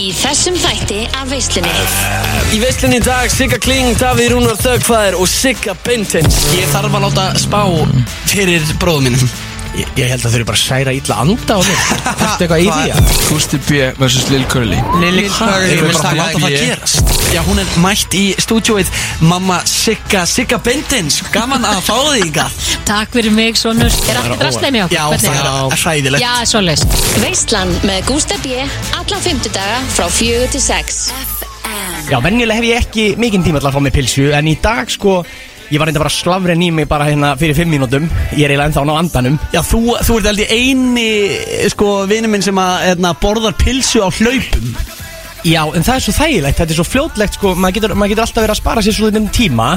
í þessum þætti af veislunni. Í veislunni í dag, Sigga Kling, Davíð Rúnar Þögfæðir og Sigga Bintins Ég þarf að láta spá fyrir bróðum mínum. Ég, ég held að þau eru bara að særa illa anda á mig Þetta eitthvað í því að Gústi B vs. Lil Curly. Lili Curly við veist bara að láta það gerast Já, hún er mætt í stúdjóið Mamma Sigga, Sigga Bentins Gaman að fá þig ykkar Takk fyrir mig, sonur. Er allt með okkur? Já, Hvernig? það er hræðilegt Já, svoleiðis. Veislan með Gústa B. Alla fymtudaga frá fjögur til sex. Já, venjulega hef ég ekki mikinn tíma til að fá mig pilsu En í dag sko, ég var reynda bara slafren í mig bara hérna fyrir fimm mínútum Ég er eiginlega ennþá á andanum Já, þú, þú ert aldrei eini sko, vinur minn sem að eðna, borðar pilsu á hlaupum Já, en það er svo þægilegt, þetta er svo fljótlegt sko Maður getur, maður getur alltaf verið að spara sér svo um tíma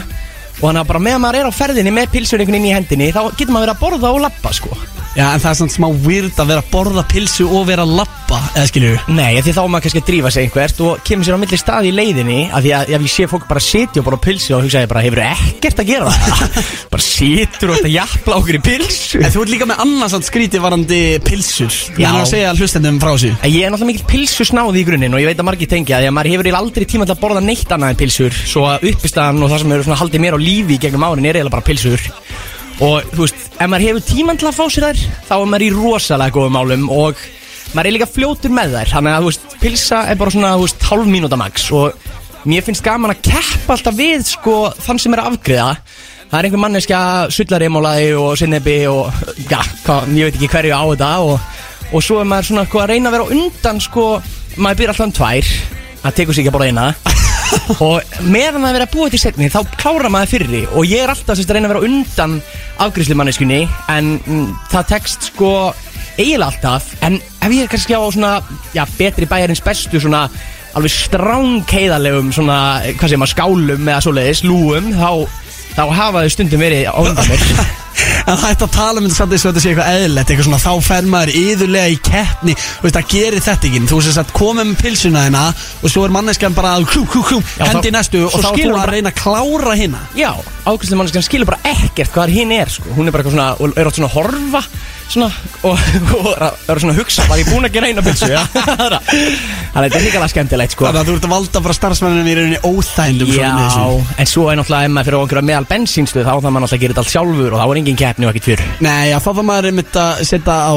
Og þannig að bara meðan maður er á ferðinni með pilsur einhvern veginn í hendinni Þá getur maður verið að borða og lappa sko Já, en það er svona smá weird að vera að borða pilsu og vera að lappa, eða skilju Nei, af því þá er maður kannski að drífa sig einhvert og kemur sér á milli staði í leiðinni af því að ef ég sé fólk bara sitja og bara pilsi og hugsa ég bara, hefur ekkert að gera það? Bara situr og þetta jafla okkur í pilsu? En þú ert líka með annars að skríti varandi pilsur. Já. Er að segja hlustendum frá þessu. En Ég er náttúrulega mikil pilsu snáði í grunninn og ég veit að margir tengja því að maður hefur aldrei tíma til að borða neitt annað en pilsur. Svo að uppistaðan og það sem hefur svona haldið mér á lífi gegnum árin er eiginlega bara pilsur og þú veist, ef maður hefur tíman til að fá sér þær þá er maður í rosalega góðum málum og maður er líka fljótur með þær. Þannig að þú veist, pilsa er bara svona þú veist, hálf mínúta max og mér finnst gaman að keppa alltaf við sko þann sem er að afgriða það er einhver manneska sullarimólaði og sinnebi og já, hvað, ég veit ekki hverju á þetta og, og svo er maður svona sko, að reyna að vera undan sko, maður byrja alltaf um tvær. Það tekur sér ekki að borða eina og meðan það er verið að búa til setni þá klára maður fyrri. Og ég er alltaf sérst, að reyna að vera undan afgriðslumanneskunni en mm, það tekst sko eiginlega alltaf. En ef ég er kannski á svona já, betri bæjarins bestu svona alveg stránkeiðalegum svona, hvað segir maður, skálum eða svoleiðis, lúum þá, þá hafa þau stundum verið mér En það ætti að tala um þetta samt eins og þetta sé eitthvað eðlilegt Eitthvað svona, þá fer maður yðurlega í keppni. Veist, það gerir þetta ekki. Þú veist, að komið með pilsuna hérna Og svo er manneskjan bara að hú, hú, hú, Já, hendi þá- næstu Og svo þá er skilur þú að bara- reyna að klára hérna Já, ákvæmslega skilur bara ekkert hvað hinn er sko. Hún er bara eitthvað svona, og er átt svona að horfa svona, og, er svona að hugsa Var ég búinn að gera eina pilsu, Þannig að þetta er líka skemmtilegt sko. Þannig að þú ert að valda bara starfsmenninu í rauninni óþægindum Já, en svo er náttúrulega ef maður fyrir á einhverja meðal bensínstuð þá þarf maður náttúrulega að gera þetta allt sjálfur og þá er engin keppni og ekkert fyrr Nei, já, þá þarf maður einmitt að setja á,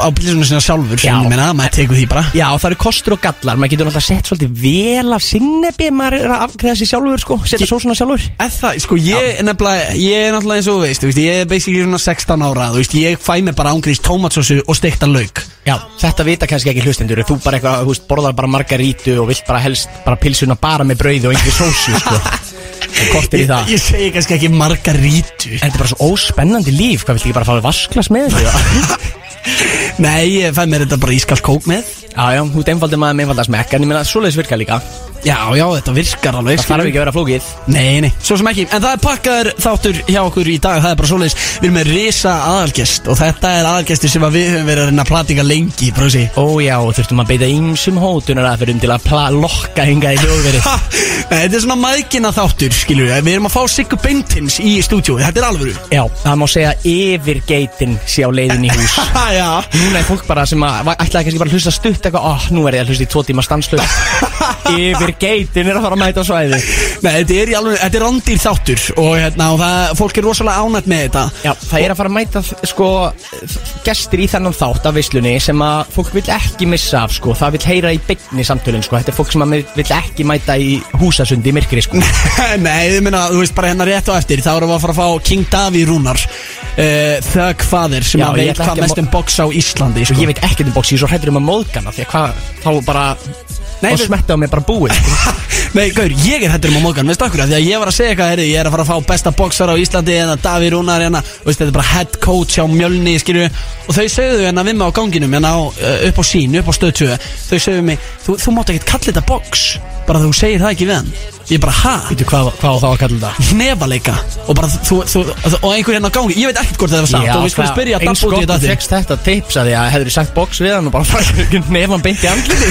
á pilsuna sinna sjálfur Já. Ég meina, maður tekur því bara. Já, það eru kostur og gallar, maður getur náttúrulega sett svolítið vel af sinnebi maður er að afgreða sér sjálfur sko, setja sósuna sjálfur. Eða sko, ég nefnilega, ég er náttúrulega eins og veist, veist, ég er basically svona 16 ára, veist, ég fæ mig bara ángrís tómatsósu og steikta lauk. Já, þetta vita kannski ekki hlustendur Þú bara eitthvað, þú veist, borðar bara margarítu og vilt bara helst bara pilsuna bara með brauði og einhver sósu sko. Kortir í Ég, það ég segi kannski ekki margarítu. En þetta er bara svo óspennandi líf Hvað viltu ekki bara fá vasklas með þessu? Nei, ég fæ mér þetta bara ískalt kók með. já, já, þú ert einfaldur maður með einfalda smekk En ég meina, svoleiðis virka líka Já, já, þetta virkar alveg. Það þarf ekki að vera flókið Nei, nei, svo sem ekki. En það er pakkaður þáttur hjá okkur í dag, það er bara svoleiðis. Við erum með risa aðalgest og þetta er aðalgestur sem að við höfum verið að reyna að platika lengi, brósi. Ó já, þurftum að beita ýmsum hótunar aðferðum til að lokka hingað í hljóðverið Nei, þetta er svona maðkina þáttur, skilur við. Við erum að fá Siggu Beintins í stúdíói, þetta er alvöru. Já, það má segja yfir geitin sé á leiðin í hús já. Núna er fólk bara sem að ætlaði kannski bara að hlusta stutt eitthvað Ó, nú er ég að hlusta í tvo tíma stanslöð Yfir geitin er að fara að mæta svæði Nei, þetta er, í alveg, þetta er randýr þáttur og, hérna, og það, fólk er rosalega ánætt með þetta. Já, það er að fara að mæta sko gestir í þennan þátt af veislunni sem að fólk vil ekki missa af sko. Það vil heyra í beinni samtölinn sko. Þetta er fólk sem að vil ekki mæta í húsasundi í myrkri sko. Nei, ég meina, þú veist bara hérna rétt á eftir þá erum við að fara að fá King Daví Rúnar uh, Thug Father sem Já, að ég veit hvað mest um box á Íslandi og sko. ég veit ekkert um bóks, ég er svo hrættur um að móðgana því að hvað, þá bara Nei, og við- smetta á mig bara búið sko. Nei, gaur, ég er hættur um á mókan, veist okkur Því að ég var að segja eitthvað, herri, ég er að fara að fá besta boxar á Íslandi En að Daví Rúnar, hérna, og veist, þetta er bara head coach á Mjölni, skilju Og þau sögðu hérna við mig á ganginum, hérna á, uh, upp á sín, upp á stöð 2 Þau sögðu mig, þú, þú mátt ekkert kalla þetta box Bara þú segir það ekki við hann Ég bara, ha? Veitu hvað, hvað á þá að kalla þetta? Hnefaleika Og bara, þú, þú, og einhver hérna á gangi Ég veit ekkert hvort það var satt Og við skulum spyrja eins Dabba út í gott þetta þú aftur. fegst þetta tips að því að hefur sagt box við hann og bara nefn beint í andliti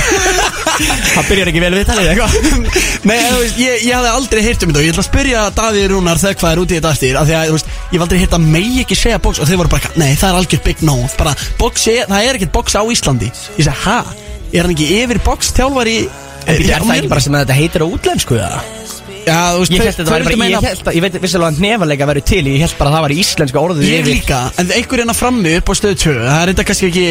það byrjar ekki vel við talið eitthvað Nei, þú veist, ég, ég hafði aldrei heyrt um þetta og ég ætla að spyrja Davíð Rúnar þegar hvað er út í þetta eftir af því að, þú veist, ég hef aldrei heyrt að megi ekki segja box og þau voru bara, nei, það er algjör big no bara, box, er, það er ekkert box á Íslandi ég segi, ha? Er hann ekki yfir box þjálfari er það ekki bara sem að þetta heitir á útlensku eða? Já, þú veist, Ég held að það væri bara, ég held að, ég veit vissilega að nefalega væri til Ég held bara að það var íslenska orðið Ég yfir- líka, en einhver hérna frammi upp á stöðu 2 Það er þetta kannski ekki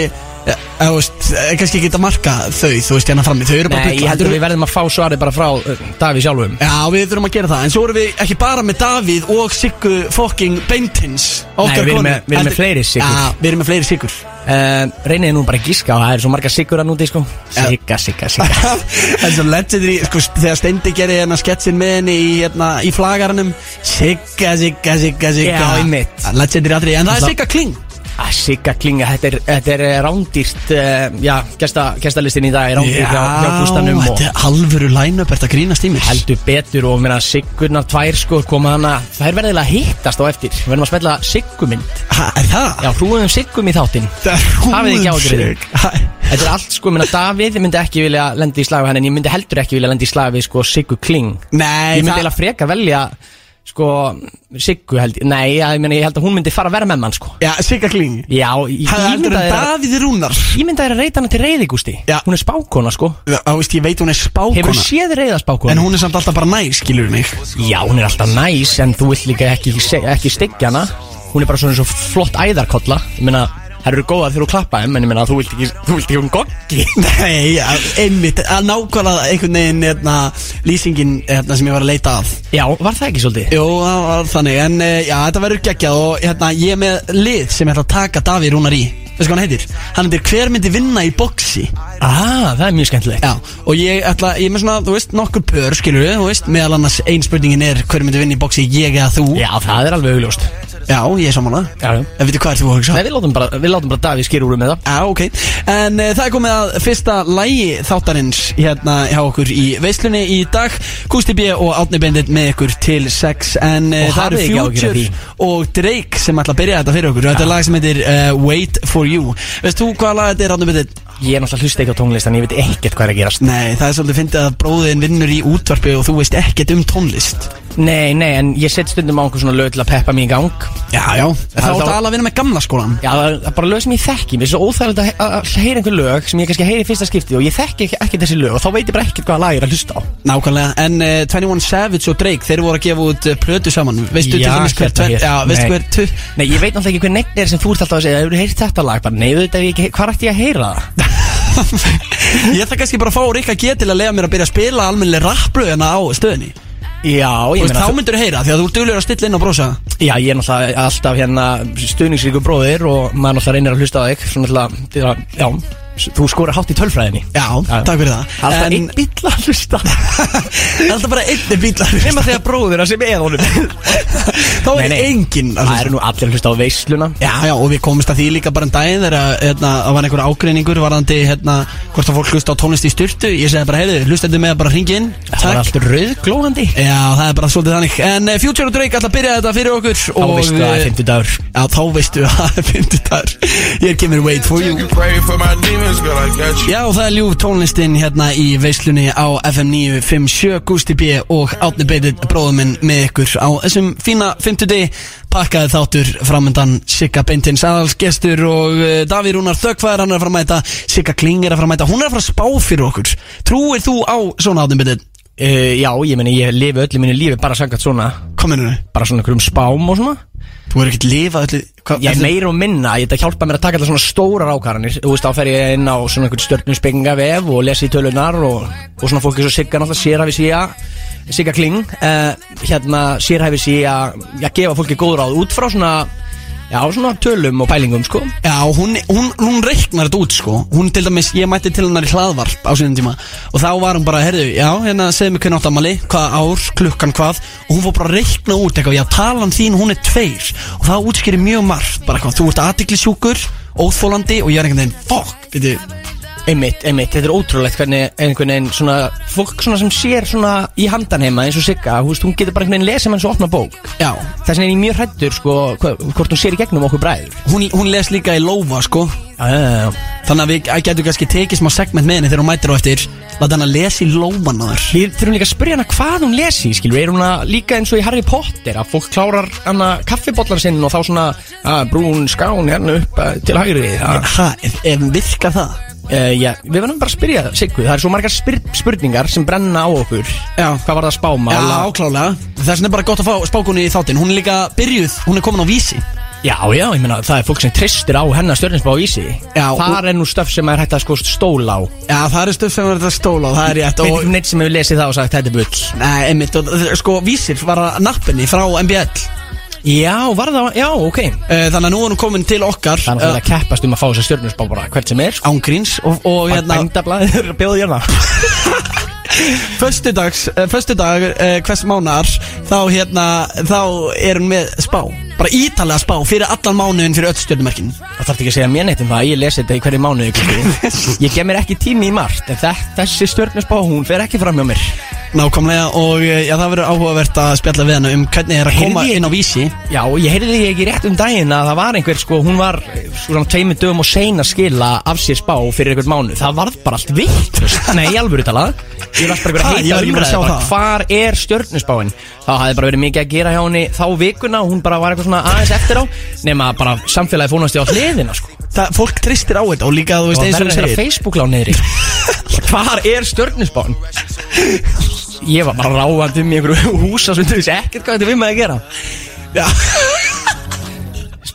ja, þú veist, er kannski ekki að marka þau Þú veist, hérna frammi, þau eru bara Nei, ég heldur Þetta við verðum að fá svarið bara frá uh, Daví sjálfum. Já, við þurfum að gera það En svo erum við ekki bara með Davíð og Siggu fucking Beintins Nei, við erum með- við erum með fleiri Siggur. Já, við erum með fleiri Siggur uh, Reynið nú bara að gíska og það er svo marga siggur að núti sko. Sigga, sigga, sigga. Það er svo legendary, sko, þegar Steindi gerir hérna sketsin með henni í, hérna, í flagaranum. Sigga, sigga, sigga, sigga. Já, einmitt. Legendary aðri, en það er Sigga Kling Ah, Sigga klinga, þetta er, þetta er eh, rándýrt uh, Já, gesta, gestalistin í dag er rándýrt hjá, hjá Gústanum og þetta er alvöru line-up, þetta grínast í mér? Heldur betur og meina Siggurnar tvær sko koma hana Það er verðilega að hittast á eftir. Við verðum að spella Siggumynd. Ha, er það? Já, hrúðum Siggum í þáttinn. Það er. Ha, Þetta er allt sko, meina Davíð myndi ekki vilja lenda í slag við hann En ég myndi heldur ekki vilja lenda í slag við sko Siggu Kling. Nei, Ég myndi eiginlega frekar velja sko Siggu held ég Nei, ég, meina, ég held að hún myndi fara að vera með mann sko. Já, Sigga Kling. Já, ég Það er heldur en ímyndaði þér að- Davíð Rúnar. Ég myndi að reyta hana til reyði Gústi Já. Hún er spákona sko. Á, veist, ég veit hún er spákona. Hefur séð reyða spákona En hún er samt alltaf bara næs, skilur mig. Já, hún er alltaf næs En þú vilt líka ekki, ekki styggja hana. Hún er bara svona svo flott æðarkolla. Ég meina, það eru góðar þegar þú klappa þeim En ég meina, þú vilt ekki, þú vilt ekki hún goggi. Nei, ja, einmitt að Nákvæmlega einhvern veginn hérna, Lýsingin hérna, sem ég var að leita að. Já, var það ekki svolítið? Jú, það var þannig En uh, já, þetta verður geggjað Og hérna, ég er með lið sem ég ætla að taka Davíð Rúnar í. Veistu hvað hann heitir? Hann heitir Hver myndi vinna í boxi? Ah, það er mjög skemmtilegt. Já, og ég ætla, ég er með svona, þú veist, nokkur pör, skilur við, þú veist Meðal annars ein spurningin er Hver myndi vinna í boxi, ég eða þú? Já, það er alveg augljóst Já, ég er samanlega Já, já. En veitu hvað er þú að hugsa? Nei, við látum bara, við látum bara Davíð skýra úr með það. Já, ok. En uh, það er komið að fyrsta lægi þáttarins hérna hjá okkur í veislunni í dag. Gusti B og Átni Bendit með ykkur til sex. En uh, Og það eru hafið ekki áhyggjur af Future og Drake sem ætla að byrja þetta fyrir okkur. Þetta er lag sem heitir uh, Wait For You. Veist þú hvaða lag þetta er Átni Bendit? Ég er náttúrulega hlusta ekki á tónlist En ég veit ekkert hvað er að gerast. Nei, það er svolítið fyndið að bróðin vinnur í útvarpi og þú veist ekkert um tónlist Nei, nei, en ég set stundum á einhver svona lög til að peppa mig í gang. Já, já. Það þá- alveg að vinna með gamla skólan Já, það er- bara lög sem ég þekki. Mér er svo óþægilegt að, að, að heyra einhver lög Sem ég kannski heyri fyrsta skipti Og ég þekki ekki, ekki þessi lög Og þá veit ég bara ekkert hvaða lag ég er að hlusta á. Nákvæmlega, en uh, 21 Savage og Drake Þeir voru að gefa út uh, plötu saman. Veistu til Já, dæmis hver hérna tven- hér. Já, veistu hver tu- Nei, ég veit náttúrulega ekki hver neitt er sem þú ert alltaf að segja Hefur heyrt þetta lag? Bara, nei, ætti ég ætla kannski bara að fá Rikka G til að lega mér að byrja að spila almennileg rapplöðina á stöðinni Já, ég veist, meina þá myndur þú heyra því að þú ert duglegur að stilla inn og brosa. Já, ég er náttúrulega alltaf hérna stuðningsríku bróðir og maður náttúrulega reynir að hlusta á þig Svona náttúrulega, til að- já, þú skorar hátt í tölfræðinni. Já, takk fyrir það. Alltaf En- einn bíll að hlusta. Það alltaf bara einni bíl að hlusta. Nefna þegar bróðir að sem er honum. Þá er enginn að Það hlusta. eru nú allir að hlusta á veisluna. Já, já, og við komumst að því líka bara en daginn þegar að, hérna, það var einhver ágreiningur varðandi hérna, hvort að fólk hlusta á tónlist í styrtu Ég segi bara, heyrðu, hlustendu með að bara hringi inn. Það var allt rauðglóðandi Já, það er bara svolítið þannig. En uh, Future og Drake ætla að byrja þetta fyrir okkur Þá veistu að það er eh, 50 dagur Já, þá veistu að það er 50 dagur Ég kemur Wait For You Já, það er ljúf tónlistin hérna í veislunni á FM 957 Gusti B og Átni Beitir bróðum minn með ykkur á þessum fína 50 deg pakkaði þáttur framöndan Sigga Beintins aðalsgestur og uh, Davíð Rúnar Þöggfæður hann er að fara að mæta Sigga Kling er að fara að mæta hún er að fara að spá fyrir okkur Trúir þú á svona Átni Beitir? Uh, Já, ég meni, ég lifi öllu mínu lífi bara sangat svona Kominu Bara svona einhverjum spám og svona. Þú er ekkert lifað öllu hva, Ég er meira og minna, ég þetta hjálpa mér að taka alltaf svona stórar ákvarðanir. Þú veist, þá fer ég inn á svona einhvern stjörnum vef og lesi í tölunar og, og svona fólki svo Sigga náttúrulega sér hafi síða Sigga Kling uh, Hérna sér hafi síða að gefa fólki góð ráð út frá svona Já, svona tölum og pælingum, sko. Já, hún, hún, hún reiknar þetta út sko. Hún til dæmis, ég mætti til hennar í hlaðvarp á sínum tíma Og þá var hún bara, herðu, já, hérna segðu mig hvernig átt amali Hvaða ár, klukkan hvað? Og hún fór bara að reikna út eitthvað Já, talan þín, hún er tveir. Og það útskýri mjög margt Bara hvað, þú ert aðtiklisjúkur, óþólandi Og ég er einhvern veginn, fuck, veitu Einmitt, einmitt, þetta er ótrúlegt hvernig einhvern veginn svona, fólk svona sem sér svona í handan heima eins og Sigga, þú veist, hún getur bara einhvern veginn lesið með eins og opna bók. Já, Þess vegna er ég mjög hrættur, sko, hva- hvort hún sér í gegnum okkur bræður. Hún, hún les líka í lófa sko. Já, já, já, já. Þannig að við getum kannski tekið smá segment með henni þegar hún mætir á eftir Láta hann að lesa í lóman á þér. Við þurfum líka að spyrja hana hvað hún lesi, skilur Er hún að líka eins og í Harry Potter Að fólk klárar hana kaffibotlar sinn Og þá svona að, brún skán hérna upp eh, til hægri. Að, Ha, ef, ef virkar það? Uh, já, Við verðum bara að spyrja Siggu. Það er svo margar spyr spurningar sem brenna á okkur. Já. Hvað var það spáma? Já, klálega. Þess vegna er bara gott að fá spákunni í þáttinn. Hún er líka byrjuð, hún er komin á vísi. Já, já, ég meina það er fólk sem tristir á hennar stjörninsbá í sig Já, Það er nú stöf sem er hægt að sko stóla á. Já, það er stöð sem er þetta stóla og það er rétt. Veit og, ekki um neitt sem hefur lesið það og sagt þetta er bull. Nei, einmitt, og, sko, vísir var að nappinni frá MBL Já, var það, já, ok. Eh, Þannig að nú er hún komin til okkar Það er náttúrulega að keppast um að fá þessa stjörninsbá bara hvert sem er sko. Ángríns og, og hérna Bændablaðið er að bjóða hérna Föstudags, uh, föstudag uh, hvers mánar Þá hérna, þá er hún með spá Bara ítalega spá fyrir allan mánuðin fyrir öll stjörnumerkin. Það þarf ekki að segja mér neitt um það Ég lesi þetta í hverju mánuði Guðrún. Ég gef mér ekki tími í margt En þe- þessi stjörnusbá, hún fer ekki fram hjá mér. Nákvæmlega og uh, já, það verður áhugavert að spjalla við hana um hvernig er að koma Heyrði ég- inn á vísi. Já, ég heyrði því ekki rétt um daginn að það var einhver sko, hún var eh, svona tveimur dögum og sein að skila af sér spá fyrir einhvern mánu Það varð bara allt vitt. Nei, í alvöru talað Ég var bara Ha, einhver ég var heita ekki búin að umræði sjá bara, það. Hvar er stjörnusbáin? Þá hafði bara verið mikið að gera hjá henni. Þá vikuna og Hún bara var eitthvað svona aðeins eftir á Nema bara samfélagi fónast í á hliðina sko. Það, fólk tristir á þetta og líka þú veist eins og þú segir. Facebook lá niðri. Hvar er stjörnusbán? Ég var bara ráðandi um einhverju húsa sem þú veist ekkert hvað þetta við með að gera. Já,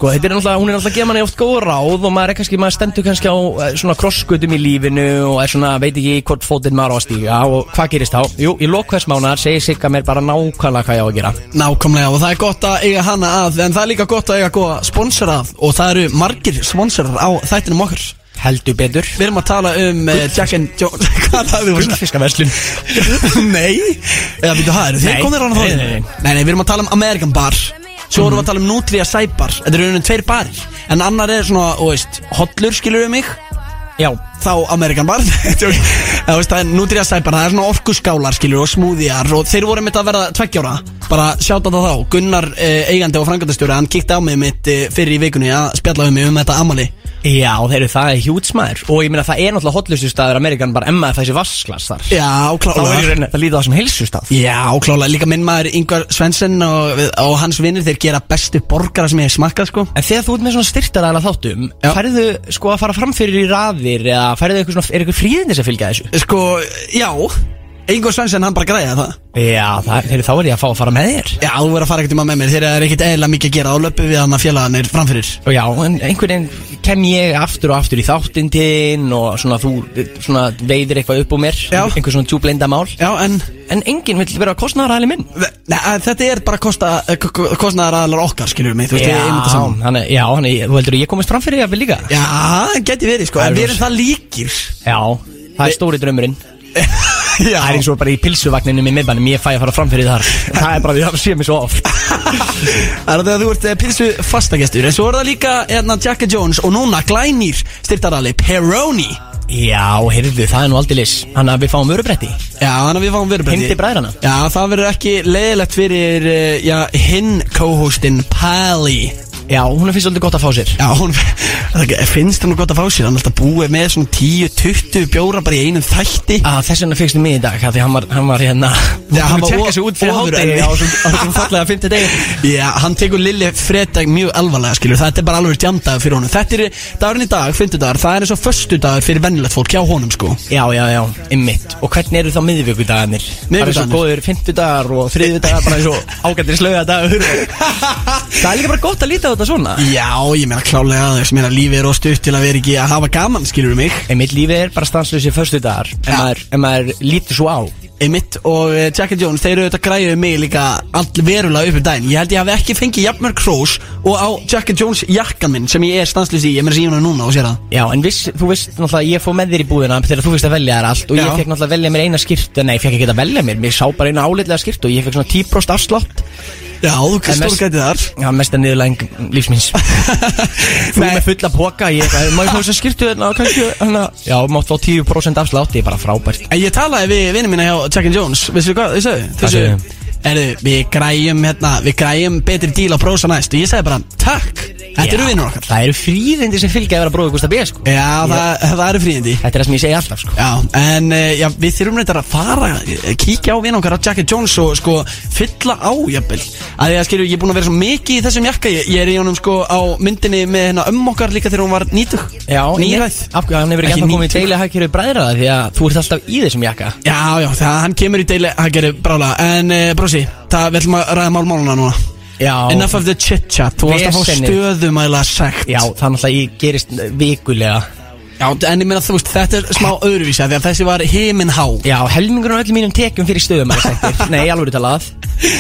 Sko, þetta er náttúrulega, hún er náttúrulega að gefa manni oft góð ráð og maður er kannski, maður stendur kannski á eh, svona krosskutum í lífinu og er svona, veit ekki hvort fótinn maður á að stíga og hvað gerist þá? Jú, í lok hvers mánar segir Sigga mér bara nákvæmlega hvað ég á að gera nákvæmlega og það er gott að eiga hana að En það er líka gott að eiga góða sponsor að Og það eru margir sponsorar á þættinum okkar Heldur betur Við erum að tala um uh, Jack and Jones Hvað það er Fiskaverslun Nei Eða býtu það, eru þið Nei. komnir á hana Nei, þá? nei, nei. Nei, nei, við erum að tala um American Bar Svo erum við að tala um Nutria Sæbar Þetta eru unum tveir barir. En annar er svona, þú veist, hollur skilur við mig? Já, Þá American Bar. Þú veist, það er Nutria Sæbar Það er svona orkuskálar skilur og smúðjar Og þeir voru mitt að verða tveggjára. Bara sjáta það þá. Gunnar eh, eigandi og frangandastjóri Hann kíkti á mig mitt eh, fyrir í vikunni Að spjalla um mig um þetta amali já, þeir eru það er hjútsmaður og ég meina það er náttúrulega hotlustu staður Amerikan bara emma þessi vasklas þar. Já, Þá er í klálega rauninni, það líða það sem heilsustaf Já, klálega, líka minn maður Ingvar Svensson og, og hans vinnir þeir gera bestu borgara sem ég hef smakkað sko. En þegar þú ert með svona styrtaræðala þáttum Já. Færðu sko að fara fram fyrir í raðir Eða færðu eitthvað svona, er eitthvað fríðindi sem fylgja þessu? Sko, já Ingvar Svensson, hann bara græða það. Já, það, þeir, þá er ég að fá að fara með þér. Já, þú verður að fara ekkert um að með mér. Þeir eru ekkert eðlilega mikið að gera Þá löpum við hann að félagarnir framfyrir Og já, en einhvern veginn kem ég aftur og aftur í þáttindin Og svona þú svona veiðir eitthvað upp úr mér. Já. Einhver svona djúbleinda mál. Já, en En enginn vill vera kostnæðaræðli minn. Nei, þetta er bara eh, k- k- kostnaðar aðlar okkar, skilur mig Þú veist, við eigum þetta saman hann, já, hann, þú heldur að ég komist fram fyrir jafnvel líka? Já, það geti verið, sko er En við erum það líkir. Já, það er stóri draumurinn. Já, Það er eins og bara í pilsuvagninum í miðbænum Ég fæ að fara fram fyrir þar. Það er bara því að það sé mig svo oft. Það er þegar þú ert eh, pilsu fastagestur En svo er það líka hérna, Jack and Jones Og núna glænýr styrtarali Peroni. Já, heyrðu, það er nú aldrei lis Þannig að við fáum örubretti Já, þannig að við fáum Heim til bræðrana. Já, það verður ekki leiðilegt fyrir uh, já, hinn co-hostin Pally Já, hún fyrst svolítið gott að fá sér. Já, hún finnst hún gott að fá sér. Hann er alltaf búið með svona 10-20 bjóra bara í einum þætti. Að þess vegna fegstu mig í dag því hann var, hann var hérna Já, hann var tjekka o- sig út fyrir hátegi á þessum fallega 50 degi Já, hann tekur Lilli fredag mjög alvarlega skilur. Þetta er bara alveg jamdagur fyrir honum. Þetta er dagurinn í dag, fymtudagur Það er eins og föstudagur fyrir vennilegt fólk hjá honum sko. Já, já, já, ymmit Og hvernig eru þá miðvíkudagarnir? Það svo Miðvikudagarnir? góður 50 dagar og þriðjudagar bara eins og ágættir slöga dagur Það líka bara gott að líta á þetta svona? Já, ég meina klálega þess meina lífið er of stutt til að vera ekki að hafa gaman skilur mig? Einmitt lífið er bara stanslösi förstu dagar ef maður, ef maður lítur svo á. Einmitt og uh, Jack and Jones Þeir eru auðvitað græðið mig líka all verulega upp í daginn. Ég held ég hafi ekki fengið jafnmörg hrós Og á Jack and Jones jakkan minn Sem ég er stanslýst í. Ég meina síðan núna og sér það. Já, en viss, þú veist náttúrulega ég fóð með þér í búðina þegar þú veist að velja þér allt og Já. ég fekk náttúrulega velja mér eina skýrt nei, ég fekk ekki að velja mér, mér sá bara eina álitlega skýrt og ég fekk svona 10% afslátt Já, þú mest- stórgætið þar Já, mesta niðurlæðing lífsmins Þú Nei. með fulla póka Ég má þess að skýrtu Já, mátt fá 10% afslátt Ég er bara frábært En ég talaði við vinnum mína hjá Jack and Jones Vissu hvað þau sagði? Hvað sögðu? Erðu, við græjum hérna Við græjum betri díl á prósa næst Og ég sagði bara, takk Þetta eru vinnur okkar. Það eru fríðindi sem fylgja að vera bróður Gustaf B sko. Já, það, það eru fríðindi. Þetta er það sem ég segi alltaf sko. Já, en uh, já, við þurfum reyndar að fara uh, kíkja á vinn okkar að Jackie Jones og sko fylla á jafnvel. Að því að skilju, ég er búin að vera svo mikið í þessum jakka. Ég, ég er í honum sko á myndinni með hérna um okkar líka þegar hún var nýtug. Já, nýræð Af hverju? Hann hefur ekki ennþá komið í deili hagkerfi bræðraða Því að þú ert alltaf í þessum jakka. Já, já, það, hann kemur í deili gera brála En uh, brósi, það við ætlum að ræða málmáluna núna Já, Enough of the chit chat, þú varst að fá Vesennið. stöðumæla sekt. Já er náttúrulega ég gerist vikulega. Já, en ég meina þú veist, þetta er smá öðruvísa Því að þessi var himin há. Já, helmingur af öllum mínum tekjum fyrir stöðum Nei, alveg talað.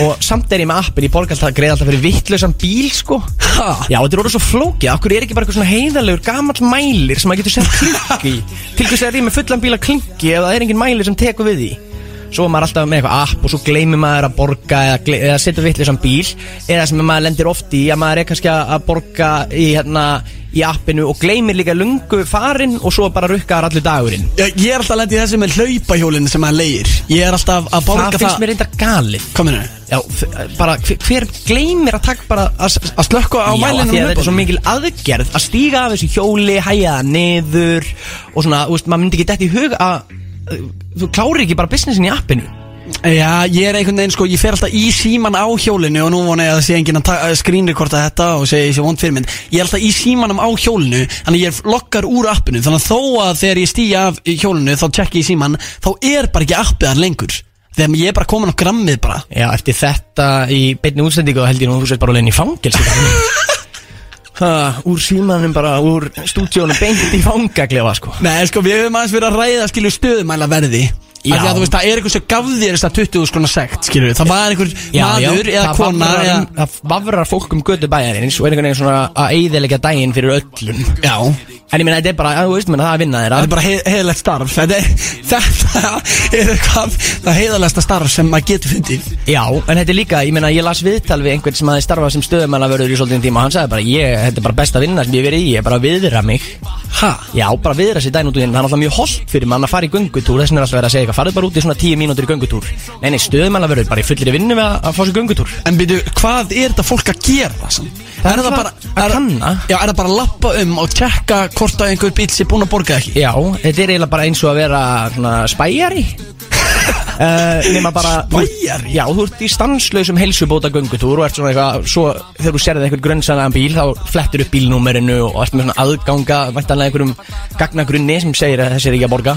Og samt er ég með appin, ég borga alltaf greið alltaf fyrir vittlausan bíl, sko. Ha? Já, þetta er orðið svo flókið, okkur er ekki bara eitthvað svona heiðalegur gamall mælir sem maður getur sett klink í? Til hvers er ég með fullan bíl að klinki ef það er engin mælir sem tekur við því Svo er maður alltaf með eitthvað app og svo gleymir maður að borga eða, eða setja vittlausan bíl. Eða sem maður lendir oft í að maður er kannski að borga í, hérna, í appinu og gleymir líka lungu farin og svo bara rukkar allir dagurinn. Já, Ég er alltaf að lenda í þessu með hlaupahjólinn sem maður leigir. Ég er alltaf að borga Það það finnst mér reyndar galið. Kominu Já, bara hver, hver gleymir að taka bara að, Að slökka á Já, mælinu af því að þetta er svo mikil aðgerð að stíga af þessu hjóli, hæja það niður og svona, þú veist, maður myndi ekki dætt í hug að þú klárir ekki bara businessin í appinu? Já, ég er einhvern veginn sko, ég fer alltaf í síman á hjólinu og nú vona ég að það sé enginn að screenrekorda þetta og segja sé vond fyrir mynd Ég er alltaf í símanum á hjólinu, þannig ég lokkar úr appinu. Þannig að þó að þegar ég stýja af hjólinu þá tjekki ég síman, þá er bara ekki appið þar lengur. Þegar ég er bara komin á grammið bara. Já, eftir þetta í beinni útsendingu þá held ég nú þú sett bara leiðin í fangelsi ha, Úr símanum bara, úr stúdíónum beint í fangaklefa, sko. Nei, sko, við höfum aðeins verið að ræða, skilju, stöðumæla verði Já. Því að þú veist, það er eitthvað sem gaf þér þess að 20 skrona sekt, skilju Það var einhver maður eða það kona eða... um- Það vafrar fólk um götu bæjarins og er einhvern veginn svona að eyðilegja daginn fyrir öllum. Já, En ég meina, þetta er bara, þú veist, menna, það er vinna þeirra. Þetta er bara heið, heiðalegt starf. Þetta er, þetta er eitthvað það heiðalegsta starf sem maður getur fundið. Já, en þetta er líka, ég meina, ég las viðtal við einhvern sem hafi starfað sem stöðumælavörður í svolítið tíma og hann sagði bara, ég, þetta er bara besta vinna sem ég hef verið í, ég er bara að viðra mig. Ha? Já, bara viðra sér dæn út úr þinn, það er alltaf mjög holdt fyrir mann að fara í göngutúr, þess vegna er alltaf verið að segja eitthvað, farið bara út í svona tíu mínútur í göngutúr. Nei, nei, stöðumælavörður, bara í fullir vinnu við að, að fá sér göngutúr. En byrju, hvað er þetta fólk að gera? samt? Það er það bara að kanna. Já, er það bara að lappa um og tjekka hvort að einhver bíl sé búinn að borga ekki? Já, þetta er eiginlega bara eins og að vera svona spæjari Uh, nema bara Spæjari? Já, þú ert í stanslausum heilsubóta göngutúr og ert svona eitthvað svo þegar þú sérði eitthvað grönnsanaðan bíl þá flettur upp bílnúmerinu og ert með svona aðganga væntanlega einhverjum gagnagrunni sem segir að þessi er ekki að borga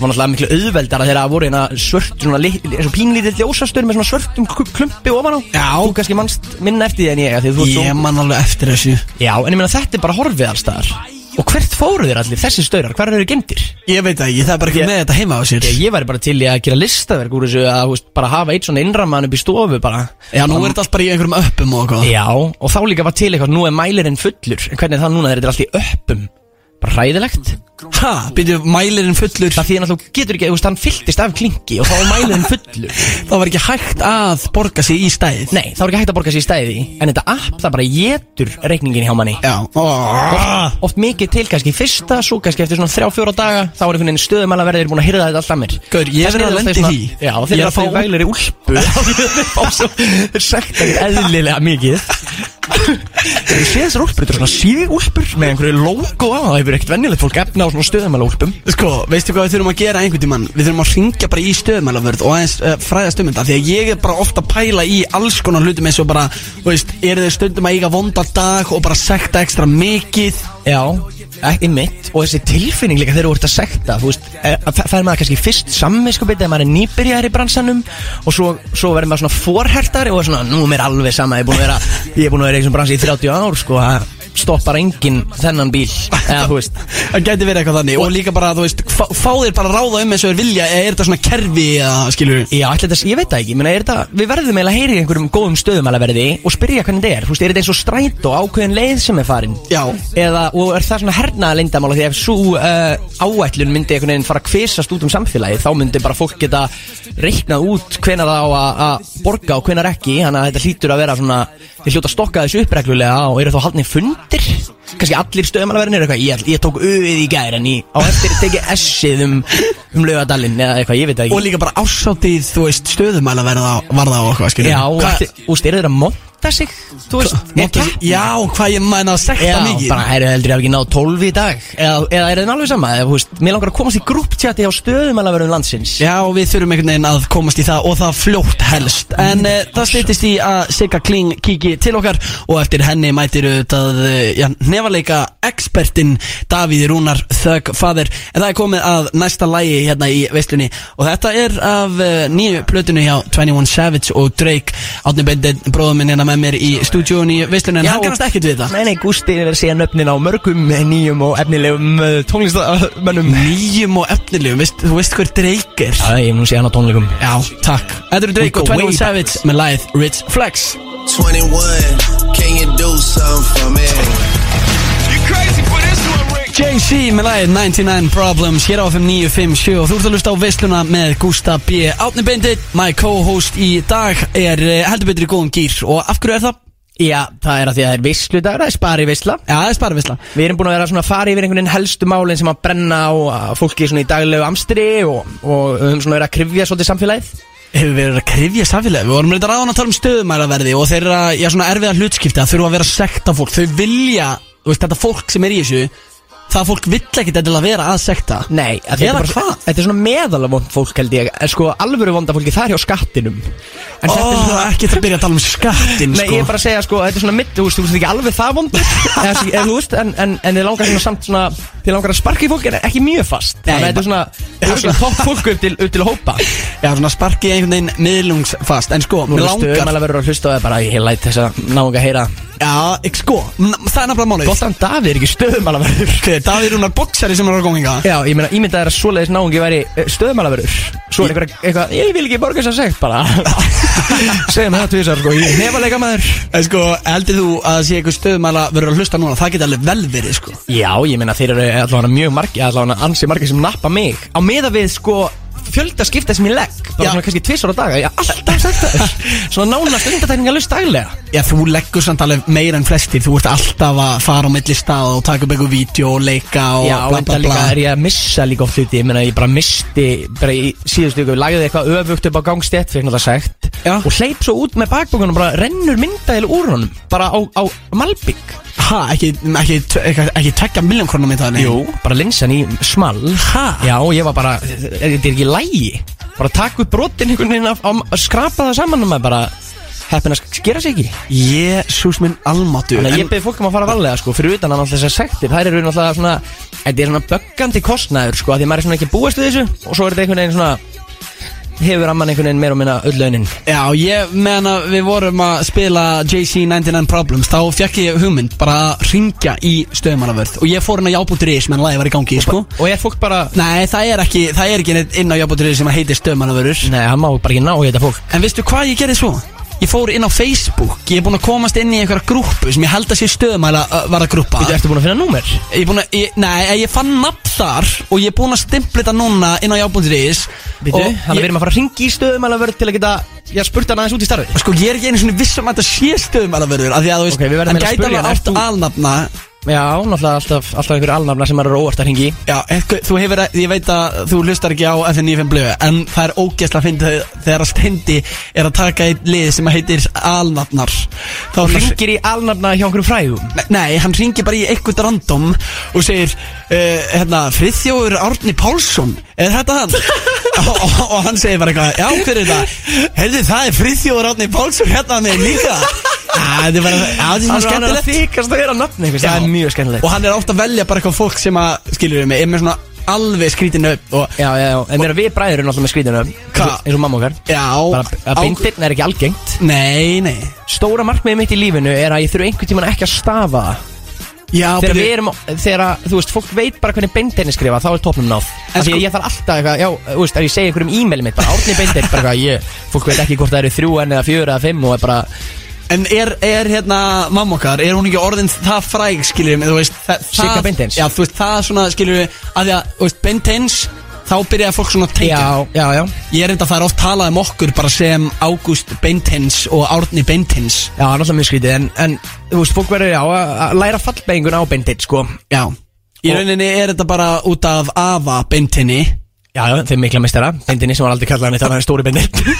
var náttúrulega miklu auðveldara þegar það voru eina svört svona lit- eins og pínlítið ljósastur með svona svörtum kl- klumpi ofan á. Já. Þú kannski mannst minna eftir því en ég af því að þú ert svo Ég man alveg eftir þessu. Já, en ég meina þetta er bara horfið allstaðar Og hvert fóru þér allir þessi staurar? Hvar eru gemdir? Ég veit það ekki, það er bara ekki Ég- með þetta heima á sér. Ég, ég væri bara til í að gera listaverk úr þessu að þú veist, bara hafa eitt svona innramman upp í stofu bara. Já, nú er þetta allt bara í einhverjum öppum og eitthvað. Já, og þá líka var til eitthvað, nú er mælirinn fullur. En hvernig er það núna? Þegar þetta er allt í öppum? Bara hræðilegt Ha, byrju, mælirinn fullur. Það því að þú getur ekki, þú veist, hann fylltist af klinki Og þá var mælirinn fullur. Það var ekki hægt að borga sig í stæðið Nei, þá er ekki hægt að borga sér í stæði En þetta app, það bara getur reikningin hjá manni. Já. Oh. Oft mikið til kannski fyrsta, svo kannski eftir svona þrjá, fjóra daga Þá er einhvern veginn stöðumælaverðir búin að hyrða þetta allt að mér. Gaur, ég Þess verð að þeir því. Já, þeir er eru að fá vælir í úlpu. Þeir séð þessar úlpur, þetta er svona síði úlpur Með einhverju logo á, það hefur ekkert vennilegt fólk efna á svona stöðumæla úlpum Sko, veistu hvað við þurfum að gera einhvern tímann? Við þurfum að ringja bara í stöðumælavörð og aðeins uh, fræðast um þetta Því að ég er bara ofta að pæla í alls konar hlutum eins og bara, þú veist, eru þið stundum að eiga vonda dag og bara sekta ekstra mikið? Já, ekki mitt. Og þessi tilfinning líka þegar þú ert að sekta Þú veist, eh, að fær maður kannski fyrst sammiskupið Þegar maður er nýbyrjar í bransanum Og svo, svo verður maður svona forhertari Og svona, nú er mér alveg sama Ég er búin að vera, er að vera í þessum bransi í 30 ár Sko, það stoppar enginn þennan bíl Eða, þú veist. Það gæti verið eitthvað þannig. Og líka bara, þú veist, fá, fá þér bara að ráða um eins og þér vilja eða er þetta svona kerfi eða, skilur Já, ætli þetta, ég veit það ekki, menna, er þetta, við verðum eiginlega að heyri í einhverjum góðum stöðum alveg verði og spyrja hvernig þetta er, þú veist, er þetta eins og strætó ákveðin leið sem er farin? Já. eða, og er það svona hernaða lindamála því ef svo uh, áætlun myndi einhvern veginn fara að kvisast út um samfélagið þá myndi bara fólk geta reiknað út hvenar það á að- að borga og hvenar ekki, þannig að þetta hlýtur að vera svona, þið hljóta að stokka þessu uppreglulega og eru þá haldni Tr kannski allir stöðumalverðinir eitthvað, ég, ég tók auðið í gær en ég á eftir tekið S-ið um, um laugadalinn eða eitthvað, ég veit það Og ekki líka bara ásátið, þú veist, stöðumæla verða var það og eitthvað, skilur Já, og eftir- þú veist, eru þeir að monta sig, þú veist, Monta sig-? Já, hvað ég mæna að sekta Já, mikið. bara er það heldur ég hafi ekki náð 12 í dag? Eða, eða er það alveg sama, eða, þú veist, mér langar að komast í grúptjati á stöðumalverðum landsins. Já, við þurfum einhvern veginn að komast í það og það fljótt helst. En uh, það stýttist í að Sigga Kling kíki til okkar og eftir henni mætir auðvitað uh, já, nefaleika expertinn Davíð Rúnar Þögg Fadir En það er komið að næsta lægi hérna í veislunni. Og þetta er af uh, nýju plötunni hjá 21 Savage og Drake. Átni Bendit, bróðum minn hérna með mér í stúdíun í veislunni. En Já, hann kannast ekkert við það. Nei, nei, Gústi er að segja nöfnin á mörgum nýjum og efnilegum uh, tónlistamönnum Nýjum og efnilegum, veist, þú veist hver Drake er? Já, ég mun sé hann á tónleikum. Já, takk. Þetta eru Drake og go 21 way Savage með læð Rich Flex. 21, can you do something for me? JC með læð 99 Problems Hér á FM 957 og þú ert að lusta á veisluna með Gústa B. Átni Bendit My co-host í dag er eh, heldur betur í góðum gýr og af hverju er það? Já, það er að því að það er veisludagur, það er spari veisla Já, það er spara veisla Við erum búin að vera svona að fara yfir einhvern veginn helstu málin sem að brenna á fólki svona í daglegu amstri og, og við höfum svona verið að krifja svolítið samfélagið. Hefur verið að krifja samfélagi Við vorum reynda ráðan að tala um stöðumælaverði og þeirra, já svona erfiða hlutskipti að þurfa að vera að sekta fólk. Þau vilja, veist, þetta fólk sem er í þessu Það fólk vill ekkit endilega vera að sekta. Nei, að þetta Eða er bara hvað? Þetta er svona meðalega vond fólk held ég. En sko alvöru vonda fólki það er hjá skattinum. En Ó, þetta er svona ekki það byrja að tala um skattin Nei, sko. ég er bara að segja, sko, þetta er svona mitt, þú veist, þú veist ekki alveg það eða, þú veist, en, en, en þið langar svona samt svona Þið langar að sparka í fólk en ekki mjög fast. Þannig að þetta er svona, þetta er svona topp fólk upp til, upp til að hópa. Já, svona sparki einhvern veginn miðlungsfast. En sko, mér er langar stöðum alveg verður að hlusta á það bara. Ég læt þess að náunga að heyra Já, ekki sko, það er nefnilega málið. Gottan Davíð er ekki stöðumalaverður Hver, Davíð Rúnar boxari sem er á góminga Já, ég meina, ímyndað er að svoleiðis náungi væri stöðumalaverður Svo er einhver eitthvað, ég vil ekki borga þess að segt bara. Segjum það tvisar, sko, ég hefa leika maður En sko, heldur þú að það sé eitthvað stöðumæla verður að hlusta núna? Það geti alveg vel verið, sko. Já, ég meina, þeir eru allavega mjög margi, allavega ansi margi sem nappa mig. Á meða við, sko, fjölda skipta sem ég legg. Bara Já. svona kannski tvisar á daga, ég er alltaf sagt. Það Svona nánast undartekninga lust daglega. Já, þú leggur samt alveg meira en flestir. Þú ert alltaf að fara á milli stað og taka upp eitthvað vídeo og leika og Já, bla en bla líka bla. er ég að missa líka oft hluti. Ég meina, ég bara misti, bara í síðustu ykkur Lagði eitthvað öfugt upp á gangstétt, fekk náttúrulega sagt Já. Og hleyp svo út með bakbókunum, bara rennur myndaðil úr honum Bara á, á Malbygg Ha, ekki, ekki, ekki, ekki tvekja miljón krónum í það nei. Jú, bara linsan í small Ha? Já, ég var bara, þetta er ekki lægi Bara taka upp brotin einhvern veginn að, að skrapa það saman og maður bara Heppin að skera sig ekki Jésús minn almáttu Þannig að ég beði fólk um að fara varlega sko Fyrir utan að náttúrulega þessar sektir Þær eru náttúrulega svona Þetta er svona böggandi kostnæður sko af Því að maður er svona ekki búist við þessu Og svo er þetta einhvern veginn svona Hefur amman einhvern veginn meira og minna öll launin? Já, ég meðan að við vorum að spila JC99 Problems Þá fekk ég hugmynd bara að ringja í stöðumannavörð. Og ég fór inn á jábútur.is meðan lagi var í gangi, sko. Og er fólk bara Nei, það er ekki, það er ekki inn á jábútur.is sem heitir stöðumannavörður. Nei, hann má bara ekki ná þetta fólk. En veistu hvað ég gerði svo? Ég fór inn á Facebook Ég er búinn að komast inn í einhverja grúpu sem ég held að sé stöðumæla uh, var að grúpa Þú ertu búin að finna númer? Ég er búinn að, ég, nei, ég fann nafn þar og ég er búinn að stimpla þetta núna inn á jábúndurís Býtu, hann er við erum að fara að ringi í stöðum alveg til að geta Ég spurt hann aðeins út í starfi Sko ég er ekki einu svona viss um að þetta sé stöðumælaverður Af því að þú veist, Ok, við verðum hann að gæti spyrja alveg hann, átt ert þú- alnafna Já, náttúrulega alltaf, alltaf einhverju alnafna sem eru óvart að ringi Já, eitthvað, þú hefur, ég veit að þú hlustar ekki á FN95 blöðu En það er ógeðslega að finna þegar að stendi er að taka eitt lið sem heitir alnafnar. Þá hann Ringir í alnafna hjá einhverjum frægum? Nei, Nei, hann ringir bara í eitthvað random og segir uh, hérna, Friðþjóður Árni Pálsson er þetta hann? og, og, og hann segir bara eitthvað, já hver er þetta? Heyrðu það er Friðþjóður Árni Pálsson hérna með líka Já, þetta er bara, já, þetta er Hann svona er að skemmtilegt þykast að vera nafni einhvers Það Já. er mjög skemmtilegt Og hann er átt að velja bara eitthvað fólk sem að, skiljur við mig, er með svona alveg skrítinu og Já, já, já, en að við bræður erum alltaf með skrítinu Hva? eins og mamma okkar Já, Bara að á- beindirn er ekki algengt Nei, nei Stóra markmiðið mitt í lífinu er að ég þurfu einhvern tímann ekki að stafa það. Já, Þegar við erum, þegar, þú veist, fólk veit bara hvernig beindirn er skrifað, þá er topnum náð En Því sko- að ég þarf alltaf eitthvað, já, þú veist, ef ég segi einhverjum e-maili mitt, bara árni beindirn, bara eitthvað, ég, fólk veit ekki hvort það eru þrjú en eða fjör eða fimm og er bara, En er, er hérna mamma okkar, er hún ekki orðin það fræg, skiljum þú veist það, Sigga það- Beinteins? Já, þú veist, það svona, skiljum að því að, þú veist, Beinteins Þá byrjaði fólk svona að tengja. Já, já, já. Ég er enda að það er oft talað um okkur bara sem Ágúst Beintins og Árni Beintins. Já, það er náttúrulega mjög skrítið En, en þú veist, fólk verður já að að læra fallbeigingun á beintið, sko. Já. Í rauninni er þetta bara út af Ava Beintinni. Já, já, þeim mikla meistara Beintinni sem var aldrei kallað hann Þetta var stóri beintir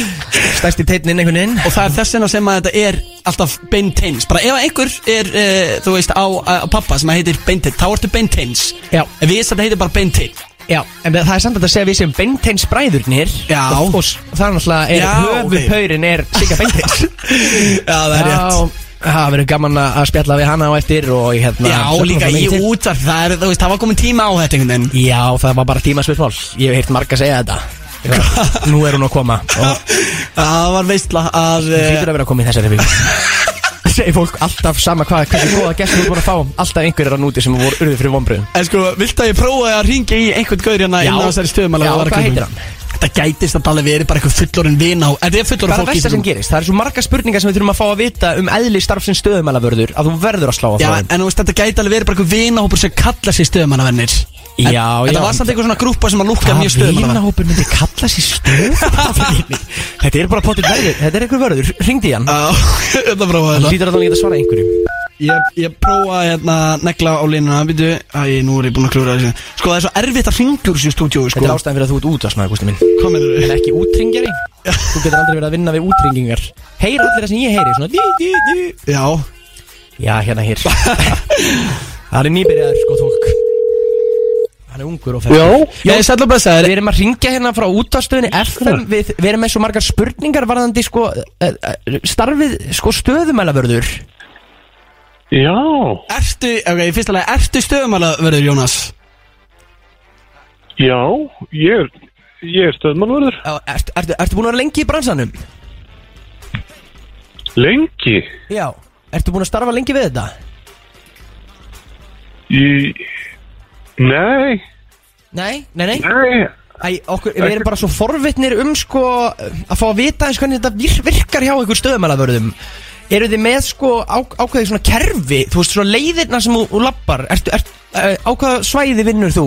Stærsti teitnin einhvern veginn. Og það er þess vegna sem að þetta er alltaf Beintins. Bara ef einhver er, uh, þú veist, á, á pappa sem heitir Beintins Þá ertu Beintins. Já. En við þetta heitir bara Beintin Já, en það er samt að segja að við sem Beinteins bræðurnir Já. og, og, það er náttúrulega er Já, höfupaurin er Sigga Beinteins. Já, það er rétt. Það verður gaman að að spjalla við hana á eftir og ég hérna Já, söknum líka það í mikið til. útvarp Það, er, þú veist, það var komin tíma á þetta einhvern veginn. Já, það var bara tímasvitsmál Ég hef heyrt marga segja þetta. Nú er hún að koma. Og Það var veistla að það uh, hlýtur að vera að koma í þessari viku Segir fólk alltaf sama hvað Hvernig góða gestur þú búin að fá. Alltaf einhverjir að núti sem voru urðið fyrir vonbröðum En sko, vilt að ég prófa að ringja í einhvern gaur hérna inn á þessari stöðum Já, hvað heitir hann? Þetta gætist að alveg verið bara eitthvað fullorinn vin á Þetta er fullorinn Hvað er fólk versta sem gerist? Það er svo marga spurningar sem við þurfum að fá að vita um eðli starfsins stöðumælavörður að þú verður að slá á Já, frá en þú veist, þetta gæti alveg verið bara eitthvað vinahópur sem kalla sér stöðumannavennir Já, Þetta já. var samt eitthvað svona grúpa sem að lúkka mjög stöðumannavenn vinahópur myndi kalla sér stöðumælavörður Þetta er bara potið verður Þetta er einhver vörður, ringdi í hann. Já, þetta prófa Hann þetta. lítur að það geta svara einhverju. Ég, ég prófa hérna negla á línuna Býtu, æ, nú er ég búinn að klúra þessu. Sko, það er svo erfitt að ringja úr þessu stúdíu Þetta er sko. ástæðan fyrir að þú ert útvarsmaður, Gústi minn. Hvað meinarðu? En ekki útringjari Þú getur aldrei verið að vinna við útringingar Heyr allir það sem ég heyri Svona dí, dí, dí. Já, Já, hérna hér Það er nýbyrjaður, sko, tók Hann er ungur og já ferður Ég er sæll og blessaður Við erum að ringja hérna frá útvarstöðinni FM við, við erum með svo margar spurningar varðandi sko, uh, uh, starfið sko, stöðumælavörður Já, Ertu, ok, í fyrsta lega, ertu stöðumannaverður, Jónas? já, ég er, ég er stöðmannverður. Ertu, ertu, ertu búin að vera lengi í bransanum? Lengi? Já Ertu búin að starfa lengi við þetta? Í... Nei, Nei, nei, nei. Nei, Æ, okkur, Við erum bara svo forvitnir um sko að fá að vita eins hvernig þetta vir- virkar hjá ykkur stöðumælavörðum Eru þið með sko á, ákveðið svona kerfi? Þú veist svona leiðirna sem þú, þú lappar. Ertu, ertu, uh, á hvaða svæði vinnur þú?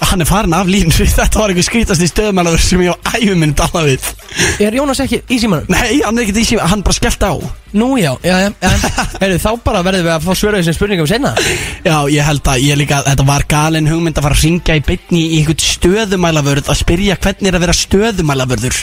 Hann er farin af línu Þetta var einhver skrítast í stöðumannaverður sem ég á æfum minn tala við. Er Jónas ekki í símanum? Nei, hann er ekkert í síma, hann bara skellt á. Nú já, já, já, já. Heyrðu, þá bara verðum við að fá svöra þessum spurningum senna Já, ég held að ég líka, þetta var galin hugmynd að fara að ringja í beinni í einhvern stöðumælavörð að spyrja hvernig er að vera stöðumælavörður.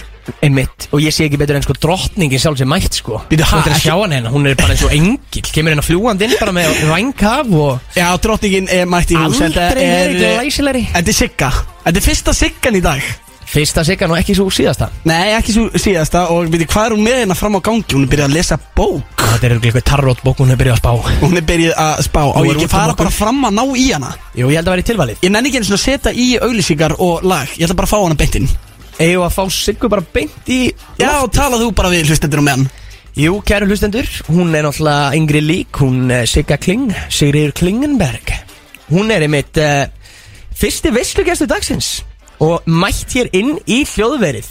Einmitt, og ég sé ekki betur en sko drottningin sjálf sem mætt sko. Bíddu, ha, Þú ættir að ekki- sjá hann hérna, hún er bara eins og engil Kemur hérna fljúandi inn bara með vængkaf og Já, drottningin er mætt í hús þetta Aldrei er, verið glæsilegri Þetta er sigga. Þetta er fyrsta siggan í dag. Fyrsta sigan og ekki svo síðasta? Nei, ekki svo síðasta Og veitir, hvað er hún með hérna fram á gangi? Hún er byrjað að lesa bók. Þetta er eitthvað tarrótbók, hún er byrjað að spá. Hún er byrjað að spá. Á Nú ég er ekki út um fara okkur. bara fram að ná í hana? Jú, ég held að vera í tilvalið. Ég nenni ekki einu svona að setja í auglýsingar og lag. Ég ætla bara að fá hana beintinn Eigum að fá Siggu bara beint í Já, tala þú bara við hlustendur um menn Jú, kæru hlustendur, hún er náttúrulega yngri lík, hún uh, Sigga Kling, Sigriður Klingenberg. Hún er einmitt uh, fyrsti veislugestu dagsins. Og mætt hér inn í hljóðverið.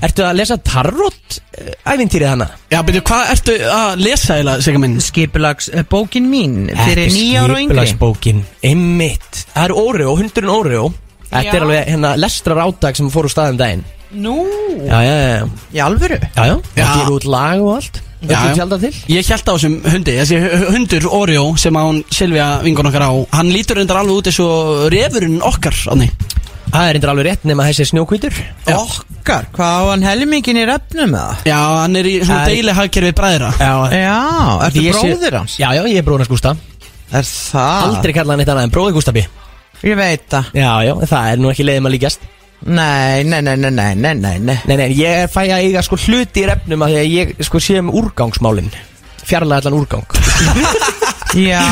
Ertu að lesa tarot uh, ævintýrið hana? Já, byrju, hvað ertu að lesa eða, segja minn? skipulags uh, bókin mín fyrir nýja ára og yngri. Skipulagsbókin, einmitt. Það er Oreo, hundurinn Oreo. Þetta Já. er alveg hérna lestrar áttak sem fór úr staðum daginn. Nú, Já, já, já, í alvöru? Já, já, Já. það gefur út lag og allt Ég held á þessum hundi, þessi hu- hundur Oreo sem að hún Silvía vingur okkar á Hann lítur reyndar alveg út eins og refurinn okkar Ánni Það er endur alveg rétt nema þessi snjókvítur. Okkar, hvað á hann helmingin í refnum með það? Já, hann er í svona er- deili hagkerfi bræðra. Já, Já, ertu bróðir hans? Já, já, ég er bróðin hans Gústa. Er það? Aldrei kalla hann eitt annað en bróði Gústabi Ég veit það. Já, já, það er nú ekki leiðum að líkjast Nei, nei, nei, nei, nei, nei, nei, nei. Nei, nei, ég fæ að eiga sko hluti í refnum að því að ég sko sé um úrgangsmálin. Fjarlæði allan úrgang. Já.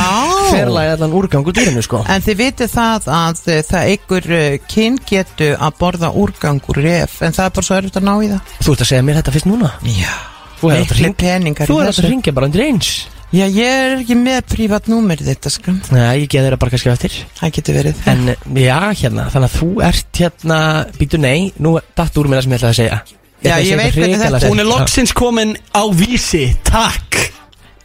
Fjarlæði allan úrgang úr dýrinu sko. En þið vitið það að uh, það einhver uh, kyn getu að borða úrgang úr ref En það er bara svo erfitt að ná í það. Þú ert að segja mér þetta fyrst núna? Já. Þú er að ringja bara undir eins Já, ég er ekki með prívat númer þetta sko. Nei, ég geði þeirra bara kannski eftir. Það getur verið En já, hérna, þannig að þú ert hérna Býtu nei, nú datt úr mér það sem ég ætlaði að segja. Já, ég segja veit hvernig þetta-. Hún er loksins komin á vísi, takk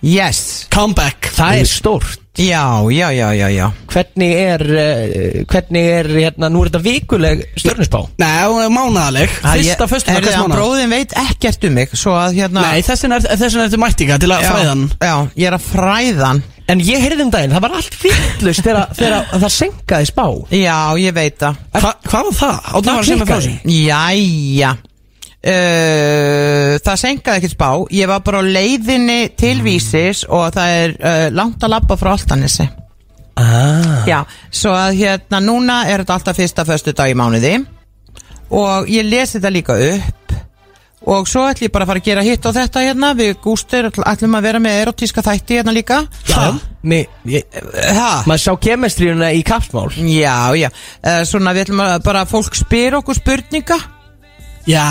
Yes. Comeback. Það er stórt. Já, já, já, já, já. Hvernig er, uh, hvernig er, hérna, nú er þetta vikuleg stjörnusbá Nei, hún er mánaðaleg Fyrsta föstudag Er hvers það að mánaðar? bróðin veit ekkert um mig Svo að hérna Nei, þessin er, þessin er þetta mættinga til að já, fræðan Já, ég er að fræðan En ég heyrði um daginn, það var allt vittlust þegar, þegar það senkaði spá. Já, ég veit það. Hva, Hvað var það? Átni var segja mig frá sig Jæja Uh, það senkaði ekkert spá. Ég var bara á leiðinni til vísis og það er uh, langt að labba frá Altanesi ah. já, svo að hérna núna er þetta alltaf fyrsta föstu dag í mánuði og ég lesi þetta líka upp og svo ætlum ég bara að fara að gera hitt og þetta hérna. Við Gústur ætlum að vera með erotíska þætti hérna líka. Já, ha? maður sá kemestríuna í kapsmál já, já, uh, svona við ætlum að bara fólk spyr okkur spurninga Já,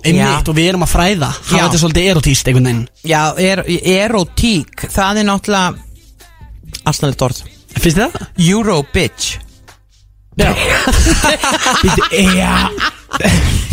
einmitt Já. og við erum að fræða Já. Það er svolítið erotíst einhvern veginn Já, er, erotík, það er náttúrulega Astanlegt orð Finnst þið það? Euro bitch Býtu, Já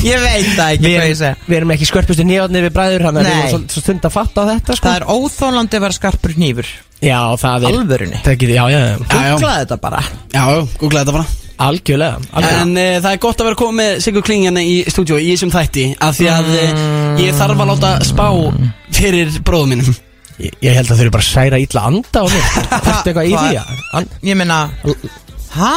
Ég veit það ekki Við hvað ég erum, segi við erum ekki skörpustu nýjóðni við bræður hann Við Nei. erum svo- svo stund að fatta á þetta sko. Það er óþólandi að vera skarpur hnífur Já, það er Alvörunni Það er, já, já, já, Já, já. Googlaði þetta bara Já, já, googlaði þetta bara algjörlega, algjörlega. En uh, það er gott að vera komið með Sigur Klingjarni í stúdíu í þessum þætti Af því að uh, ég þarf að láta spá fyrir bróðum mínum Ég, ég held að þau eru bara að særa illa anda á mér Ertu eitthvað í því? ja? An Ég meina Hæ?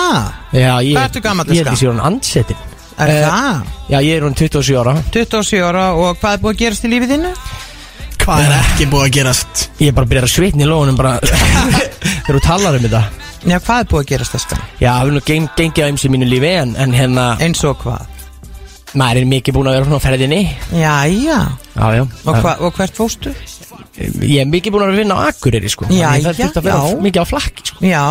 já, ég, Hvað ertu gamall, Ég held Ska? að sé hún andsetin Er Eh, það? Já, ég er hún 27 ára 27 ára og hvað er búið að gerast í lífið þínu? Hvað er ekki búið að gerast? Ég er bara að byrja að svitna í lóðunum bara Þegar þú talar um þetta Já, hvað er búið að gerast þess kann? Já, það er nú geng, gengið á ymsi mínu lífi en, en hérna, Eins og hvað? maður er mikið búin að vera svona á ferðinni Jæja Já, já Og, hva, og hvert fóstu? Ég er mikið búin að vera að vinna á Akureyri sko Já, Þannig Það já, þurfti að vera já. mikið á flakki sko Já,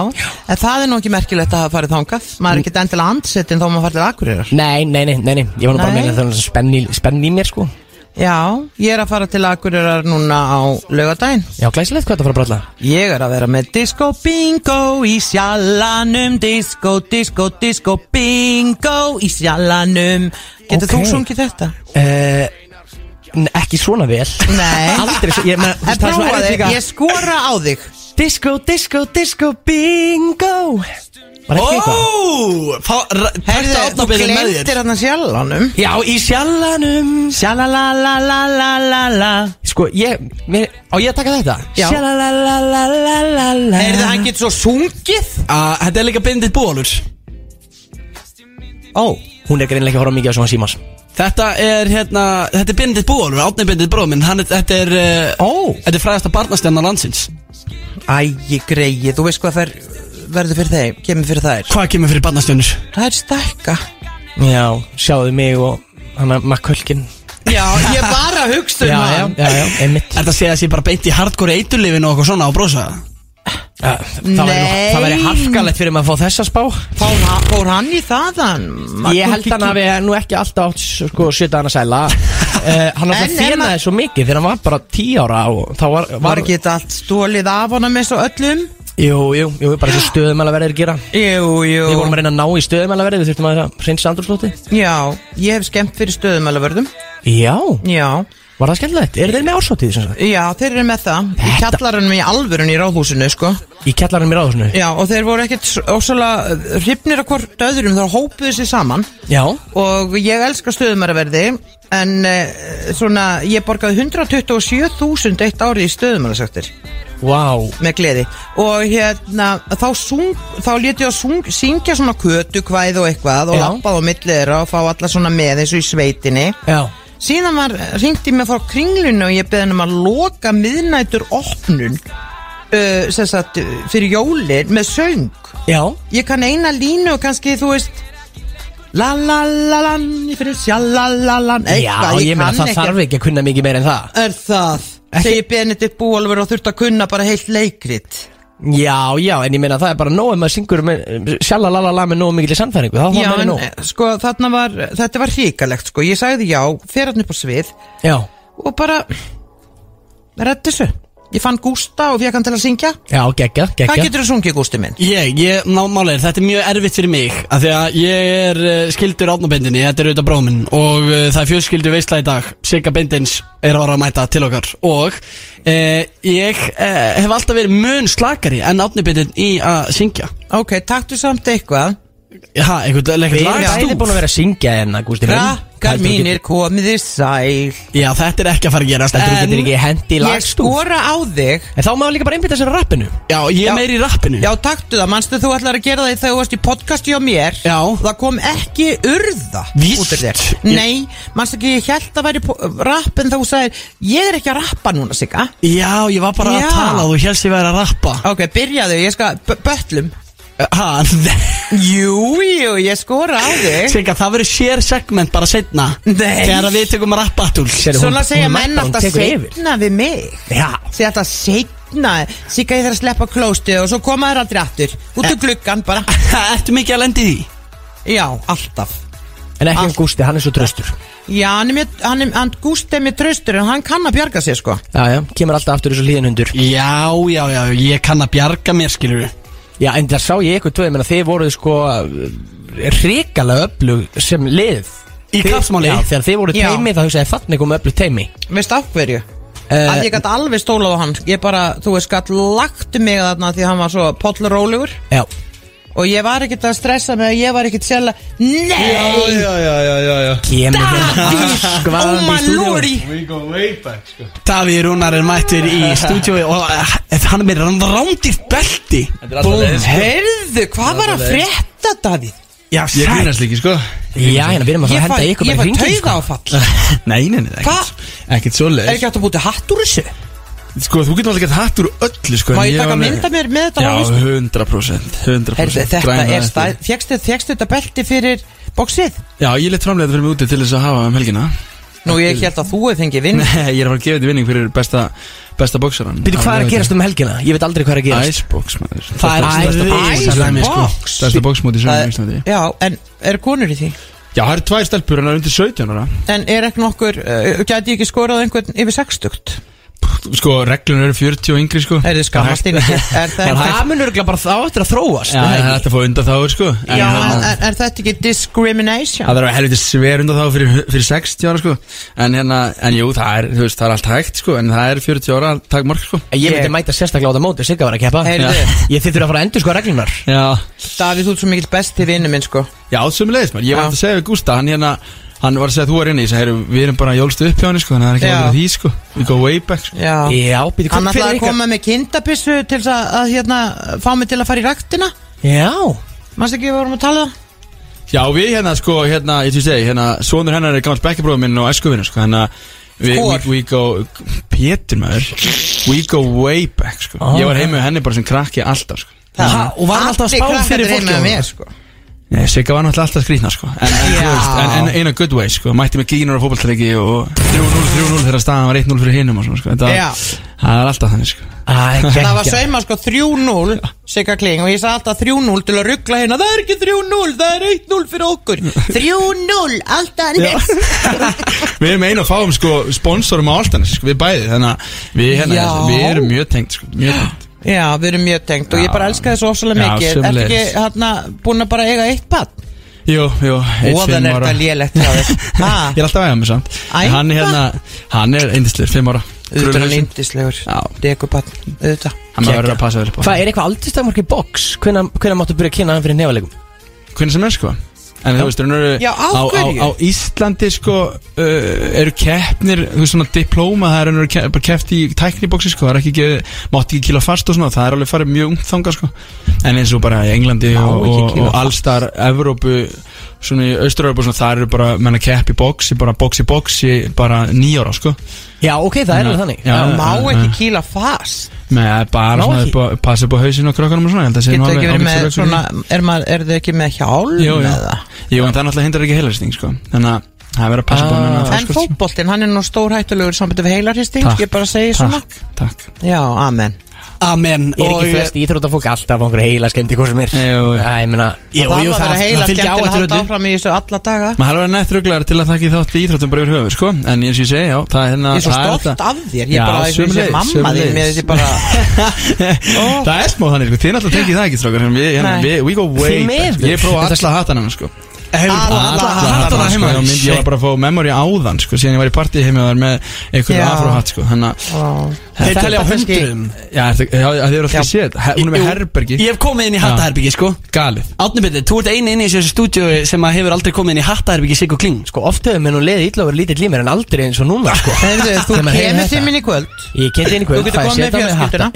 en það er nú ekki merkilegt að hafa farið þangað Maður er ekki endilega andsettin þó maður farið til Akureyrar Nei, nei, nei, nei, nei Ég var nú bara Nei. að meina það er spenn í, spenn í mér sko Já, ég er að fara til Akureyrar núna á laugadaginn Já, glæsilegt hvað þetta fara að bralla. Ég er að vera með disco bingo í sjallanum Disco, disco, disco bingo í sjallanum. Getur Ok. þú sungið þetta? uh, Ekki svona vel. Nei. Aldrei ég En það er svo líka. Ég skora á þig. Disco, disco, disco, bingo Var ekki eitthvað? Herðu, þú glemtir hann sjallanum. Já, í sjallanum. Sjalalalalala. Sko, ég, mér, á ég að taka þetta? Já. Sjalalalalala. Heyrðu, hann getur svo sungið. Ah, Þetta er líka bindið búalur Ó, Hún er greinlega ekki að horfa mikið á svona símas Þetta er hérna Þetta er bindið búalur, átni bindið bróðum minn. Hann er, þetta er uh, ó. Þetta er fræðasta barnastjarnar landsins. Æ, greið, þú veist hvað fer, verður fyrir þeim, kemur fyrir þær Hvað kemur fyrir barnastjarnir? Það er stækka Já, sjáðu mig og hann að makkölkin Já, ég bara hugst um Já, já, hann já, já, einmitt Þetta sé að sé bara beint í hardcore eiturlifinu og eitthvað svona á brosa Ja, Það væri nú- Nei. það væri harkalegt fyrir maður að fá þessa spá Fór, hann- fór hann í það hann? Ég held hann að við nú ekki alltaf átt sko sjöta hann að sæla uh, Hann En alltaf ef fjenaði maður- svo mikið þegar hann var bara tí ára og þá var, Var ekki þetta allt stólið af honum eins og öllum? Jú, jú, jú, bara þessu stöðumælaverðir gera. Jú, jú. Við vorum að reyna að ná í stöðumælaverði, við þurftum að reynsa andrúrslóti Já, ég hef skemmt fyrir stöðumælavörðum. Já, Já, var það skemmtilegt? Er þeir með ársótið já, þeir eru með það. Í Þetta- kjallarunum í alvörun í ráðhúsinu, sko. Í kjallarinn mér áðursnu? Já, og þeir voru ekkert ósala hrifnir af hvort öðrum þá hópuðu sér saman. Já, og ég elska stöðumæraverði en uh, svona, ég borgaði 127.000 eitt ári í stöðumærasektir vá. Með gleði. Og hérna þá, sung, þá leti ég að sung, syngja svona kötu kvæð og eitthvað og Já. lappað á milli þeirra og fá alla svona með eins og í sveitinni. Já, síðan var, ringdi mig frá kringlunu og ég beði hann um að loka miðnætur opnun uh, sem sagt fyrir jólin með söng. Já, ég kann eina línu og kannski þú veist la la la la ég fyrir sjallalalan já, ég meina það þarf ekki að kunna mikið meira en það. Er það? Segir Benedikt Búalver og þurft að kunna bara heilt leikrit. Já, já, en ég meina það er bara nóg ef maður syngur með sjalalala með nóg þá já, þá meira en, nóg. eh, sko þarna var þetta var hríkalegt sko, ég sagði já fer hann upp á svið Já, og bara reddi þessu Ég fann Gústa og fekk hann til að syngja. Já, geggja, Hvað geggja getur þú sungið Gústi minn? Ég, ég, ná, málega, þetta er mjög erfitt fyrir mig af Því að ég er uh, skildur átnabendinni, þetta er auðvitað bróminn Og uh, það er fjölskyldu veistla í dag Sigga Bendins er að vara að mæta til okkar Og uh, ég hef alltaf verið mun slakari en átnabendin í að syngja. Ok, taktu samt eitthvað Ha, eitthvað, Við eitthvað erum bæði búin að vera að syngja hérna, Gústi minn. Krakkar Heldur þú mínir komið þið sæl. Já, þetta er ekki að fara að gerast Heldur þú getur ekki hendi í Ég lagstúf. skora á þig. En þá má líka bara einbytta sér að rappinu. Já, ég Já. er meiri í rappinu. Já, taktu það, manstu þú ætlar að gera það þegar þú varst í podcasti á mér? Já. Það kom ekki urða Víst. út af þér. Ég- Nei, manstu ekki, ég held að væri po- rapp en þá þú sagðir Ég er ekki að rappa núna, Sigga. Já, ég var bara Já. að tala þú helst ég væri að rappa. Ok, byrjaðu, ég skal, b- böllum Ha, Jú, jú, ég skora á þig. Sigga, það verður share segment bara setna Nei. Þegar að við tekum að rappa aftur Sérðu, Svona segja menn alltaf seinna við mig. Já. Segja alltaf seinna. Sigga ég þarf að sleppa klóstið og svo koma þær aldrei aftur. Út úr gluggan bara. Ertu mikið að lendi því? Já, alltaf. En ekki um. Gústi, hann er svo tröstur Já, hann er með, hann er, hann Gústi er með traustur en hann kann að bjarga sér sko. Já, já, kemur alltaf aftur þessu hlýðin hundur Já, já, já, ég kann að bjarga mér, skilur Já, en það sá ég menn að þið voruð sko hrikalega öflug sem lið Í Þið- kappsmáli? Já, þegar þið voruð Já. teimi þá hugsaði þannig komið öflug teimi Veist af hverju? Eh, að ég gæti alveg stólað á hann Ég bara, þú veist, gæti lagt mig þarna því hann var svo pollrólegur Já Og ég var ekkert að stressa með að ég var ekkert sjálf Nei! já, já, já, já, já Kemur Davíð! Oh my lordy! We go way back, sko Davíð Rúnar er mættur í stúdíói og uh, hann er með rándir belti Búm, heyrðu, hvað var að frétta, Davíð? Já, Ég grínast líki, sko Já, hérna, við erum að Ég fara að fæ, henda ykkur ég bara fæ hringin tauga sko. áfall Nei, nei, nei, Hva? ekkert Ekkert Er svoleiðis ekki hægt að búti hatt úr þessu? Sko, þú getur alltaf gett hatt úr öllu, sko Má ég taka mynda mér með þetta Já, á hausnum? 100% 100% Heyrðu, þetta Græna er eftir. stæð Fjekstu þetta belti fyrir bóksið? Já, ég let framlega þetta fyrir mig úti til þess að hafa um helgina Nú, ég held að þú hefði fengið vinn Nei, ég er að fara að gefa þetta vinning fyrir besta Besta bóksaran Býtu, hvað er að gerast um helgina? Ég veit aldrei hvað er að gerast Icebox, maður Það er Besta- Ice besta- bóksmóti í er- Íslandi Já, en eru konur í því? Já, það eru tvær stelpur en það er undir 17 ára En er ekki nokkur, uh, gæti ég ekki skorað einhvern yfir 60? Sko, reglun eru 40 og yngri, sko. Er þið skammast inn ekki? Er það munur örugglega bara þá eftir að þróast Já, er það er hægt að fá undan þáður, sko. En Já, hérna- er, er þetta ekki discrimination? Það er helviti sver undan þá fyrir, fyrir 60 ára sko. En hérna, en jú, það er, þú veist, það er allt hægt sko. En það er 40 ára takmark sko. Ég myndi Ég- mæta sérstaklega á það móti, Sigga var að keppa. Heyrðu. Já. Ég þurfa að fara að endur sko reglunar Já, Davíð, þú ert svo mikill besti vinnu minn, sko. Já, sömulegis maður. Ég var Já. að segja við Gústa, hann hérna Hann var að segja að þú var inni, ég sagði, "Heyrðu, við erum bara jólstu upp hjá hann sko Þannig að það er ekki Já. alveg því sko We go way back sko Já Já, býtu, Hann hver ætlaði er að ykkar? koma með kindabissu til þess að, að hérna, fá mig til að fara í raktina Já Manstu ekki, við vorum að tala um það? Já, við hérna sko, hérna, ég til segi, hérna Sónur hennar er gammal bekkjabróður minn og æskuvinur sko Þannig að við, we, Hvor? we go Pétur maður We go way back sko. Ég var heima með henni bara sem krakki alltaf sko Ha, og var hann alltaf að spá fyrir fólki á með það? mér, sko Nei, Sigga var náttúrulega alltaf skrýtna sko. En, en, þú veist, en, en in a good way sko. Mætti með gínur á fótballtaleiki og 3-0, 3-0 þegar staðan var 1-0 fyrir hinum og svona sko. Þetta Já. var- Það er alltaf þannig sko. Æ, Það var sauma sko 3-0 Sigga Kling og ég sagði alltaf 3-0 til að ruggla hérna. Það er ekki 3-0, það er 1-0 fyrir okkur. 3-0, alltaf nefn Við erum einu að fáum sko sponsorum á Altanis sko, Við bæði, þannig að við, hérna, Já. við erum mjög tengt sko Mjög tengt Já, við erum mjög tengt og ég bara elska þessu ofsalega Já, mikið. Ertu ekki sömuleiðis. hérna búin að bara eiga eitt bann? Jú, jú, eitt Óðan fimm er þetta lélegt? Ég er alltaf að eiga mig samt. Hann er hérna, hann er eindislegur, 5 ára. Auðvitað er Já. Dekubann, auðvitað. Hann verður að passa vel upp á Hvað, er eitthvað aldurstakmark í box? Hvenær hvenær máttu byrja að kynna hann fyrir nefalekum? Hvernig sem er sko En þú veist, raunur, Já, á á, á, hverju? á Íslandi sko uh, eru keppnir, þú veist svona diplóma, það er raunur ke bara keppt í tæknibóksi sko, það er ekki, ekki mátti ekki kila fast og svona, það er alveg farið mjög ungt þangað sko, en eins og bara í Englandi og, ekki og, kýla og fast. allstar Evrópu, svona í Austuröfu svona, það eru bara, menna kepp í bóksi bara bóksi bóksi, bara nýjára sko Já, ok, það er alveg þannig Já. Má já, ekki já. kýla fast með bara Má svona ekki? upp að passa upp á hausinu og krökkunum og svona, ég held að sé nú Getur ekki alveg- verið alveg með svo svona. Er, maður, er þið ekki með hjálm Jú, jú. eða? Jú, en það náttúrulega hindrar ekki heilarsting sko, þannig að það er verið að passa upp á Ah. menna En fótboltinn, hann er nú stór hættulegur sambandi við heilarhisting Takk, Ég bara segi svona Takk, takk Já, amen Amen. Ég er ekki flest íþróttafólk alltaf á einhverju heila skemmt í hvað sem er ég Það jú, var að heila fylgir skemmtilega að halda áfram í þessu alla daga. Maður har verið nett rugglar til að þakki þátt í íþróttum bara yfir höfu sko. En eins og ég segi, já, það er hérna Ég er svo það stolt af þér. Ég er bara eins og sömuleiðis, mamma þín með þessi bara Það er smá þannig, sko, þið náttúrulega tekið það ekki við, hérna, við, we go way back. Ég prófa að axla hattan hennar sko Hefur Alla- prófað alla- hattana sko, heima ég, myndi, ég var bara að fá memory áðan sko, síðan ég var í partíi heima var með einhverju afróhatt sko, þannig að Þeir Þetta telja á hundruðum. Já, það hefur alltaf séð Hún er með herbergi. Ég hef komið inn í hattaherbyggi sko. Galið. Átni Bindi, þú ert eini inn í þessu stúdíu sem að hefur aldrei komið inn í hattaherbyggi Sigg og Kling. Sko oft hefur mér nú leðið illa og verið lítill í mér en aldrei eins og núna sko. Þú kemur til minn í kvöld. Ég Þú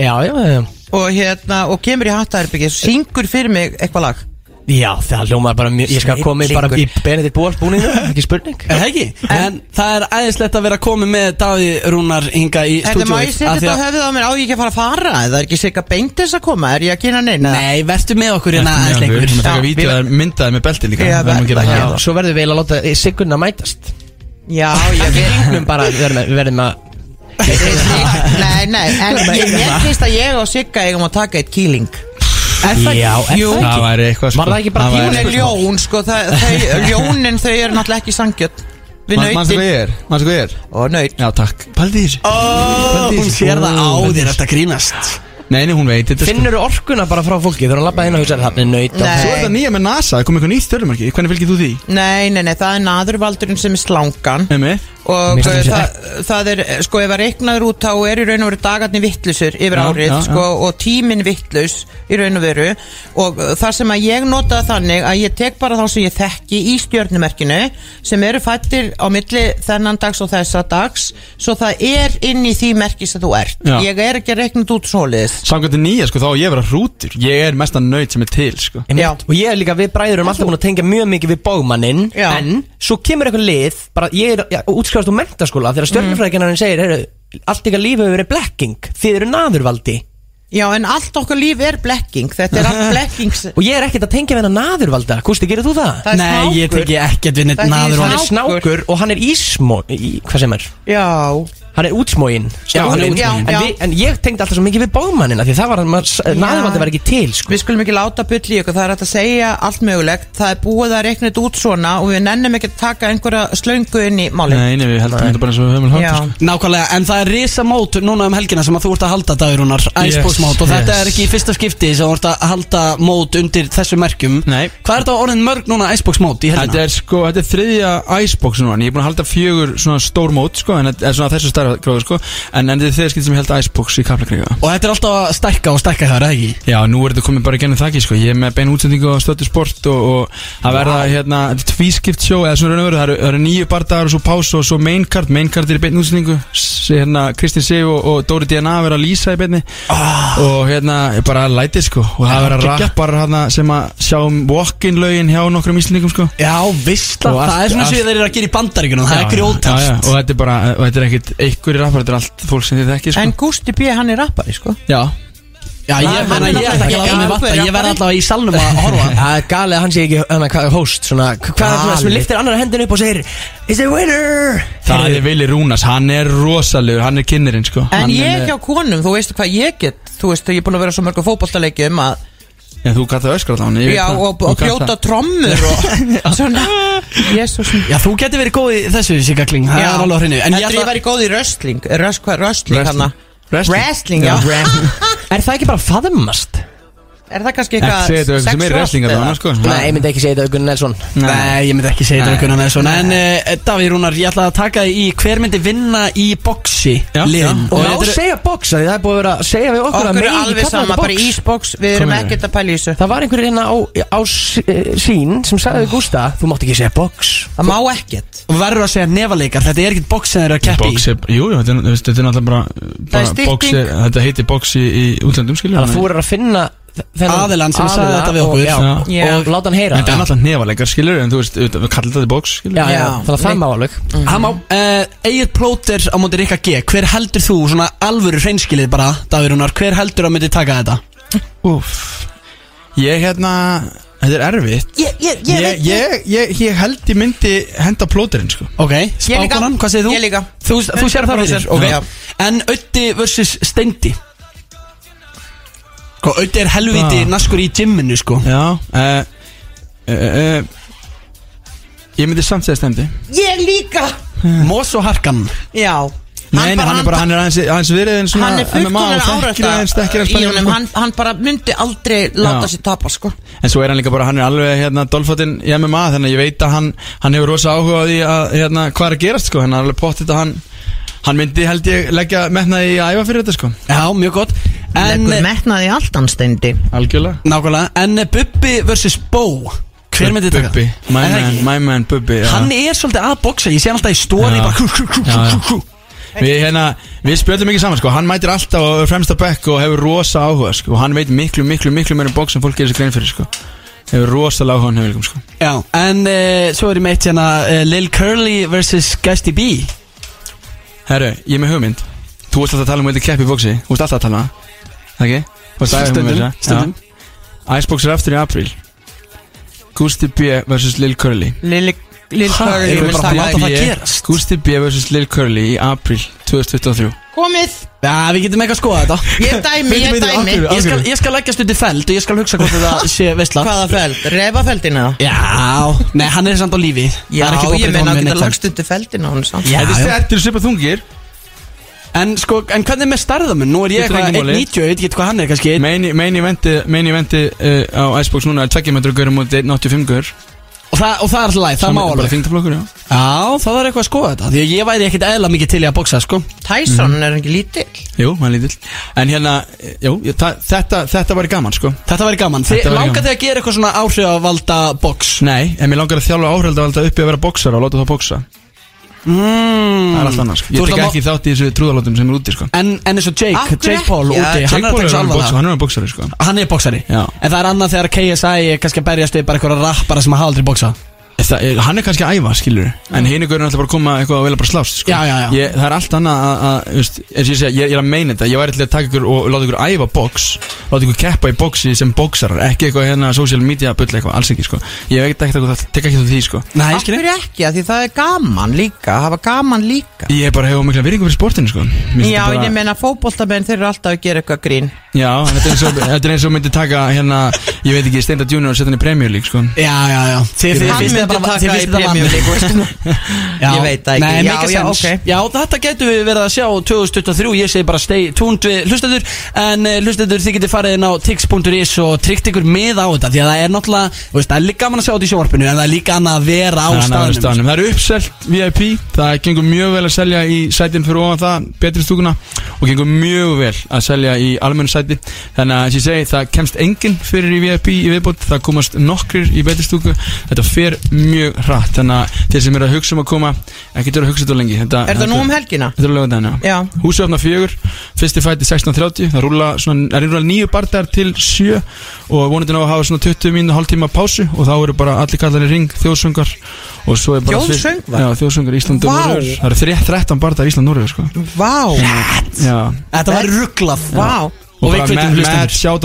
á já og, hérna, og kemur í hattaherbyggi Syngur fyrir mig eitthvað lag Já, það hljómaði bara mjög Ég skal koma bara í Benedikt Bóals búninu Ekki spurning? Er það ekki? En það er æðislegt að vera komið með Davíð Rúnar hinga í Er það má ég setja þetta á höfuð á mér. Á ég ekki að fara að fara? Það er ekki sigga beintis að koma? Er ég að kynna neina? Nei, vertu með okkur hérna aðeins Við lengur. Erum að taka við- að myndaði með belti líka. Við gera svo verðum við eiginlega að láta Sigurna mætast. Já, ég Við Við við Nei, nei, en ég finnst að ég og Sigga eigum að taka eitt kýling Er það ekki? Já, er Jú. það Það væri eitthvað sko. Var það ekki bara Það Hún er ljón, sko, það, þau, ljónin þau eru náttúrulega ekki sangjöld Við Man- Manstu hvað nautin ég er? Manstu hvað ég er? Og naut. Já, takk. Paldi í þessu. Ó, Hún sér það á þér. að grínast. Nei, nei, hún veit þetta sko Finnur orkuna bara frá fólki? Þegar hann lappaði inn og hugsaði Þannig nöyt Nei. Svo er þetta nýja með NASA, það kom eitthvað nýtt stjórnumarki Hvernig fylgir þú því? Nei, nei, nei, það er naðurvaldurinn sem er slangan. Emi? Og það það, er, sko, ef að reiknaður út þá er í raun og veru dagarnir vittlusur yfir Já, árið, já, sko, og tíminn vittlus í raun og veru. Og það sem að ég nota þannig að ég tek bara þá sem ég þekki í stjörnumerkinu sem eru fættir á milli þennan dags og þessa dags. Svo það er inn í því merki sem þú ert. Já. ég er ekki að reikna út svoleiðis. Samkvæmt nýja, sko, þá á ég að vera hrútur. Ég er mesta nöyt sem er til, sko. Já. Og ég er líka, við bræður erum alltaf búin að tengja mjög mikið við bógmanninn Já. En ég útskrifast úr mentaskóla Þegar stjörnufræðingarinn segir heyrðu, Allt ykkar líf hefur verið blekking Þið eru naðurvaldi Já, en allt okkar líf er blekking þetta er allt blekkings Og ég er ekkert að tengja við hennar naðurvalda Gústi, gerir þú það? Það Nei, ég snákur. teki ekkert við neitt Það er naður Hann er snákur og hann er ísmó í, Hvað sem er? Já, Hann er útsmógin Já, hann er útsmoginn. en, Já, við- en ég tengdi alltaf svo mikið við bógmannina Því það var hann, naðurvaldi var ekki til sko. Við skulum ekki láta bull í ykkur, það er hægt að segja allt mögulegt, það er búið að reikna þetta út svona og við nennum ekki að taka einhverja slöngu inn í málinn. Nei, nei, við heldum þetta bara eins og við höfum Já, hátt sko. Nákvæmlega, en það er risa mót núna um helgina sem að þú ert að halda Davírunar Icebox mót og þetta yes. er ekki í fyrsta skipti sem þú ert að halda mót undir þessu merkjum Nei. Hvað er þetta orðin mörg núna Icebox mót í Þetta helgina? er sko, þetta er þriðja Icebox núna Ég er búin að halda fjögur svona stór mót sko En þetta er svona þessu stærra gróður sko. En, en þetta er þriðja skipt sem ég held Icebox í Kaplakriga Og þetta er alltaf að stækka og stækka það, er það ekki? Já, nú er þetta komið bara gennum þakki sko. Ég er með bein útsendingu á stöttu sport Og, og það verða hérna Tvískipt sjó, eða svona raun og veru Það eru, eru nýju bardagar og svo pásu og svo main card. Main card er í bein útsendingu. Hérna Kristín Sif og, og Dóri DNA verða að lýsa í beinni. Og hérna, bara læti sko. Og það verða rappar hérna sem að sjá um walk-in lögin hjá nokkrum íslendingum sko. Já, vissla, það er svona sem þeir eru að gera í bandaríkunum, það er grjótast. Og þetta er bara, þetta er ekkit einhverjir rappar, þetta er allt fólk sem þið þekki sko. en Gusti B. hann er rappari, sko. Já, Já, ég, hann menna, ég náttúrulega vatta, ég verð rappari. allavega í salnum að horfa Það er galið að hann sé ekki hana, hvað, host svona, Hvað er það sem liftir annar hendin upp og segir Is a winner það er Vili Rúnas, hann er rosalegur, hann er kynnerinn sko En hann ég er, hjá konum, þú veist hvað ég get, þú veist, ég er búin að vera svo mörgum fótballtaleikjum að, Já, þú gæti að öskra á hann já, og, og brjóta trommur og svona, jésús. Já, þú getur verið góð í þessu, Sigga Kling, það Já. er alveg á hreinu En ég Heldur ætla ég væri góð í wrestling, röst, hvað, wrestling Wrestling. hann Wrestling. Wrestling, já. Er það ekki bara faðmast? Er það kannski Ekki segja þetta eitthvað sem er wrestlingar eða? þannig sko Nei, ég myndi ekki segja þetta Gunnar Nelson. Nei, ég myndi ekki segja þetta einhvern veginn svona En uh, Davíð Rúnar, ég ætla að taka þig í hver myndi vinna í boxi Já, liðin? Já. Og má þetta eru- segja box að því Það er búið að vera að segja við okkur að Okkur er megi alveg kalla sama, þetta bara box. ísbox, við erum Komið ekkert að pæla í þessu. Það var einhver hérna á, á s- eh, sín sem sagði við Gústa Þú mátt ekki segja box. Það má ekkert. Þú verður að segja nefaleikar, þetta er ekkert box sem þeir eru að keppi Box er, jú, jú, þetta er, þú veist, þetta er náttúrulega bara, er bara stytting. box er, Þetta heitir box í, í útlöndum skilur Þannig að þú er að finna Aðilann sem sagði þetta við og- okkur. já, Já. Og láta hann heyra Þetta er náttúrulega nefaleikar skilur En þú veist, við kallum þetta box skilur Já, já, þannig að það má alveg Hann má, uh, Egil Plóter á móti Rikka G Hver heldur þú, svona alvöru hreinskilið bara, Davíð Rúnar Hver heldur að myndi taka þetta? Úff Ég hérna, þetta er erfitt Ég, ég, ég, Ég, veit- ég, ég, ég held ég myndi henda plóterinn sko Ok, líka. spákonan, hvað segir þú? Ég líka. Þú, þú sér það fyrir, 100%. ok Já. En Ötti vs. Steindi Sko, auðvitað er helviti Ah. naskur í gymminu sko. Já. Uh, uh, uh, Ég myndi samt segja stendi. Ég líka. Mós og harkan. Já. Nei, nei, hann er bara, hann er aðeins, aðeins verið en svona Hann er fullkomlega þekkir aðeins, þekkir aðeins árætta í honum, spenninguna, hann, hann bara myndi aldrei láta Já. sér tapa sko. En svo er hann líka bara, hann er alveg hérna dolfotinn í MMA Þannig að ég veit að hann, hann hefur rosa áhuga á því að hérna, hvað er að gerast sko. Hann er alveg pottit að hann Hann myndi held ég leggja metnaði í æfa fyrir þetta sko Já, mjög gott En, Leggur metnaði allt hann steindi Algjörlega nákvæmlega En eh, Bubbi vs. Bó Hver myndi taka? Bubbi, my Er það man, ekki? my man Bubbi já. Hann er svolítið að boksa Ég sé hann alltaf í stóri Já. bara hú, hú, hú, Já, hú, já. hú, hú. Við, hérna, við spjöldum mikið saman sko, hann mætir alltaf á fremsta bekk og hefur rosa áhuga sko, og hann veit miklu, miklu, miklu meira um bóks en fólk gerir sér grein fyrir sko. hefur rosalega áhuga hann hefur sko. Já, en uh, svo er ég meitt hérna uh, Lil Curly vs. Gusty B Herru, ég er með hugmynd. Þú veist alltaf að tala um að vilja keppi í bóksi Þú veist alltaf að tala. Það, það ekki? Stundum, stundum. Icebox er aftur í apríl. Gusti B vs. Lil Curly. Lil Lil Curly við mun bara að láta það gerast? Gusti B vs. Lil Curly í apríl 2023 Komið Já, við getum ekki að skoða þetta Ég dæmi, ég dæmi? Ég skal, ég skal leggjast undir feld og ég skal hugsa hvort þetta sé veistla Hvaða feld? Refafeldina? Já, nei, hann er samt á lífi Já, er ég að meina að geta lagst undir feldina hún samt Já, Þetta er settir svipað þungir En sko, en hvernig með starðamun? Nú er ég eitthvað engu máli. 1.90 Ég veit ekki hvað hann er, kannski main eventi uh, á Icebox núna er 2 metrar gaur á móti 1.85 gaur Og það, og það er alltaf læg, það má Bara alveg þingtaflokkur, já. Já, það er eitthvað að skoða þetta. Því að ég væri ekkit eðla mikið til í að boksa, sko. Tyson er ekki lítill. Jú, hann er lítill. En hérna, jú, ég- það- þetta, þetta var gaman sko. Þetta væri gaman. Þið Þetta væri langar gaman. þig að gera eitthvað svona áhrifavalda box? Nei, en mér langar að þjálfa áhrælda uppi að vera boxar og láta það boxa mm. Það er allt annars sko. Þú Ég tek ekki þátt í þessu trúðalótum sem er úti sko En, en eins og Jake, hverju Jake Paul úti Ja, er taka Paul er það hann er boxari sko Hann er boxari Já. En það er annað þegar KSI er kannski að berjast við bara eitthvað rappara sem hafa aldrei boxað Það, er- hann er kannski að æfa, skilur En hinn ykkur er alltaf bara að koma eitthvað og vilja bara slást sko. Já, já, já. Ég, Það er allt annað að, að, að veist, eins og ég, segja, ég, ég er að meina þetta. Ég væri til að taka ykkur og láta ykkur æfa box Láta ykkur keppa í boxi sem boxarar Ekki eitthvað hérna social media bull eitthvað, alls ekki sko. Ég veit ekki það, tek ekki það því sko. Nei, Af hverju ekki? Af Því það er gaman líka Hafa gaman líka. Ég bara hefur mikla virðingu fyrir sportinu sko. Mér Já, bara- ég meina fótboltamenn þeir eru alltaf að gera eitthvað grín. Já, en þetta er eins og, þetta er eins og myndi taka hérna, ég veit ekki, Steinda Junior og setja hann í Premier League, sko. Já, já, já. Þið þið myndi taka í. Já. Ég veit það ekki. Nei, Já, já, sense. ok. Já, þetta getur við verið að sjá 2023, ég segi bara stay tuned við hlustendur En uh, hlustendur þið getur farið inn á tix.is og tryggt ykkur með á þetta Því að það er náttúrulega, það er líka gaman að sjá þetta í sjónvarpinu En það er líka annað að vera á staðnum. Það eru uppselt VIP, það gengur mjög vel að selja í sætin fyrir ofan það, betri stúkuna Og gengur mjög vel að selja í almennu sæti Þannig að þess ég segi, það kemst enginn fyrir í VIP í viðbót Það komast nokkrir í betri stúku Þetta fer mjög hratt Þannig að þeir sem eru að hugsa um að koma, ekki vera að hugsa þetta lengi þetta, Er það nú um helgina? Þetta er þetta, Já. Húsið opna fjögur, fyrsti fæti 16.30 Það rúla svona, er rúla nýju bardagar til sjö Og vonandi ná að hafa svona 20 mínu hálftíma pásu Og þá eru bara allir kallar í ring, þjóðsöngar Þjóðsöngvar? Já, þjóðsöngar Ísland og Vá. Norður Það eru þré- 13 bardagar Ísland og Norður sko. Vá, Já Þetta var rugglað vá Og Og, við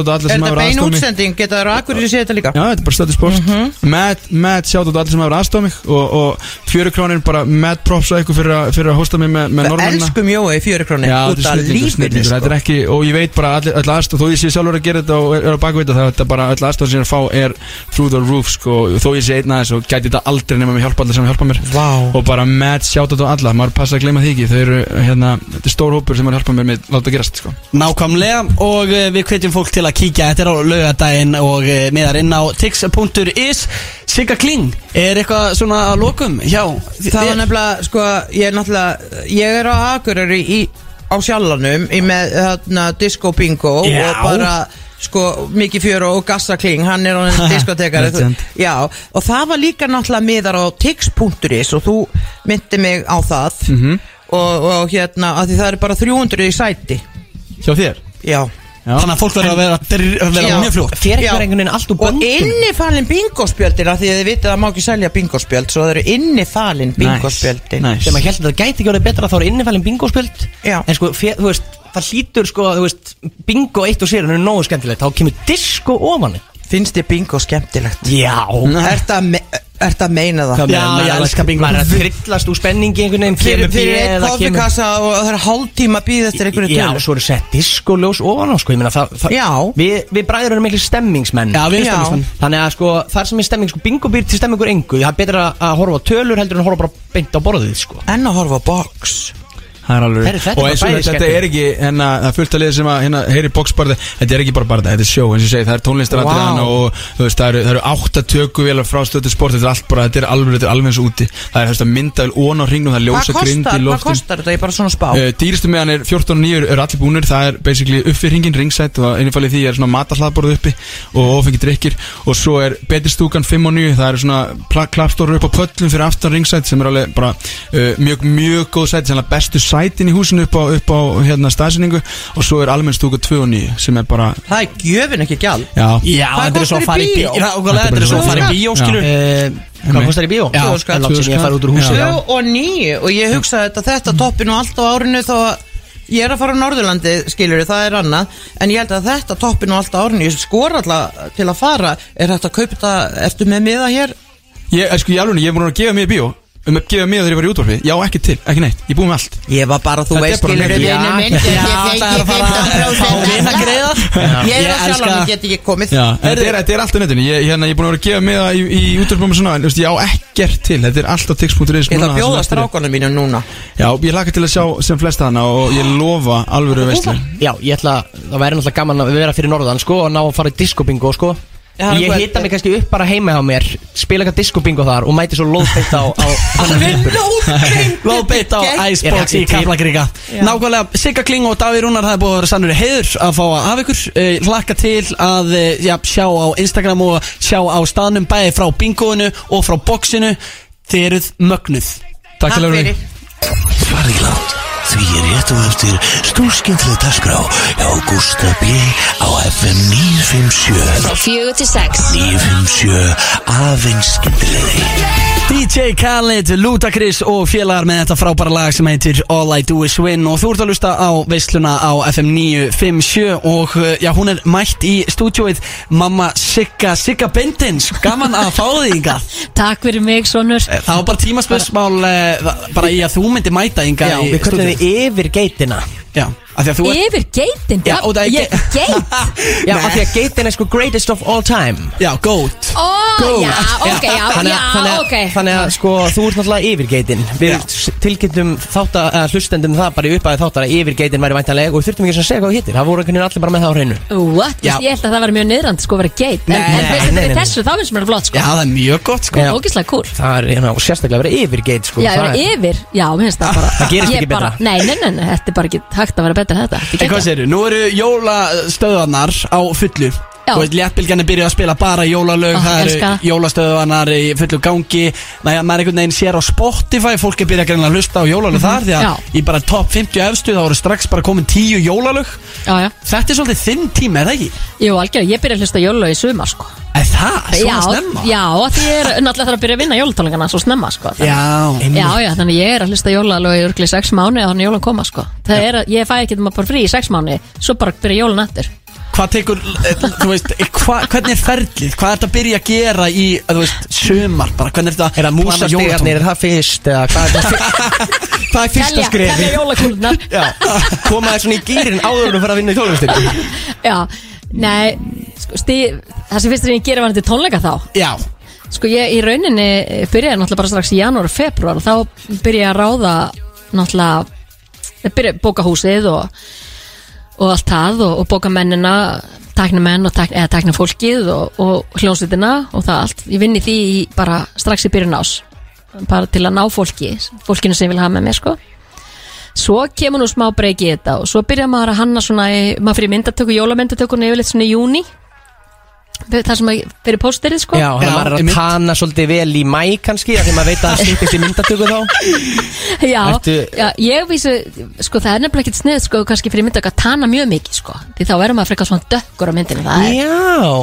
á allir Er þetta bein útsending? Geta það akkur í sér þetta líka? Já, þetta er bara stöðu sport. Mad, mad sjátt á allir sem hafa aðstofa mig. Og, og fjöru krónir bara mad props að ykkur fyrir, að- fyrir að hosta mig með, með Við norðmennina elskum Jói í fjöru króni Já, út þetta af er lífinu snillingur Þetta er sko. ekki, og ég veit bara allir, allir aðstof Þó ég sé sjálfur að gera þetta og er, er á bakveita Það er þetta bara öll aðstof sem ég er að fá er Through the roof, sko. Þó ég sé einn aðeins og gæti þetta aldrei nema með hjálpa allir sem hjálpa mér. Vá. Og bara mad sjátt á alla. Maður passa að gleyma því ekki. Þau eru, hérna, er er og uh, við hvetjum fólk til að kíkja Þetta er á laugadaginn og uh, meðar inn á tix.is Sigga Kling, er eitthvað svona að lokum? Já, Það var nefnilega, sko, ég er náttúrulega Ég er á Akureyri í, á sjallanum í með þarna disco bingo Já. og bara sko mikið fjör og Gassa Kling hann er á henni diskotekari já, og það var líka náttúrulega miðar á tix.is og þú myndi mig á það Mhm. og, og hérna, að því það er bara 300 í sæti Hjá þér? Já, Þannig að fólk verður að vera, að vera Já. mjög fljótt. Já. verið einhvern veginn allt úr og böndum? innifalin bingospjöldin af því að þið vitið að það má ekki selja bingospjöld svo það eru innifalin bingospjöldin Nice. sem að held að það gæti ekki orðið betra þá er innifælinn bingospjöld Já. en sko, fe- þú veist, það hlýtur sko, veist, bingo eitt og sér er nógu skemmtilegt, þá kemur disco ofan. Finnst þið bingo skemmtilegt? Já. Er það, me- ert að meina það? Já, ég elska bingo. Maður er að trillast úr spenningi einhvern veginn Fyrir, fyrir einn koffekassa og það er hálftíma að býða eftir einhverju Já, tölu svo eru sett diskoljós ofan á sko, ég meina það, það Já. Við, við bræður erum miklu stemmingsmenn. Já, við erum stemmingsmenn. Þannig að sko, þar sem er stemming, sko, bingo býr til stemmingur engu. Það er betra að, að horfa á tölur heldur en að horfa bara beint á borðið, sko. En að horfa á box. Það er alveg er Og eins og þetta, er ekki hérna, Það fullt að liða sem að hérna, heyri boxbarði Þetta er ekki bara barða, þetta er sjó eins og ég segi Það er tónlistaratriðan Vá. og þú veist, það eru, það eru átta tökuvélar frá stöðu sport Þetta er allt bara, þetta er alveg, þetta er alveg eins og úti. Það er myndavel ón á hringnum Það er Hvað ljósa grind kostar, í hvað loftin kostar þetta? Ég er bara svona spá. Uh, dýristu meðan er 14 og 9 eru allir búnir. Það er basically uppi hringin ringsætt og einifalið því er svona matahlaðborð uppi og ofengi drikkir. Og svo er betri stúkan 5 og 9 það eru svona klappstóru upp á pöllum fyrir aftan ringsætt sem er alveg bara uh, mjög mjög góð bestu sætin í húsinu upp á, upp á hérna staðsynningu og svo er almenn stúka 2 og 9 sem er bara Það er gjöfin ekki gjald. Já. Já, þetta er svo að í fara í bíó? Þetta er svo að fara í bíó, skilur Eh, Hvað kostar í bíó? Já, skall. Langt sem ég fara út úr húsi Tvö já. og níu og ég hugsaði þetta þetta toppi nú allt á árinu þó að ég er að fara á Norðurlandi skilur það er annað en ég held að þetta toppi nú allt á árinu. Ég skor alltaf til að fara. Er þetta að kaupa þetta, ertu með miða hér? ég, eh, sko, ég, alveg, ég er búin að gefa mér bíó um að gefa mér þegar ég var í útvarfi já ekki til, ekki neitt, ég er búin með allt. Ég var bara, þú Þetta er veist, bara skilur neitt. við Já, það er að fara að fá vina greiða. Ég er Ég að sjálf elska- að get ekki komið. Já, þetta er, þetta er allt á netinu. Ég, hérna, ég er búin að vera að gefa mig það í, í útvarpum og svona En þú veist, ég á ekkert til. Þetta er allt á tix.is Ég ætla núna, að það sem bjóða eftir er. strákanum mínu núna. Já, ég laka til að sjá sem flesta hana Og ég lofa alvöru veistlu Já, ég ætla, það væri náttúrulega gaman að vera fyrir norðan sko og ná að fara í diskobingo sko Ég hitta mig kannski upp bara heima hjá mér spila eitthvað diskobingo þar og mæti svo lóðbeitt á, á Lóðbeitt á Icebox í Kaplagríka Nákvæmlega, Sigga Kling og Daví Rúnar Það er búið að vera sannur heiður að fá að hafa ykkur. Eh, Hlakka til að eh, já, sjá á Instagram og sjá á staðnum Bæði frá bingoinu og frá boxinu. Eruð mögnuð. Takk Svariland Því er rétt og eftir stúrskindlega dagskrá hjá Gústa B á FM 957 Frá fjögur til sex. 957 aðeins skemmtilegri DJ Khaled, Ludacris og félagar með þetta frábæra lag sem heitir All I Do Is Win. Og þú ert að lusta á veisluna á FM 957 og uh, já, hún er mætt í stúdjóið mamma Sigga, Sigga Bendins gaman að fá þig inga Takk fyrir mig, sonur. Það var bara tímaspörsmál uh, bara í að þú myndi mæta inga Já, við köllum stúdíóið. þið yfir geitina. Já, Yfir geitin Já, og það er Ég- ge- Geit. Já, af því að geitin er sko greatest of all time. Já, gót Ó, já, ok, já, Þannig já, ok. þannig að sko þú ert náttúrulega yfir geitin Við tilkynntum þátt að hlustendum það bara í uppæði þáttar að yfir geitin væri væntanleg og við þurftum ekki að segja hvað það hittir Það voru einhvern veginn allir bara með það á hreinu. What? Já. Ég held að það var mjög niðrandi sko að vera geit En, þessu, þá finnst mér það flott sko. Já, það er mjög gott sko. Ógislega cool. Það er hérna, sérstaklega að vera yfir geit sko. Já, yfir, já, mér finnst það bara Betra. Þetta þetta En hvað geggjað. segirðu, nú eru jólastöðarnar á fullu Já. Þú veist, léttbylgjan er byrjuð að spila bara jólalög Ó, Það eru jólastöðarnar í fullu gangi maður einhvern veginn sér á Spotify Fólk er byrjað greinlega að hlusta á jólalög þar Því að Já. í bara top 50 efstu þá eru strax bara komin 10 jólalög Já, Þetta er svolítið þinn tími, er það ekki? jú, algjörlega, ég byrja að hlusta jólulög í sumar sko Er það? Svona snemma? já, að því ég er náttúrulega þarf að byrja að vinna jólutónleikana svo snemma sko Þannig- Já, Já, já, þannig að Það að, byrja Hvað tekur, eh, þú veist, eh, hva, hvernig er ferlið? Hvað er þetta að byrja að gera í, eh, þú veist, sumar bara? Hvernig er þetta Er það músastegarnir, er það fyrst eða hvað er það Hvað er fyrsta Telja, skrifi? telja jólakúlunar Já, koma þér svona í gýrin áður en þú fyrir að vinna í tónlistinni. Já, nei, sko, stí, það sem fyrst er ég gera var þetta tónleika þá. Já, Sko ég í rauninni byrjaði náttúrulega bara strax í janúar og februar og þá byrjaði að ráða náttúrulega ég byrjaði að bóka húsið og, og allt það og, og bóka mennina tækna menn og tækna, eða tækna fólkið og, og hljónsutina og það allt. Ég vinni því í, bara strax í byrjun ás bara til að ná fólki fólkinu sem vil hafa með mér sko. Svo kemur nú smá breyki í þetta og svo byrjar maður að hanna svona, maður fyrir myndatöku, jólamyndatökuna yfirleitt svona í júni Það sem að fyrir pósterið sko. Já, þannig að maður er að einmitt. tana svolítið vel í mæ kannski af Því maður veit að það stýttist í myndatöku þá. Já, Ertu- já, ég vísu, sko það er nefnilega ekkert snið sko, kannski fyrir myndatöku að tana mjög mikið sko. Því þá verður maður frekar svona dökkur á myndinu Það er, Já.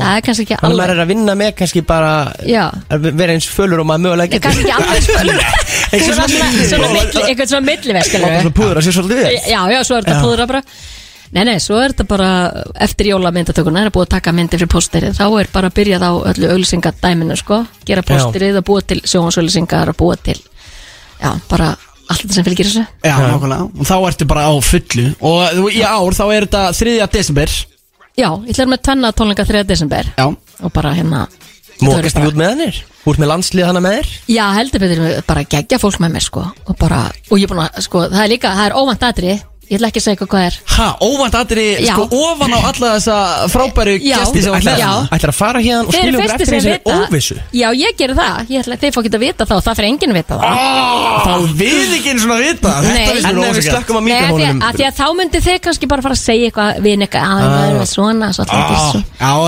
það er kannski ekki Þannig að maður alveg er að vinna með kannski bara Já. að vera eins fölur og maður mögulega Ég kannski ekki alveg sko. Svona, svona, svona, milli, eitthvað svona milliverk Láta svo púður að sé svolítið vel. Já, já, svo er þetta púðra bara Nei, nei, svo er þetta bara eftir jólamyndatökuna, er að búið að taka myndir fyrir pósterið, þá er bara að byrjað á öllu auglýsingadæminu, sko, gera pósterið og búa til sjónsauglýsingar og búa til, já, bara allt þetta sem fylgir þessu. Já, nákvæmlega. Og þá ertu bara á fullu. Og þú- í ár þá er þetta 3. desember. Já, ég ætla með tvenna tónleika 3. desember. Já. Og bara hérna Mókast ekki út með hannir? Út með landslið hana með þér? Já, heldur betur bara gegja fólk með mér sko. Og bara, og ég er búin að, sko, það er líka, það er óvænt aðri ég ætla ekki að segja eitthvað hvað er. Ha, óvænt aðri sko ofan á alla þessa frábæru Já. gesti sem Já. Ætlar að fara hérna og skilja okkur eftir vita óvissu. Já, ég gerir það, ég ætla, þeir fá ekki að vita það og það fyrir enginn að vita það Þá við ekki einu svona vita. Þetta ef við slökkum á mikrofónum að, því að þá myndi þeir kannski bara fara að segja eitthvað við eitthvað, að það er svona,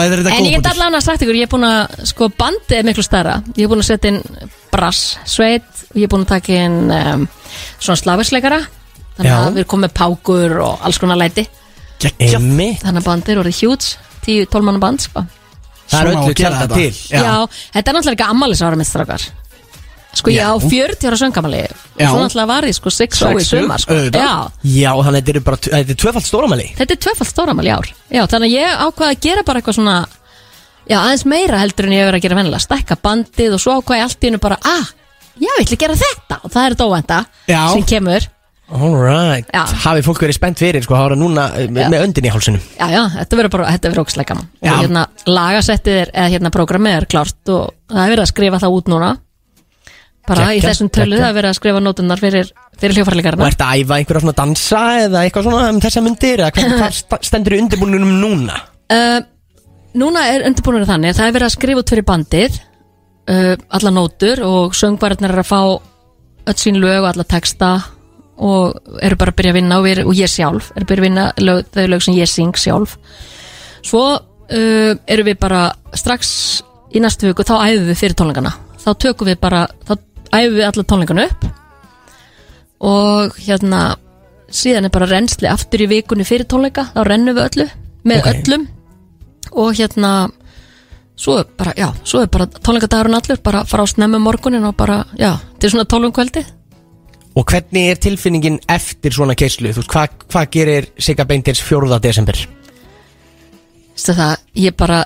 er En ég get allan að sagt ykkur, ég er búin að sko bandið er miklu stærra. Ég er búin Þannig Já. að við erum komið með pákur og alls konar læti Emmi Þannig að bandið er orðið hjúts 10-12 manna band sko. Það er Svona á öllu að gera þetta. til Já. þetta er náttúrulega ekki ammælisára mitt strákar Sko ég á 40 ára söngamæli og Já. svo náttúrulega var ég sko 6 og í Sexu, sumar sko. auðvitað. Já, Já, þannig að þetta er bara Þetta er tvöfald stóramæli þetta er tvöfald stóramæli í ár Já, þannig að ég ákvaði að gera bara eitthvað svona Já, aðeins meira heldur en ég hefur verið að gera vennilega Stækka bandið og svo ákvaði ég allt í hennu bara Ah, já, ég ætla að gera þetta Og það er þetta óvænta Já. sem kemur Alright. Já. Hafið fólk verið spennt fyrir sko var núna eh, með, með öndin í hálsunum Já, já, þetta verður bara, þetta verður ókslega gaman. Já. Og hérna, lagasettið er, eða hérna, programmið er klárt Og það er verið að skrifa það út núna. Bara í Geggjað, þessum tölu geggjað. Það er verið að skrifa nótunar fyrir, fyrir Og hljófarleikarna ertu að æfa einhverja svona dansa Eða eitthvað svona um þessa myndir Eða hvað, hvað sta- stendur í undirbúninum núna? Uh, Núna er undirbúinur þannig Það er verið að skrifa út fyrir bandið uh, Alla nótur og söngvararnir er að fá öll sín lög og alla texta og eru bara að byrja að vinna og, við, og ég sjálf er að byrja að vinna lög, þau lög sem ég syng sjálf. Svo uh, erum við bara strax í næstu viku þá æfum við fyrir tónleikana. Þá tökum við bara, þá æfum við alla tónleikana upp. Og hérna síðan er bara reynsli aftur í vikunni fyrir tónleika þá rennum við öllu, með Ok. öllum. Og hérna svo er bara, já, svo er bara tónleikadagurinn allur bara fara á snemmu morgunin og bara, já, til svona tólum kvöldi Og hvernig er tilfinningin eftir svona keislu Þú veist, hvað, hvað gerir Sigga Beintins 4. desember Vistu það, ég bara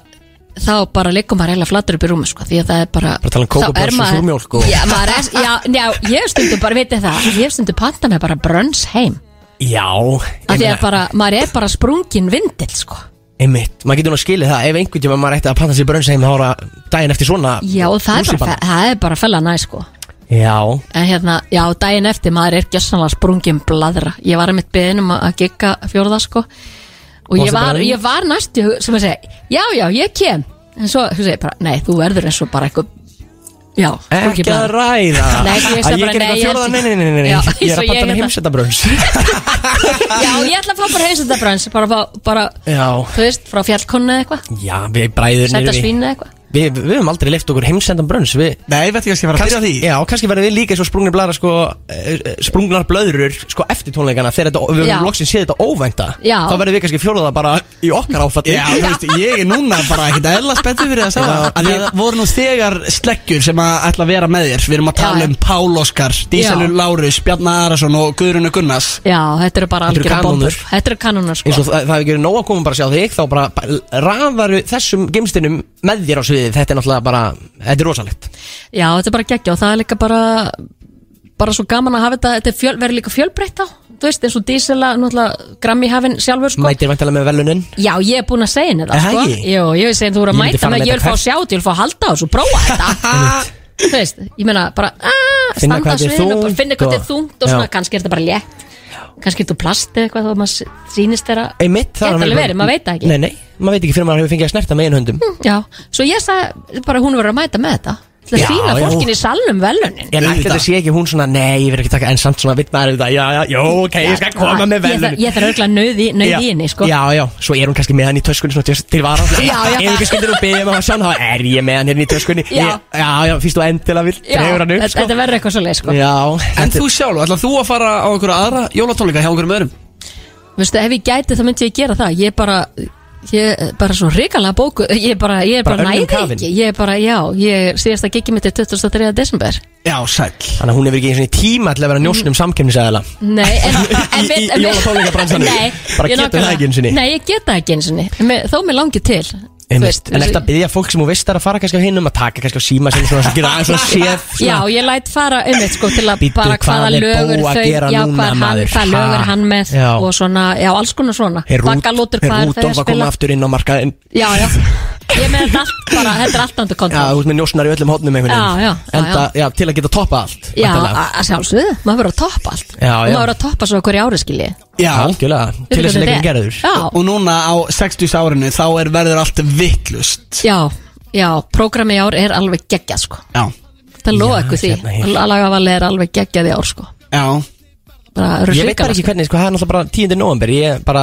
þá bara leikum maður heila flatur upp í rúmi sko, því að það er bara Bara tala um er kókóbollur og súrmjólk og- já, maður er, já, já, ég stundum bara, veitir það ég stundum panta með bara brönns heim Já af því að bara, maður er bara sprungin vindil sko. Einmitt, maður getur nú að skilja það Ef einhvern tíma maður ætti að panta sér brönnsheim Þá er það daginn eftir svona já, það er bara, það er bara sko. Já, en hérna, já, daginn eftir maður er gjössanlega sprungin bladra. Ég var að mitt beðin um að gigga fjórða sko. og ég var, ég var næstu sem að segja, já, já, ég kem. En svo, þú segir bara, nei, þú verður eins og bara eitthvað já, ekki að ræða. Nei, ég veist Að bara, nei, ég held- Nei, nei, nei, Ég er að panta með heimsetabrönns Já, ég ætla að fá bara heimsöndabrönns bara, bara, þú veist, frá fjallkonni eða eitthvað. Já, við bræður niður í- Við, við höfum aldrei leift okkur heimsendan brönns Við Nei, veit ekki að ég var að byrja því. Já, kannski verðum við líka eins og sprungnar bladra sko, eh, sprungnar blöðrur sko, eftir tónleikana þegar þetta, við höfum loksins séð þetta óvænta. Já. þá verðum við kannski fjóraða bara í okkar áfatti Já, þú veist, ég er núna bara ekkert fyrir að sjá það Af því að Það voru nú þegar sleggjur sem að ætla að vera með þér. Við erum að tala Já, um Pál Óskar, Dísalur. Lárus, Bjarnar Arason og Guðrunu Gunnars. Já, þetta eru bara algjörða kanónur. bombur. Þetta eru kanónur, eins sko og það, það hefur ekki nóg að koma bara að sjá þig þá bara raðaru þessum geimstinum með þér á sviðið þetta er náttúrulega bara, þetta er rosalegt. Já, þetta er bara geggja og það er líka bara bara svo gaman að hafa þetta þetta fjöl, verður líka fjölbreytt á þú veist, eins og dísela, náttúrulega Grammy hafinn sjálfur, sko. Mætir vantilega með velunin Já, ég er búin að segja henni það, sko? Jú, ég segi þú eru að mæta með ég vil fá að sjá þetta, ég vil fá að halda þessu, prófa þetta. Þú veist, ég meina bara ah, Finna standa á sviðinu, finna hvað þetta er þungt og svona, kannski er þetta bara létt kannski er þetta plast eða eitthvað þá maður sýnist þeirra er alveg verið, maður veit það ekki. nei, nei, maður veit ekki fyrir maður hefur fengið að snerta með einu höndum Já, svo ég sagði bara hún verður að mæta með þetta til að Já, sína já. fólkin í salnum velunin en ætli þetta sé ekki hún svona, nei, ég verð ekki taka en samt svona vitt maður já, já, jó, ok, ég skal koma með Ég velunin Ég þarf örgulega nöði í henni, sko. Já, já, svo er hún kannski með hann í töskunni svona til, til vara. Já, já. Ef ekki skildir hún byggja með hann sjá hann, þá er ég með hann hérna í töskunni. Já. Ég- já, já, fyrst og endilega vil Já, dregur hann upp þetta sko. þetta verður eitthvað svo leið, sko. Já, En þú sjálf, ætla þú að fara á einhverja aðra jólatónleika ég það Ég bara, er svo hrikalega bóku Ég er bara, ég er bara, Bara næði kafin. ekki Ég er bara, já, ég síðast að giggi mitt er 23. desember Já, sæll Þannig að hún hefur ekki einu svona í tíma til að vera njósn um samkefnisæðala Nei, en, en, Í- í jólatónleikabransanum. Nei, Bara ég getur það nákvæmlega- ekki einu sinni. Nei, ég get það ekki eins og Þó mér langi til Einmitt. En eftir að byggja fólk sem þú veist að fara kannski á hinnum að taka kannski á síma sem svona, svona, svona, svona séð svona. Já, ég læt fara um eitt sko til að Bíddu, bara hvað hvaða lögur þau Já, hvað hann, hvað lögur Ha? hann með Já. og svona, já, alls konar svona. Er hvað er þau að að koma spila? aftur inn á markaðin Já, já, ég með þetta allt bara, þetta er allt andur Já, kontrol þú veist með njósnar í öllum hótnum einhvern Já, já, já, Enda, já, til að geta toppa allt Já, sjálfsögðu, maður verður að toppa allt Já, já. verður Já, Algjörlega, til þess að leikurinn gerður. Já, og núna á 60 árinu þá er verður allt vittlust já, já, prógrami í ár er alveg geggjað sko. Já, Það lofa ykkur því, hérna hér. lagavalli er alveg geggjað í ár sko. Já. Bara Ég veit bara hrikalega, ekki sko. hvernig, sko, það er náttúrulega bara 10. november Ég er bara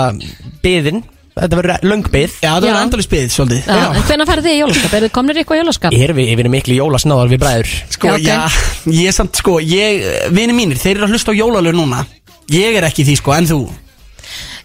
byðin Þetta verður löng byð Já, það Já. er endalist byggð svolítið. Já, En hvenær færið þið í jólaskap? Er þið komnir í eitthvað í jólaskap? Erum við, við erum miklu jólasnáðar við bræður. Sko, Já, ok. já, ég er samt, sko, ég, vini mínir, þeir eru að hlusta á jólalög núna Ég er ekki því, sko, en þú?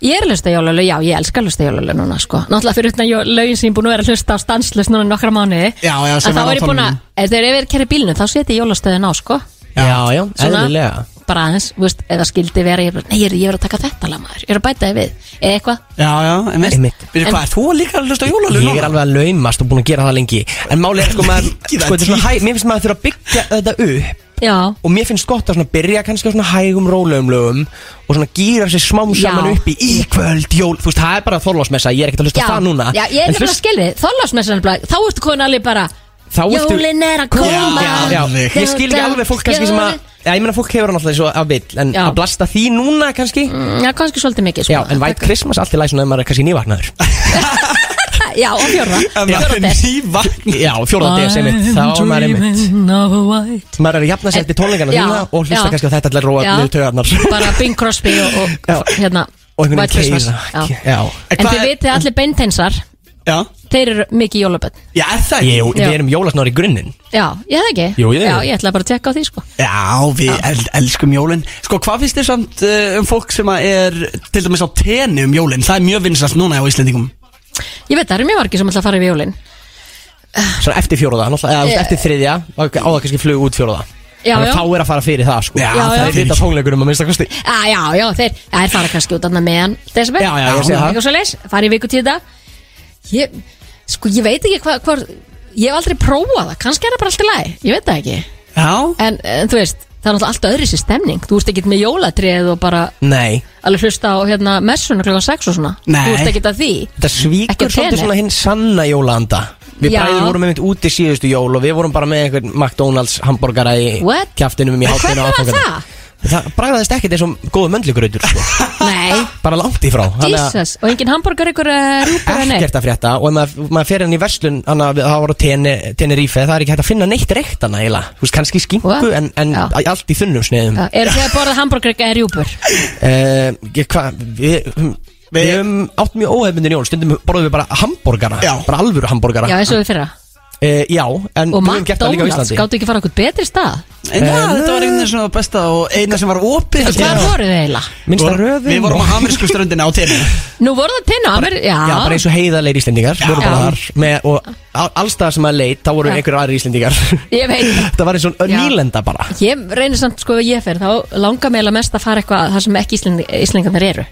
Ég er að hlusta jólalög, já, ég elska að hlusta jólalög núna sko. Náttúrulega fyrir utan jó- lögin sem ég er búin að vera að hlusta á stanslust núna í nokkra mánuði. Já, já, sem En þá er á er ég búin að, ef þeir eru kerri bílnum þá seti ég jólastöðin á sko. Já, já, Svona. eðlilega. Bara aðeins, þú veist, eða skildi vera ég er bara, Nei, ég er, ég er að taka þetta lag maður, ég er að bæta þið við. Eða eitthvað. Já, já, einmitt. Einmitt. Við En- hvað, er þú líka að hlusta á jólalög Ég núna? er alveg að laumast og búin að gera það lengi. En máli er sko maður Ekki það sko, þetta er svona hæ, Mér finnst maður þurfa að byggja þetta upp Já, Og mér finnst gott að byrja kannski á svona hægum rólegum lögum Og svona gýra sér smám saman Já. upp í í kvöld, jól. Þú veist, það er bara þorlásmessa, ég er ekkert að hlusta á það núna. Já, ég er bara að skilja þið Þorlásmessan, þá ertu komin alveg bara Þá ertu- Jólin er að koma. Já, já, ég skil ekki alveg fólk kannski sem að Já, ég meina fólk hefur hann alltaf svo að vill En Já. að blasta því núna kannski? Mm, Já, kannski svolítið mikið sko. Já, en White Christmas allt í læg svona ef maður er kannski nývaknaður Já, og fjórða. Fjórða des nývagn Já, fjóra DS einmitt. Þá er maður einmitt Maður er að jafna sér eftir tónleikana Já, þína Og hlusta já. kannski á þetta allir róa Já. niður tögarnar Bara Bing Crosby og, og Já. hérna Og einhvern veginn keira Já. Já, En þið er- vitið allir beinteinsar? Já, Þeir eru mikið jólaböld já, er það ekki? Jú, Já. við erum jólasnári í grunninn. Já, ég það ekki. Jú, ég- Já, ég ætla bara að tjekka á því sko. Já, við el elskum jólin. Sko, hvað finnst þér samt uh, um fólk sem að er til dæmis á tenni um jólin? Það er mjög vinsast núna á Íslendingum Ég veit, það eru mjög margir sem ætla að fara yfir jólin Svona eftir fjóraða, náttúrulega, eða Eh. eftir þriðja Á á það kannski flug út fjóraða Já, Þannig já. að þá er að fara fyrir það, sko. Já, Já, Það já. er vita tónleikurum að minnsta kosti. Já, já, já, þeir, já, þeir fara kannski út annað meðan Desember Já, já, ég sé það. Eitthvað svo leis, fara í viku tíða Ég, sko, ég veit ekki hvað hva, Ég hef aldrei prófað það, kannski er það bara allt í lagi. Ég veit það ekki. Já, En, en þú veist, það er náttúrulega allt öðri sér stemning Þú ert ekkert með jólatrið og bara Nei, alveg hlusta á hérna messuna klokkan 6 og svona Nei. Þú ert ekkert að því þetta Ekki svíkur svolítið tenni. svona hinn sanna jólaanda Við Já. bræður vorum einmitt úti síðustu jól Og við vorum bara með einhvern McDonalds hambúrgara í What? kjaftinum í hátinu Hvernig var það? Það bræðaðist ekkert eins og góðu möndlugrautur sko. Nei, Bara langt í frá. Jesus. Og engin hambúrgar ykkur en neitt? Ekkert að frétta. Og ef maður, maður fer inn í verslun að það voru Tenerife það er ekki hægt að finna neitt reiktana eiginlega. Þú veist kannski skinku What? en, en Já. allt í þunnum sniðum. Já, Eru þið að borða hambúrgar eða rjúpur? uh, hvað við, við höfum átt mjög óhefmyndin jól. Stundum borðum við bara hambúrgara. Já. bara alvöru hambúrgara. Já, eins og við fyrra uh, já en Og McDonalds, Íslandi. gáttu ekki fara okkur betri stað? en já, þetta var einhvern veginn svona besta og eina sem var opið. Hvað voru þið eiginlega? minnsta Vor- röðum Við vorum á amerísku ströndinni á tenni. Nú voru það tinnu, Amer, já, Já, bara eins og heiðarleir íslendingar Já. þar. Með, og á- alls staðar sem maður leit þá voru einhverju aðri íslendingar. Ég veit. Það. var eins og nýlenda bara. Ég reynir samt sko ef ég fer Þá langar mig eiginlega mest að fara eitthvað Það sem ekki Ísling, Íslingarnir eru.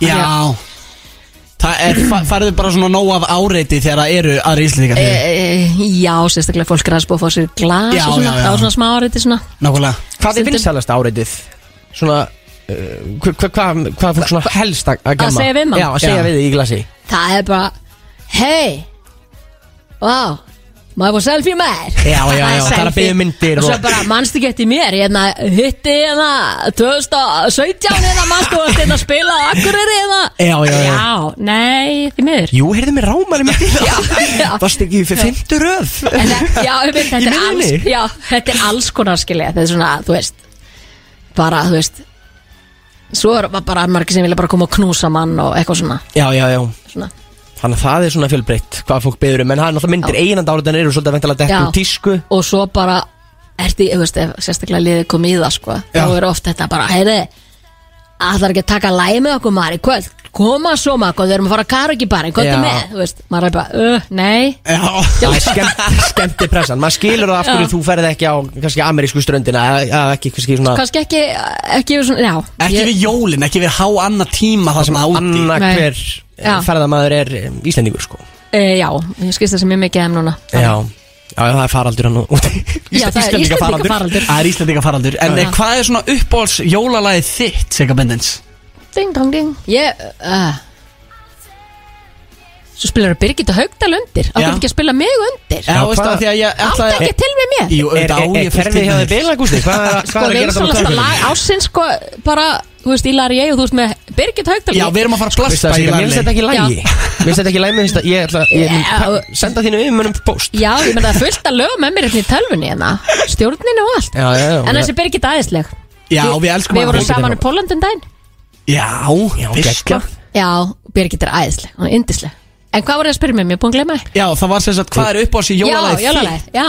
Já Það er, fa farið bara svona nóg af áreiti þegar það eru aðri íslendingar e, fyrir e, Já, sérstaklega fólk er að spóða fá sér glas Já, og svona, já, já. á svona smá áriði svona Nákvæmlega Hvað er Stundum- vinsalast áreitið? Svona uh, Hvað hva, hva, hva er fólk svona helst að að gemma? segja við mann? Já, að segja Já. við þig í glasi Það er bara Hei Vá Maður fór selfie með þér? Já, já, já, það er að biðja um myndir Og svo bara, mannstu ekki eftir mér? Hérna, hitti hérna 2017 hérna, mannstu eftir hérna spila Akureyri hérna? Já, já, já. Já, nei, því miður. Jú, heyrðu mér rámar í mig. Já, já. Varst ekki fyrir fymtu röð? En Já, ég veit, þetta Í er alls? Já, þetta er alls konar skilja. Þetta er svona, þú veist Bara, þú veist Svo er bara margir sem vilja bara koma og knúsa mann og eitthvað svona, Já, já, já. Svona. Þannig að það er svona fjölbreytt hvað fólk beður um En það er náttúrulega myndir einand áriðan eru svolítið veintilega dett Já. úr tísku Og svo bara Ertu, þú veist, ef sérstaklega liðið kom í það sko. Þá er oft þetta bara, heyri ætlar ekki að taka læg með okkur maður? Í kvöld koma svo maður, við erum að fara að kara ekki bara hvað Já. er með, þú veist, maður er bara uh, nei, Já, Það er skemmt, skemmti pressan. Maður skilur það af hverju Já. þú ferð ekki á kannski amerísku ströndina eða eða ekki kannski svona kannski ekki ekki við svona, já. Ekki ég- við jólin, ekki við há annað tíma það sem áti Anna Nei. hver Já. ferðamaður er eh, Íslendingur sko. E, já, ég skist það sem ég mikið þeim núna. Já, já, já það er faraldur hann úti. Já, það er Íslendinga faraldur Það er Íslandinga faraldur En Já. eh, hvað er svona uppbóls jólalagið þitt, Sigga Bendins? Ding dong ding. Ég uh, Svo spilar það Birgitta Haugdal undir. Akkur ekki að spila mig undir? Já, veistu hvað- það því að ég Átt ætlaði ekki til við mér? Jú, Er, auðvitað á er, ég er til hjá þið bila, Gústi? Hvað er, Sko að gera það vinsálasta með lag ásins sko Bara, þú veist, Ílar ég og þú veist með Birgitta Haugdal Já, við erum að fara að blasta það, í mér finnst þetta ekki lægi Mér finnst þetta ekki lægi, mér finnst þetta Ég ætla ég mun Já. pa- senda þínu yfirmönnum post Já, ég menn það er fullt að lögum með mér hérna í tölvunni hérna. Stjórninu og allt. Já, já, já. En þessi Birgitta æðisleg. Já, við elskum Við hana. vorum saman í Pólandum daginn. Já, Já, fyrsta. geggjað. Já, Birgitta er æðisleg, hún er yndisleg. En hvað var ég að spyrja mig, mér er búin að glemma því Já, það var sem sagt, hvað er uppbóls í Já, jólalagið jólalagið, já.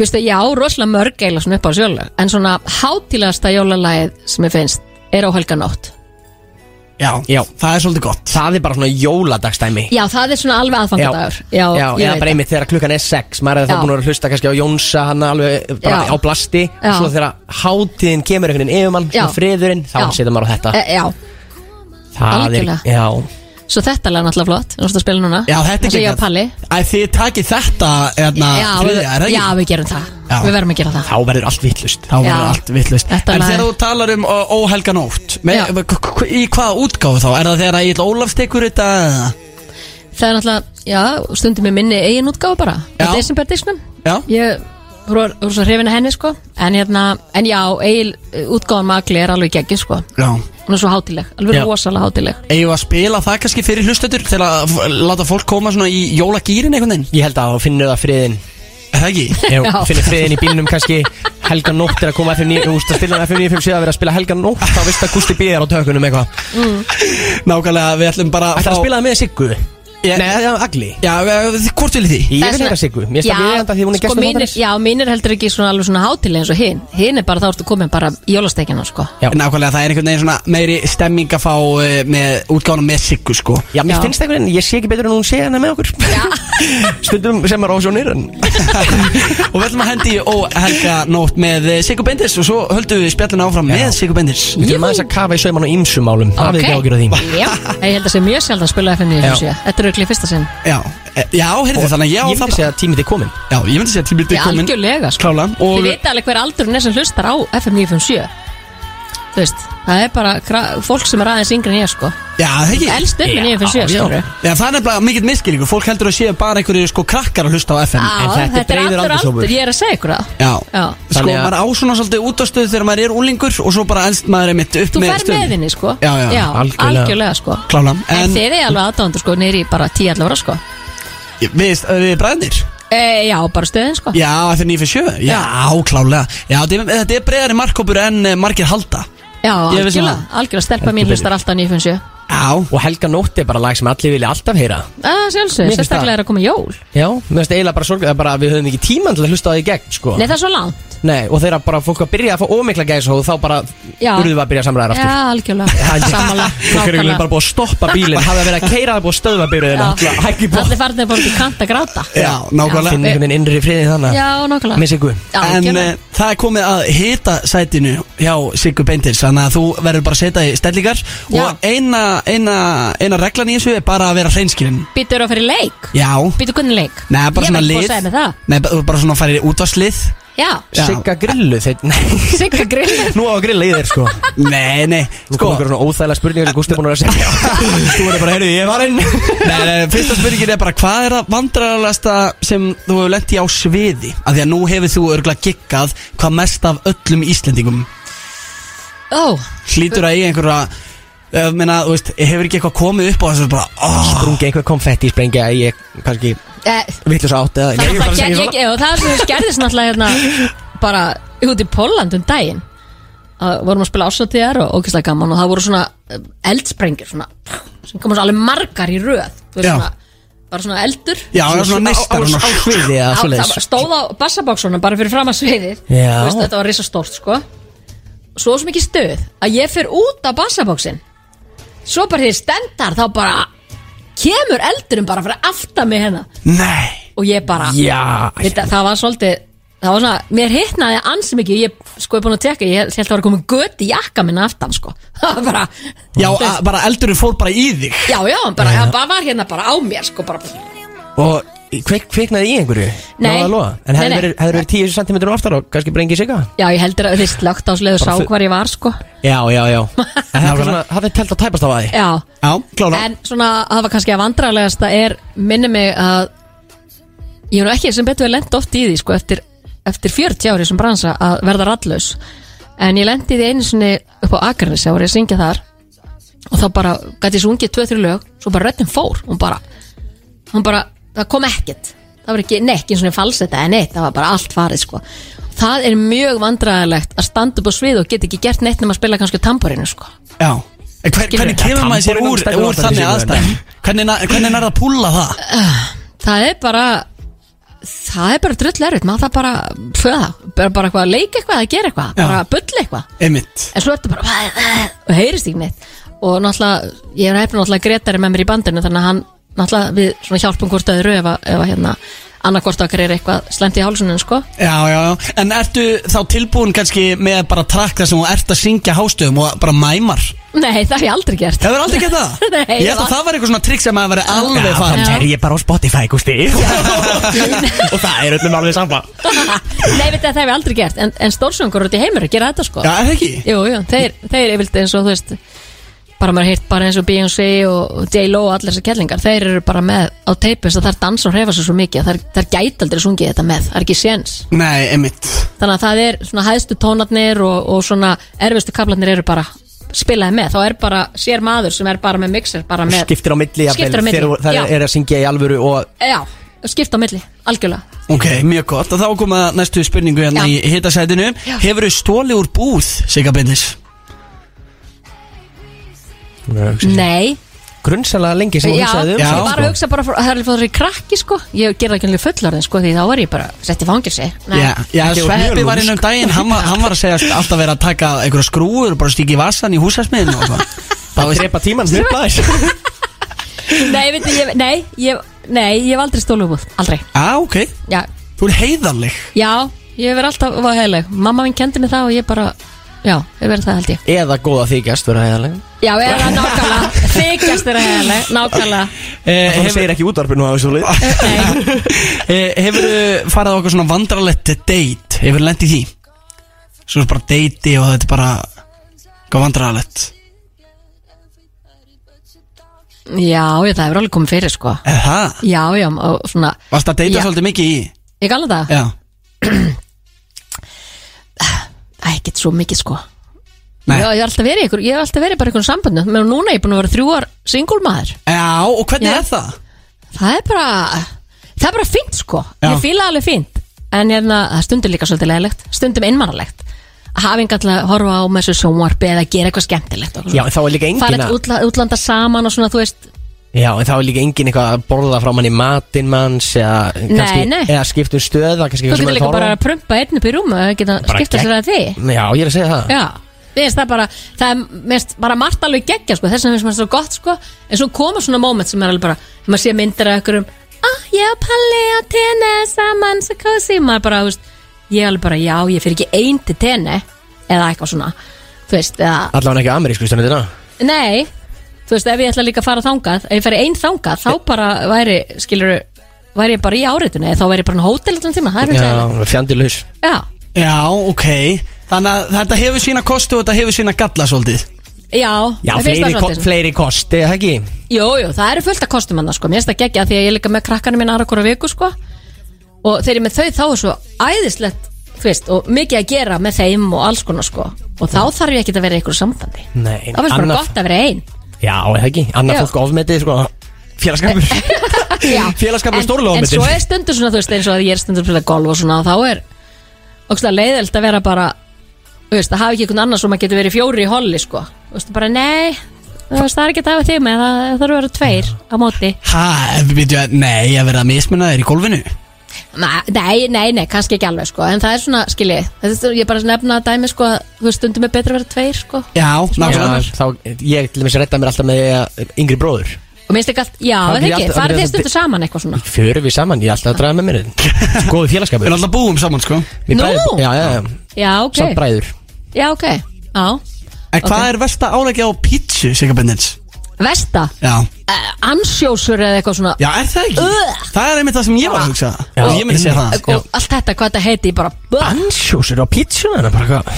Vistu, já, rosalega mörg eiginlega svona upp á sjólag En svona hátílegasta jólalagið sem ég finnst er á helganótt Já, Já. það er svolítið gott Það er bara svona jóladagstæmi Já, það er svona alveg aðfangadagur Já, já ég eða veit bara einmitt þegar klukkan er sex Maður er þá Já. búin að vera að hlusta kannski á Jónsa Hann alveg bara Já. á blasti Já. Og svo þegar hátíðin kemur einhvern veginn yfir mann Já. Svona friðurinn, þá Já. setja maður á þetta e, Já, Það er, algjörlega. já svo þetta lag er náttúrulega flott Þú veist að spila núna Já, þetta er Palli Æ, þið takið þetta, hérna, já, þriðja, við, er það já, ekki? við gerum það Já. Við verðum að gera það Þá verður allt vittlust Þá verður Já. allt vittlust Þetta En lag- þegar þú talar um ó- óhelga nótt með, Já. k- k- Í hvaða útgáfu þá? Er það þegar Egil Ólafs tekur þetta? eða? Það er náttúrulega, já, stundum ég minni eigin útgáfa bara Já. Á Desember disknum Já, Ég voru voru svo hrifin að henni sko. En hérna, en já, eigin útgáfan magli er alveg geggi sko. Já. Hún er svo hátileg, alveg Já. rosalega hátileg Eigum við að spila það kannski fyrir hlustendur Til að f- láta fólk koma svona í jólagýrin einhvern veginn? Ég held að þú finnur það friðin Er það ekki? Jú, Já. finnur friðin í bílnum kannski. Helga nótt er að koma FM 9 Þú veist að spila FM 957 að vera að spila Helga nótt Þá veist að Gústi býðar á tökunum eitthvað. Nákvæmlega, við ætlum bara Ætlar að spila það með Siggu? Nei, það er Agli Já, við- hvort viljið þið? Ég Það vil heyra Siggu. Mér finnst það viðjanda því hún er sko, gestur þáttarins. Já, mín er heldur ekki svona alveg svona hátileg eins og hinn. Hinn er bara þá ertu komin bara í jólastekina sko. Nákvæmlega, það er einhvern veginn svona meiri stemming að fá uh, með útgáðanum með Siggu sko. Já, mér finnst einhvern veginn, ég sé ekki betur en hún sé hana með okkur. Stundum sem er á sjónir en Og við ætlum að hendi í óhelga nótt með eh, Siggu Bendis Og svo höldum við spjallinu áfram með Siggu Bendis. Við þurfum aðeins að kafa í sauman á ýmsumálum Það er ekki ágjur af því. Ég held að sé mjög sjálf að spila FM 957 Þetta er auðvitað fyrsta sinn. Já, eh, já heyrðu þannig að ég á Ég það myndi segja að tímið er komin Já, ég myndi segja að tímið Já, er komin algjörlega sko. Klála Þið Og vita alveg hver aldurinn er sem hlustar á FM 957 Þú veist, það er bara fólk sem er aðeins yngri en ég sko. Já, það ekki Elst upp en 957 já. skilur Já, það er nefnilega mikill miskilningur Fólk heldur að séu bara einhverju sko krakkar að hlusta á FM Já, þetta er þetta er allur aldur, ég er að segja ykkur það. Já, Já. Sko, að- maður á svona svolítið útastöð þegar maður er úlingur Og svo bara elst maður einmitt upp Þú með fer með henni sko. Já, já, algjörlega. algjörlega sko. Klála. En En þið er alveg aðdándur sko nýri bara 10-11 ára sko. Við, við bræðnir e, Já, bara stöðin sko. Já, þetta er 957 Já, klálega. Já, þetta er- þetta er breiðari markkópur en eh, margir halda Já, vissi algjörlega, algjörlega stelpa mín hlustar alltaf 957 Já, Og Helga nótt er bara lag sem allir vilja alltaf heyra. Það sjálfsög, sérstaklega það. er að koma jól. Já, mér finnst eiginlega bara sorglega bara að við höfum ekki tíman til að hlusta á því gegn sko. Nei, það er svo langt Nei, og þegar bara fólk að byrja að fá ómikla og þá bara Já. urðum við að byrja samræðar Já, aftur. Algjörlega, sammála Fólk er nákvæmlega. bara búið að stoppa bílinn Hafði verið að keira það búið að stöðva byrjuðina. Já. Hækki búið Allir farnir bara út í kant að gráta. Já, nákvæmlega. Finn einhvern veginn innri friðin þannig. Já, nákvæmlega. Með Siggu Já, En algjörlega. uh, það er komið að hita sætinu hjá Siggu Beintils Þannig að þú verður bara að setja í stellingar. Já. Og eina, eina, eina reglan í þessu er bara að vera hreinskilin Býtur þú að fyrir leik? Já. Býtur hvernig leik? Nei, bara Ég svona veit hvað lið. að segja með það. Nei, bara bara svona að fara í útvarslið Já. Sigga grillu þeir Nei, Sigga grill nú á að grilla í þér sko. Nei, nei, Nú sko kom einhver svona óþægilega spurningar sem Gústi er búin að segja. Þú verður bara, heyrðu, ég var inn Nei, nei, fyrsta spurningin er bara Hvað er það vandrarlegasta sem þú hefur lent í á sviði? Af því að nú hefur þú örgulega giggað Hvað mest af öllum Íslendingum. Ó, Hlýtur að eiga einhverja Ég meina, þú veist, hefur ekki eitthvað komið upp og þessu bara, oh, Sprungi einhver konfetti sprengja ég kannski vittlust átt eða það, Nei, ég það, það, ég, svona. ég, og það sem skerðist náttúrulega hérna bara út í Póland um daginn að vorum að spila ásáttíðar og ógeðslega gaman og það voru svona eh, eldsprengjur svona, sem komast alveg margar í röð Þú veist, Já. svona, bara svona eldur Já, það er svona neistar á sviði eða Á, svoleiðis það stóð á bassabóksunum bara fyrir fram að sviðið Já. Þú veist, þetta var risa stórt sko svo sem ekki stuð að ég fyrir út á bassabóksin svo bara því stendar þá bara kemur eldurum bara fyrir aftan mig hérna. Nei. Og ég bara Já. veit, að, það var svolítið það var svona, mér hittnaði ansi mikið. Ég sko er búin að tekka, ég held að það var komið gött í jakka minna aftan sko. Það var bara, Já, a- bara eldurinn fór bara í þig. Já, já, bara, hann bara var hérna bara á mér sko bara, Og kvik, kviknaði í einhverju? Nei. Að? En hefði verið, hefði verið 10 cm aftar og kannski bara engin sigga? Já, ég heldur að þið slögt á sleðu sá hvar ég var sko. Já, já, já. En er svona, hafði telt að tæpast á að því já, Já, klára en svona, það var kannski að vandrarlegast að er, minni mig að ég er nú ekki sem betur að lenda oft í því sko eftir, eftir 40 ári sem bransa að verða rallus en ég lendi því einu sinni upp á Akarnis að voru að syngja þar. Og þá bara gæti ég sungið 2-3 lög svo bara röddin fór. Hún bara, hún bara, það kom ekkert það var ekki, nei, ekki eins og falsetta en neitt, það var bara allt farið sko það er mjög vandræðilegt að standa upp á svið og geta ekki gert neitt nema að spila kannski á tamborinu sko Já En hver, Skilurðu? hvernig kemur maður sér Tamborinn úr, stendur úr í þannig símanum. aðstæðum? Hvernig, na- hvernig er það að púlla það? það er bara það er bara drull erfitt maður það bara, föða, bara, bara eitthvað að leika eitthvað að gera eitthvað, Já. bara að bulla eitthvað Einmitt en svo ertu bara og heyrist ekki neitt og náttúrulega, ég er hefði náttúrulega Gretari með mér í bandinu þannig að hann náttúrulega við svona hjálpum hvort öðru ef, að- ef að hérna annarkvort okkar er eitthvað slemt í hálsunum sko. Já, já, já. En ertu þá tilbúin kannski með bara trakk þar sem þú ert að syngja hástöðum og bara mæmar? nei, það hef ég aldrei gert. Hefur aldrei gett það? Nei, Ég held að það var eitthvað svona trikk sem að vera alveg Já, farin þá er ég bara á Spotify, Gusti Og það er öllum alveg sama. Nei, veit það hef ég aldrei gert. En, en stórsöngur út í heimur gera þetta sko. Já, er það ekki? Jú, jú, þeir, þeir vilt eins og þú veist bara maður heirt bara eins og Beyoncé og J-Lo og allir þessar kellingar, þeir eru bara með á teipis að þær dansa og hrefa sér svo mikið þær, þær gæti aldrei sungið þetta með, það er ekki séns Nei, einmitt þannig að það er svona hæðstu tónarnir og, og svona erfistu kaplarnir eru bara spilaði með, þá er bara sér maður sem er bara með mixer, bara með Skiptir á milli jafnvel, Skiptir á milli, Þegar það já. er að syngja í alvöru og já, skipt á milli, algjörlega Ok, mjög gott Og þá kom að næstu spurningu hérna Já. í hitasætinu Já. Hefur þú stóli úr búð, Sigga Bindis? Nei, Grunnsalega lengi sem já, hún sagði um ég Já, var að hugsa bara, það er alveg fyrir krakki sko. Ég gerði ekki alveg fullarðin sko því þá var ég bara sett í fangilsi Nei. Já, já Þetta var Sveppi mjög var inn um daginn hann, var- hann var að segja alltaf verið að taka einhverja skrúur og bara stíki í vassan í húsasmiðinu og svona Það drepa tímann hnupla þess Nei, veit, ég, nei, ég, nei, ég hef aldrei stólu úr Aldrei. Á, ok, Já, þú er heiðarleg. Já ég hef verið alltaf var heilig Mamma minn kendi mig það og ég bara Já, ég verið það held ég Eða góða þykjast vera heiðarlega Já, er það nákvæmlega Þykjast er heilig, nákvæmlega eh, Það segir ekki útvarpinu á þessu eh, Hefur þú farið á okkur svona vandralett date Hefur lent í því? Svo bara deiti og þetta er bara Hvað vandralett já, ég, það hefur alveg komið fyrir sko Eða það? Já, já, og svona Varst að deita Já. svolítið mikið í? Ég gala það? Já Ekkert svo mikið sko Nei. Já, ég hef alltaf verið í ykkur, ég hef alltaf verið bara í einhvern samböndu menn núna er ég búin að vera þrjú ár singulmaður Já, og hvernig Já. er það? Það er bara Það er bara fínt sko Já. Ég fíla alveg fínt En hérna, það er stundum líka svolítið leðilegt Stundum einmannalegt Að hafa engan til að horfa á með þessu sjónvarpi Eða gera eitthvað skemmtilegt og Já, þá er líka engin Farið að útla, útlanda saman og svona, þú veist Já, en þá er líka engin eitthvað að borða frá manni matinn manns eða, kannski, nei. eða skipta um stöða kannski Þú getur er líka að bara að prumpa einn upp í rúmu og geta Bara skipta gegn- sér að því. Já, ég er að segja það. Já, við erum það bara Það er mest bara margt alveg geggja sko. Þess vegna finnst maður svo gott sko. En svo koma svona moment sem er alveg bara þegar maður sé myndir af ykkur um Ah, ég og Palli á tenni saman Svo kósi Maður bara, þú veist Ég alveg bara, já, ég fyrir ekki ein til tenni Eða eitthvað svona Þú veist, eða Allavega ekki amerísku stundina Nei, þú veist, ef ég ætla líka að fara þangað Ef ég færi einn þangað, þá bara væri Skilur, væri ég bara í áriðinu Eða þá væri ég bara á hótel allan tíma Það er Já, fyrir fjandilaus Já, Já, ok Þannig að þetta hefur sína kostu og þetta hefur sína galla svolítið já, Já, mér finnst það fleiri, ko svolítið. fleiri kosti, eða ekki? Jú, jú, það eru fullt af kostum hann sko. Mér finnst það geggja því að ég er líka með krakkarnir mín aðra hvora viku sko. og þegar ég er með þau þá er svo æðislegt þú veist, og mikið að gera með þeim og alls konar sko. og þá þarf ég ekki að vera í einhverju sambandi Nei, þá finnst bara annað- gott að vera ein Já, eða ekki, annað Já. fólk ofmetið, sko. Félagskapur. Félagskapur en, stórlega en svo ofmetið. er stundur svona, þú veist, eins og að ég er stundur að spila golf og svona, og þá er ógstlega leiðilt að vera bara þú veist, að hafa ekki einhvern annan sem að getur verið fjóri í holli sko, þú veist, bara nei þú veist, það er ekki að hafa þig með það, það þarf að vera tveir á móti. Ha, við byrju að, nei, að vera að mismuna þér í gólfinu Nei, nei, nei, kannski ekki alveg sko. En það er svona, skilji Þetta er ég er bara að nefna að dæmi sko að Þú stundum er betra að vera tveir sko. Já, Já, nákvæmlega. Þá, ég til dæmis redda mér alltaf með eh, yngri bróður. Og minnst ekki allt, já, Það byrja ekki? Farið þið stundu saman eitthvað svona? Förum við saman, ég er alltaf að draga með mér Góðu Við félagskapur erum alltaf búum saman sko. Við Nú? bræður- Já, já, já, Já, ok. Samt bræður. Já, ok. Já. En hvað er versta álegja á pítsu, Sigga Bendins? Vesta? Já. Uh, Ansjósur eða eitthvað svona? Já, er það ekki? Ugh. Það er einmitt það sem ég var að hugsa. Já. Og ég myndi segja það. Og allt þetta, hvað þetta heiti, ég bara uh, Ansjósur á pítsuna bara hvað?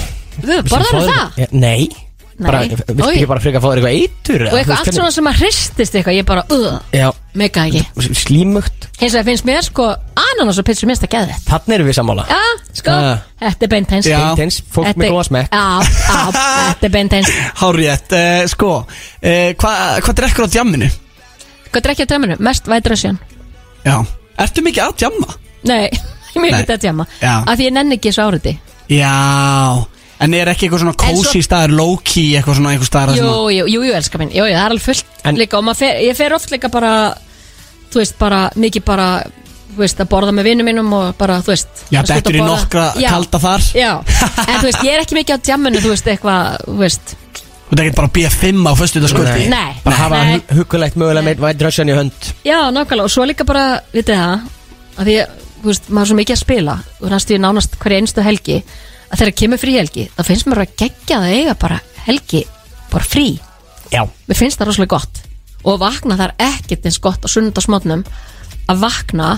Borðar það? Nei bara, Oj. ekki bara freka að fá þér eitthvað eitur Og eitthvað allt svona sem að hristist eitthvað Ég bara, uh, mega ekki. Slímugt. Hins vegar finnst mér sko Ananas og pizza minnst að geða þetta Þannig erum við sammála. Já, sko, Ah. þetta er beintens. Beintens, fólk með góða smekk Já, já, þetta er beintens Hárétt, uh, sko uh, Hvað hva drekkur á djamminu? Hvað drekkja dæminu? Mest væt Russian Já. Ertu mikið að djamma? Nei, ekki að djama Já. Af því ég nenni ekki þessu áriti. Já En er ekki eitthvað svona En svo- cozy staður, low-key Eitthvað svona einhver staður Jú, jú, jú, jú, elskar minn Jú, jú, það er alveg fullt En- líka Og maður fer, ég fer oft líka bara Þú veist, bara, mikið bara Þú veist, að borða með vinnum mínum Og bara, þú veist Já, að dettur í að borða. nokkra Já, kalda þar. Já, en þú veist, ég er ekki mikið á djamminu Þú veist, eitthvað, þú veist. Þú ert ekkert bara B5 á föstu þetta skuldi Nei, Bara hafa nei. hu- hugulegt mögulega með White Russian í hönd. Já, nákvæmlega, og svo líka bara, vitið það að því, þú veist, maður er svo mikið að spila. Og næstu í nánast hverja einstu helgi að þegar kemur frí helgi, þá finnst mér að gegja það eiga bara helgi bara frí, Já. Mér finnst það rosalega gott. Og vakna það er ekkert eins gott á sunnundasmotnum að vakna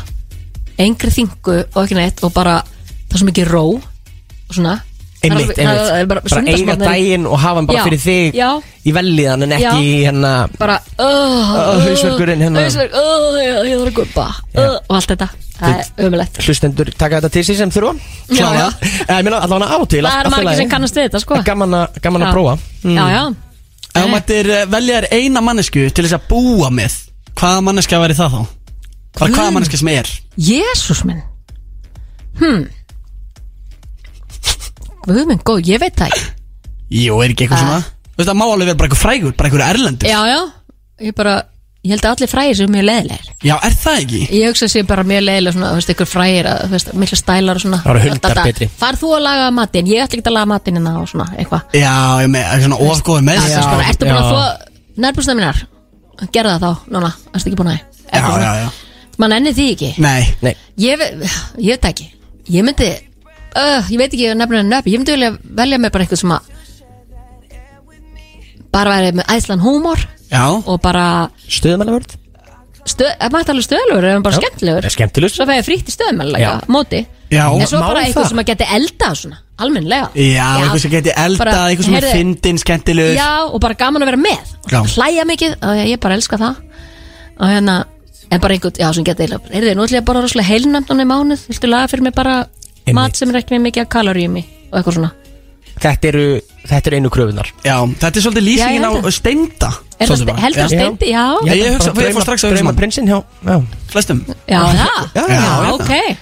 engri þingu og ekki neitt og bara, það er svo mikið ró og svona Einmitt, er einmitt. bara, Bara eiga daginn og hafa hann bara Já, fyrir þig já. Í velliðan en ekki í hérna bara hausverkurinn hérna. hausverk, ég, þarf að guppa og allt þetta, það er ömulegt Hlustendur taka þetta til sig sem þurfa. Ég meina allavega á og til Það er margir sem kannast við þetta sko. En Gaman að gaman að Já. prófa. Mm. Já, já Ef þú mættir eh, velja þér eina mannesku til þess að búa með Hvaða manneska væri það þá? Hvaða manneska sem er? Jésús minn. Hmm Guð minn góð, ég veit það ekki. Jú, er ekki eitthvað Ah. svona? Þú veist það má alveg vera bara eitthvað frægur Bara eitthvað erlendur. Já, já, ég bara Ég held að allir frægir séu mjög leðilegir Já, er það ekki? Ég hugsa sér bara mjög leðileg svona, þú veist, ykkur frægir að, þú veist, mikla stælar og svona. Það eru hundar Alltaf, betri. Far þú að laga matinn, ég ætla ekki að laga matinn hérna og svona, eitthvað. Já, ég með svona ofgóði með Það sér er bara, ertu búin að já. þó nærbúrsna mínar? Gerða það þá, núna, ertu ekki búin að því Já, já, já. Man enni því ekki? Nei, Nei, Ég, ve- ég veit það ekki. Ég myndi uh, Ég veit ekki nefnilega nöfn. Ég myndi vilja velja mér bara eitthvað sem að Bara væri með æslan húmor já. Og bara stöðumælavörð stöð, Er maður tala um stöðlugur Eða bara skemmtilegur? Skemmtilegur. Svo fæði frítt í stöðumæla Já. Móti. Já, En svo má bara það? eitthvað sem að geti elda svona Almennlega Já, eitthvað sem geti eldað, bara, eitthvað sem er heyrðu, fyndin, skemmtilegur. Já, og bara gaman að vera með. Já. Hlæja mikið, og ég bara elska það. Og hérna En bara einhvern, já, sem geti Heyrðu, nú ætlum ég bara rosalega heilnæmt núna í mánuð. Viltu laga fyrir mig bara. Mat sem er ekki með mikið af kaloríum í Og eitthvað svona. Þetta eru, þetta eru einu kröfunar Já, þetta er svolítið Já, lýsingin ég á held það. steinda. Er það ste- heldur steindi? Já, Já, ég hugsa- ég fór strax að hugsa um- prinsinn hjá Já, Flestum. Já, það Já, Já, já. ok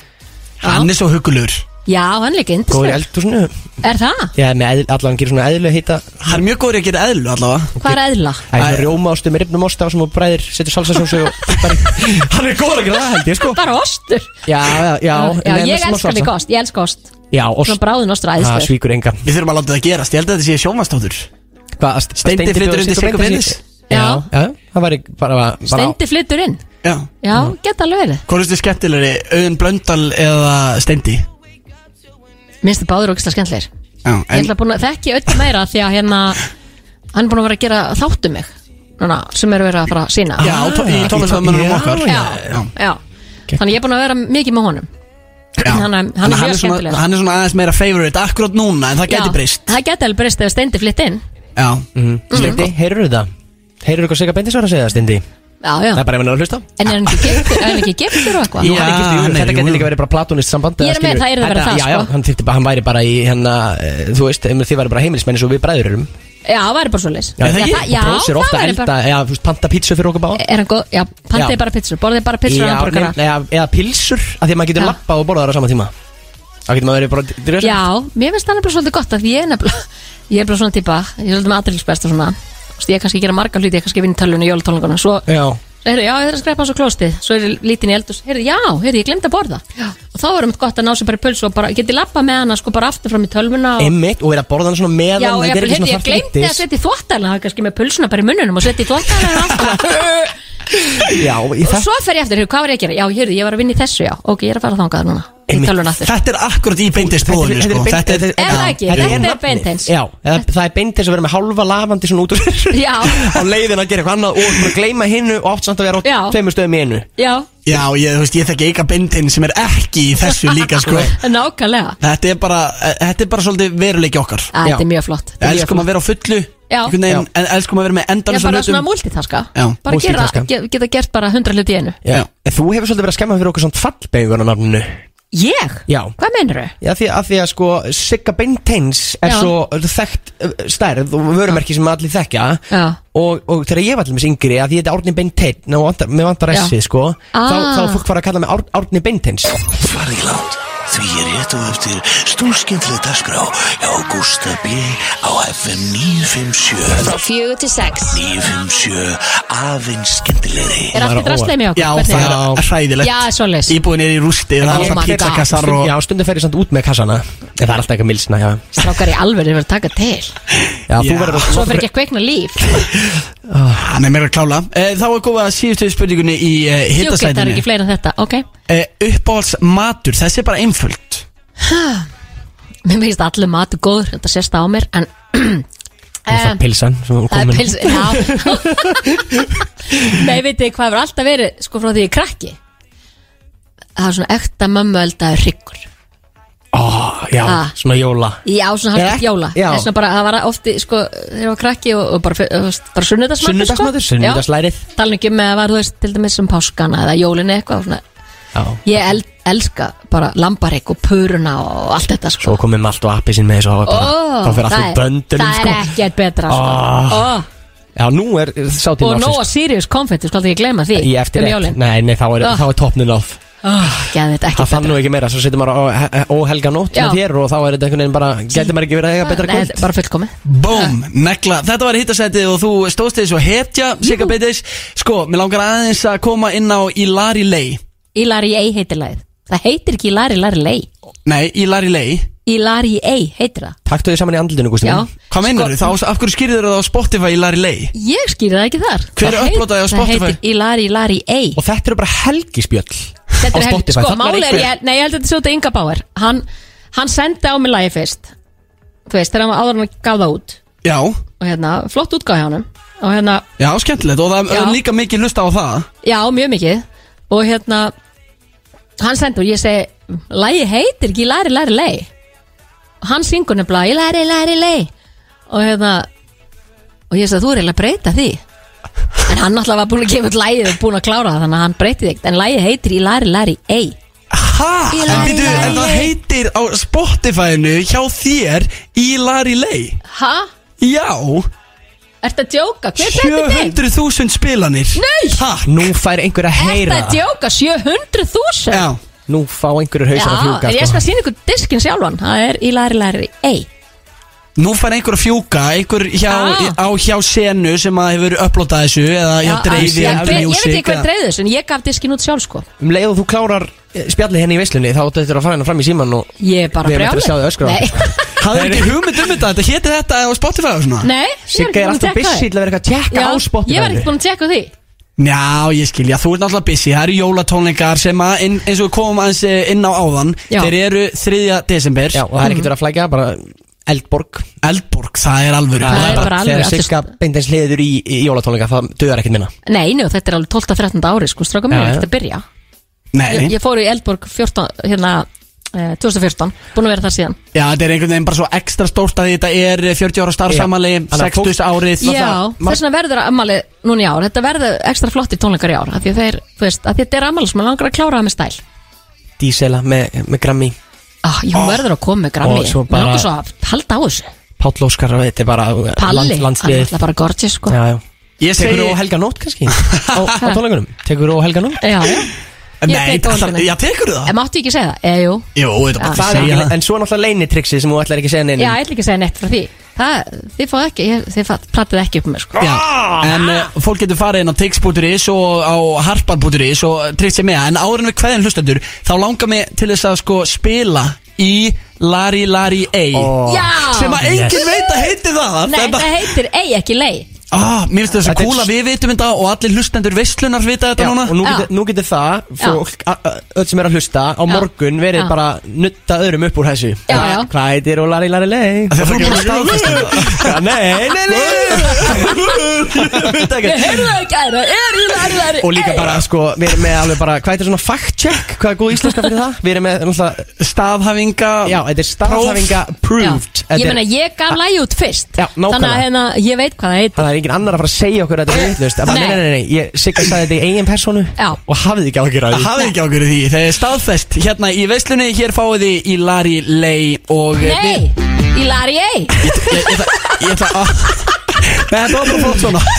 Hann er svo hugulur Já, hann er líka góður í eldhúsinu Er það? Já, með eðl, allan gerir svona eðlu heita Hann er mjög góður í að gera eðlu allavega. Hvað er eðla? Það er svona rjóma ástu með rifnum osta sem þú bræðir, setur salsasósu og bara Hann er góður að gera það held ég sko. Bara ostur. Já, já, já Já, ég smá elska salsa. líka ost, ég elska ost. Já, ost. Svona bráðin ostur Það æðislegur svíkur engan. Við þurfum að láta það gerast, ég held að þetta sé að Steindi flytur undir Sigga Bryndís? Já, Já. já, það væri bara, bara Steindi flyttur inn. Já. Já, geta alveg verið. Hvað er þetta skemmtilegri, Auðun Blöndal eða Steindi? Minnst þið báður ógislega skemmtlegir Já, Ég ætla búin að þekki öll meira því að hérna Hann er búin að vera að gera þáttu mig Núna, sem eru verið að fara að sína Já, tó- í tónlistamönnum Já, okkar já, já. já. Þannig ég er búin að vera mikið með honum Já. Hann er- hann er Þannig að mjög er svona, skemmtilegur. hann er svona aðeins meira favorite akkurát núna En það geti Já, breyst Það geti alveg breyst ef Steindi flytt inn Já, Steindi, heyrður það? Heyrður hvað Sigga Bendis var að segja, Steindi? Já, já Það er bara hann er að hlusta En er hann ekki giftur, er hann ekki giftur og eitthvað? Jú, hann er Já, giftur, jú, Þetta jú. líka verið bara platónist samband Ég er eða með, skilur- það yrði að vera það, Já, já, sko. hann, þyrfti bara- hann væri bara í hérna eh, Þú veist, ef þið væri bara heimilismenn eins og við bræður erum Já, það væri bara svo leys Já, það ekki? Já, það ofta væri elda, bara já, þú veist, panta pítsu fyrir okkur bá Er hann góð, já, Já. bara pizzur Borðið bara pizzur og Já, hambúrgara nei, eða, eða pilsur, af því að maður getur Já. lappa og borða þar á sama tíma Það getur maður verið bara drjóðsett Já, mér finnst það nefnilega svolítið gott að því ég er nefnilega Ég er bara svona típa, ég er svolítið með aðrilsbest og svona veist, Ég er kannski að gera marga hluti, ég er kannski vinna tölvunni í jólatónleikana Svo, Já, heyrðu, já, ég þarf að skrepa hans á klóstið Svo er ég lítinn í eldus, heyrðu, já, heyrðu, ég glemd að borða. Já. Og þá er um gott að ná sér bara í pulsu og bara, geti lappa með hana sko bara aftur fram í tölvuna og, Einmitt, og vera að borða hann svona meðan Já, og þetta ég, er ekki heyrðu, svona ég glemdi að þarft setja í er kannski með pulsuna bara í munnunum og setja í aftur Já, í Og þetta svo fer ég eftir, hvað var ég að gera? Já, heyrðu, ég var að vinna í þessu, já, ok, ég er að fara þangað núna Í Einmitt. tölvuna aftur Þetta er akkurat í beintist bróðinu sko. Þetta er Er það ekki? Þetta er nafnið. beinteins. Já, það það er beinteins að vera með hálfa lafandi svona út úr sér Já. Á leiðin að gera eitthvað annað og bara gleyma hinnu og átt samt að vera á Já. tveimur stöðum í einu Já, Já, ég, þú veist, ég þekki eika beintinn sem er ekki í þessu líka sko. nákvæmlega Þetta er bara, þetta er bara svolítið veruleiki okkar Æ, Þetta er mjög flott Þetta er mjög Elskum að vera á fullu veginn, en elskum að vera með endan er bara svona multitaska Já, Bara gera, geta gert bara hundra hluti í einu Já. En Þú hefur svolítið verið að skemma fyrir okkur svona fallbegur á nafninu Ég? Já Hvað meinur þau? Já, því að, því að sko Sigga Beinteins er Já. svo þekkt uh, stærð og vörumerki sem allir þekkja Já. og, og þegar ég var allir með yngri að því þetta er Árni Beintein og vantar, mér vantar Já. essið sko Ah. þá, þá er fólk fara að kalla mig Ár, Árni Beinteins Fariland, því ég rétt á eftir stúlskindlega dagskrá hjá Gústa B. á FM 957 Frá fjögur til sex. 957 aðeins skemmtilegri. Er allt í drastlega með okkur? Já, Hvernig? það er hræðilegt. Já, svoleiðis. Íbúin er í rústi, það er alltaf pizzakassar og Já, stundum fer ég samt út með kassana það er alltaf eitthvað milsna, já. Strákar í alveg er verið að taka til. Já, þú verður að Svo fer ekki að kveikna líf. Hann er meira að klála. Eh, Þá er góða síðustu spurningunni í uh, Jú, það er hittasætinu ekki fleira en þetta, ok. Uh, Uppáhalds matur, þessi er bara einföld. Mér finnst allir matur góður, þetta sést á mér En Það er pilsan sem hún Það er komin pils, já. Nei, veit þið hvað hefur alltaf verið Sko frá því ég krakki? Það er svona ekta mömmu eldaður hryggur Ó, já, Ah. svona jóla Já, svona halvt jóla. Það var ofti, sko, þegar ég var krakki og, og bara, bara sunnudagsmatur Sunnudagsmatur, sko. sunnudagslærið Já, Tala ekki um með að var, þú veist, til dæmis um páskana eða jólinni eitthvað og svona. Já Ég el, elska bara lambarik og puruna og allt þetta sko Svo komið malt og appi sín með þessu þá fyrir allt er- böndunum Það sko er ekkert betra sko Ó. Ó, Já, nú er sá tíma Og ársins. Nóa Sirius konfetti, sko aldrei ekki gleyma því Um Nei, nei, þá er, Ah. þá þetta Það ekki fann nú ekki meira, svo setur maður óhelga nótt með þér og þá er þetta einhvern veginn bara Gæti maður ekki verið að eiga betra kvöld? bara fullkomið. Bóm, negla, þetta var hittasætið og þú stóðst þig svo hetja, Sigga Beitis. Sko, mér langar aðeins að koma inn á Ilari Lei Ilari Ei heitir lagið. Það heitir ekki Ilari Ilari Lei Nei, Ilari Lei Ilari Ei heitir það. Taktu þið saman í andlutinu, Já. Hvað meinar Sko- þú? Af hverju skýrður það á Spotify Ilari Lei? Ég skýri það ekki þar. Hver uploadaði á Spotify? Það heitir Ilari Ilari Ei Og þetta eru bara helgispjöll á er Spotify. sko, Þarna er er ég, nei ég held að þetta sé út af Inga Bauer. Hann, hann sendi á mig lagi fyrst. Þú veist, þegar hann áður hann gaf það út. Já, Og hérna, flott útgáð hjá honum. Og hérna, já, skemmtilegt og það Já. er líka mikið lusta á það. Já, mjög mikið. Og hérna Hann sendi og ég segi Lagi heitir ekki Lari Lari Lei. Og hann syngur nefnilega í Lari Lari Lei. Og hérna Og ég sagði, þú er eiginlega að breyta því En hann náttúrulega var búin að gefa út lagið og búin að klára það Þannig að hann breytið ekkert En lagið heitir í Lari Lari Ei Ha? En, Ilari byrju, Lei. en það heitir á Spotify-nu hjá þér Ilari Lei Ha? Já, Ertu að djóka? Hver sendi þig? 700.000 spilanir Nei! Takk Nú fær einhver að Ertu heyra að djóka? 700.000? Já, Nú fá einhverjur hausar að Já, fjúka en ég sko. skal sína ykkur diskin sjálfan Það er í lari lari ei nú fær einhver að fjúka einhver hjá, Ah. á hjá senu sem að hefur upplotað þessu eða hjá Já, dreifi ég, ég, veit ekki eða- dreifði þessu En ég gaf diskin út sjálf sko. Um leið og þú klárar eh, spjallið henni í veislunni Þá áttu þetta að fara henni fram í síman og Ég er bara Við erum eftir að sjá þig öskra á. Nei, Hafðu ekki hugmynd um þetta, þetta héti þetta á Spotify og svona? Nei, ég Sigga ekki er búin að alltaf tekka busy til að vera eitthvað að tjekka Já, á Spotify. Ég var ekki búin að tjekka því. Já, ég skilja, þú ert náttúrulega busy, það eru jólatónleikar sem að, inn, eins og við komum aðeins eh, inn á áðan Já. Þeir eru 3. desember. Já, og það er ekkert verið að flækja, bara Eldborg. Eldborg, það er alvöru. Það er bara alveg Þegar allir- Sigga beindins liður í, í jólatónleika Það döðar ekkert minna. Nei, nú, þetta er alveg 12-13 ári sko Stráka mér Já, er já. ekkert að byrja. Nei, Ég, ég fór í Eldborg 14, hérna eh, 2014, búin að vera þar síðan. Já, þetta er einhvern veginn bara svo ekstra stórt að þetta er 40 ára starfsamali, Já. Þannig að 60 árið Já, þess vegna verður ammali núna í ár. Þetta verður ekstra flottir tónleikar í ár af Því að þeir, þú veist, af því að þetta er ammali sem langar að klára það með stæl. Dísela með, með Grammy ah, Jú, oh. verður að koma með grammi Og svo Mér bara- langar svo að halda á þessu. Páll Óskar, þetta er bara uh, Palli, land, hann er landsliðið. alltaf bara gorgeous sko. Já, já. Ég Tekur segi, þú Helga Nótt kannski? Á, á tónleikunum? Tekur þú Helga Nótt? Já, já Ég nei, tek það, já, tekur það? En máttu ekki segja það? Eh, jú. Jú, þetta er bara Það er segja það. en svo náttúrulega leinitriksi sem þú ætlar ekki að segja neina Já, ég ætla ekki að segja neitt frá því það, þið fáið ekki, ég, þið fá- platið ekki upp með sko. Já, en uh, fólk getur farið inn á tix.is og á harpan.is og tryggt sér með. En áður en við kveðin hlustendur þá langar mig til þess að sko spila í Lari Lari A. Já! sem að enginn veit að heiti það. Nei, Þetta- það heitir ei ekki lei Ah, mér finnst Þetta er kúla við vitum þetta og allir hlustendur veistlunar vita þetta Já, núna og nú Já. getur, nú getur það fólk, a- öll sem er að hlusta á morgun verið Já. bara nutta öðrum upp úr þessu Já, já. Hvað heitir og lari lari lei Þegar þú er búin að staðfesta þetta Ja, Nei, nei, nei. Ég heyrðu það ekki aðra, er í lari lari Og líka bara, sko, við erum með alveg bara Hvað heitir svona fact check? Hvað er góð íslenska fyrir það? Við erum með, náttúrulega Staðhæfinga Já, þetta er staðhæfinga proved Já, ég Þetta er- meina, ég gaf lægi út fyrst Já, nákvæmlega. Þannig að hérna, ég veit hvað það heitir Það er engin annar að fara að segja okkur að þetta er bara, Nei. Nei, nei, nei, ég Sigga sagði þetta í eigin personu Já. Og hafði ekki af Það því hafði ekki ákveður því. Þegar er staðfest. Hérna í veislunni Hér fáið þið í Lari Lei og eh, Nei, í lari ei Ég ég ætla Ég ætla að Nei, þetta var bara flott svona.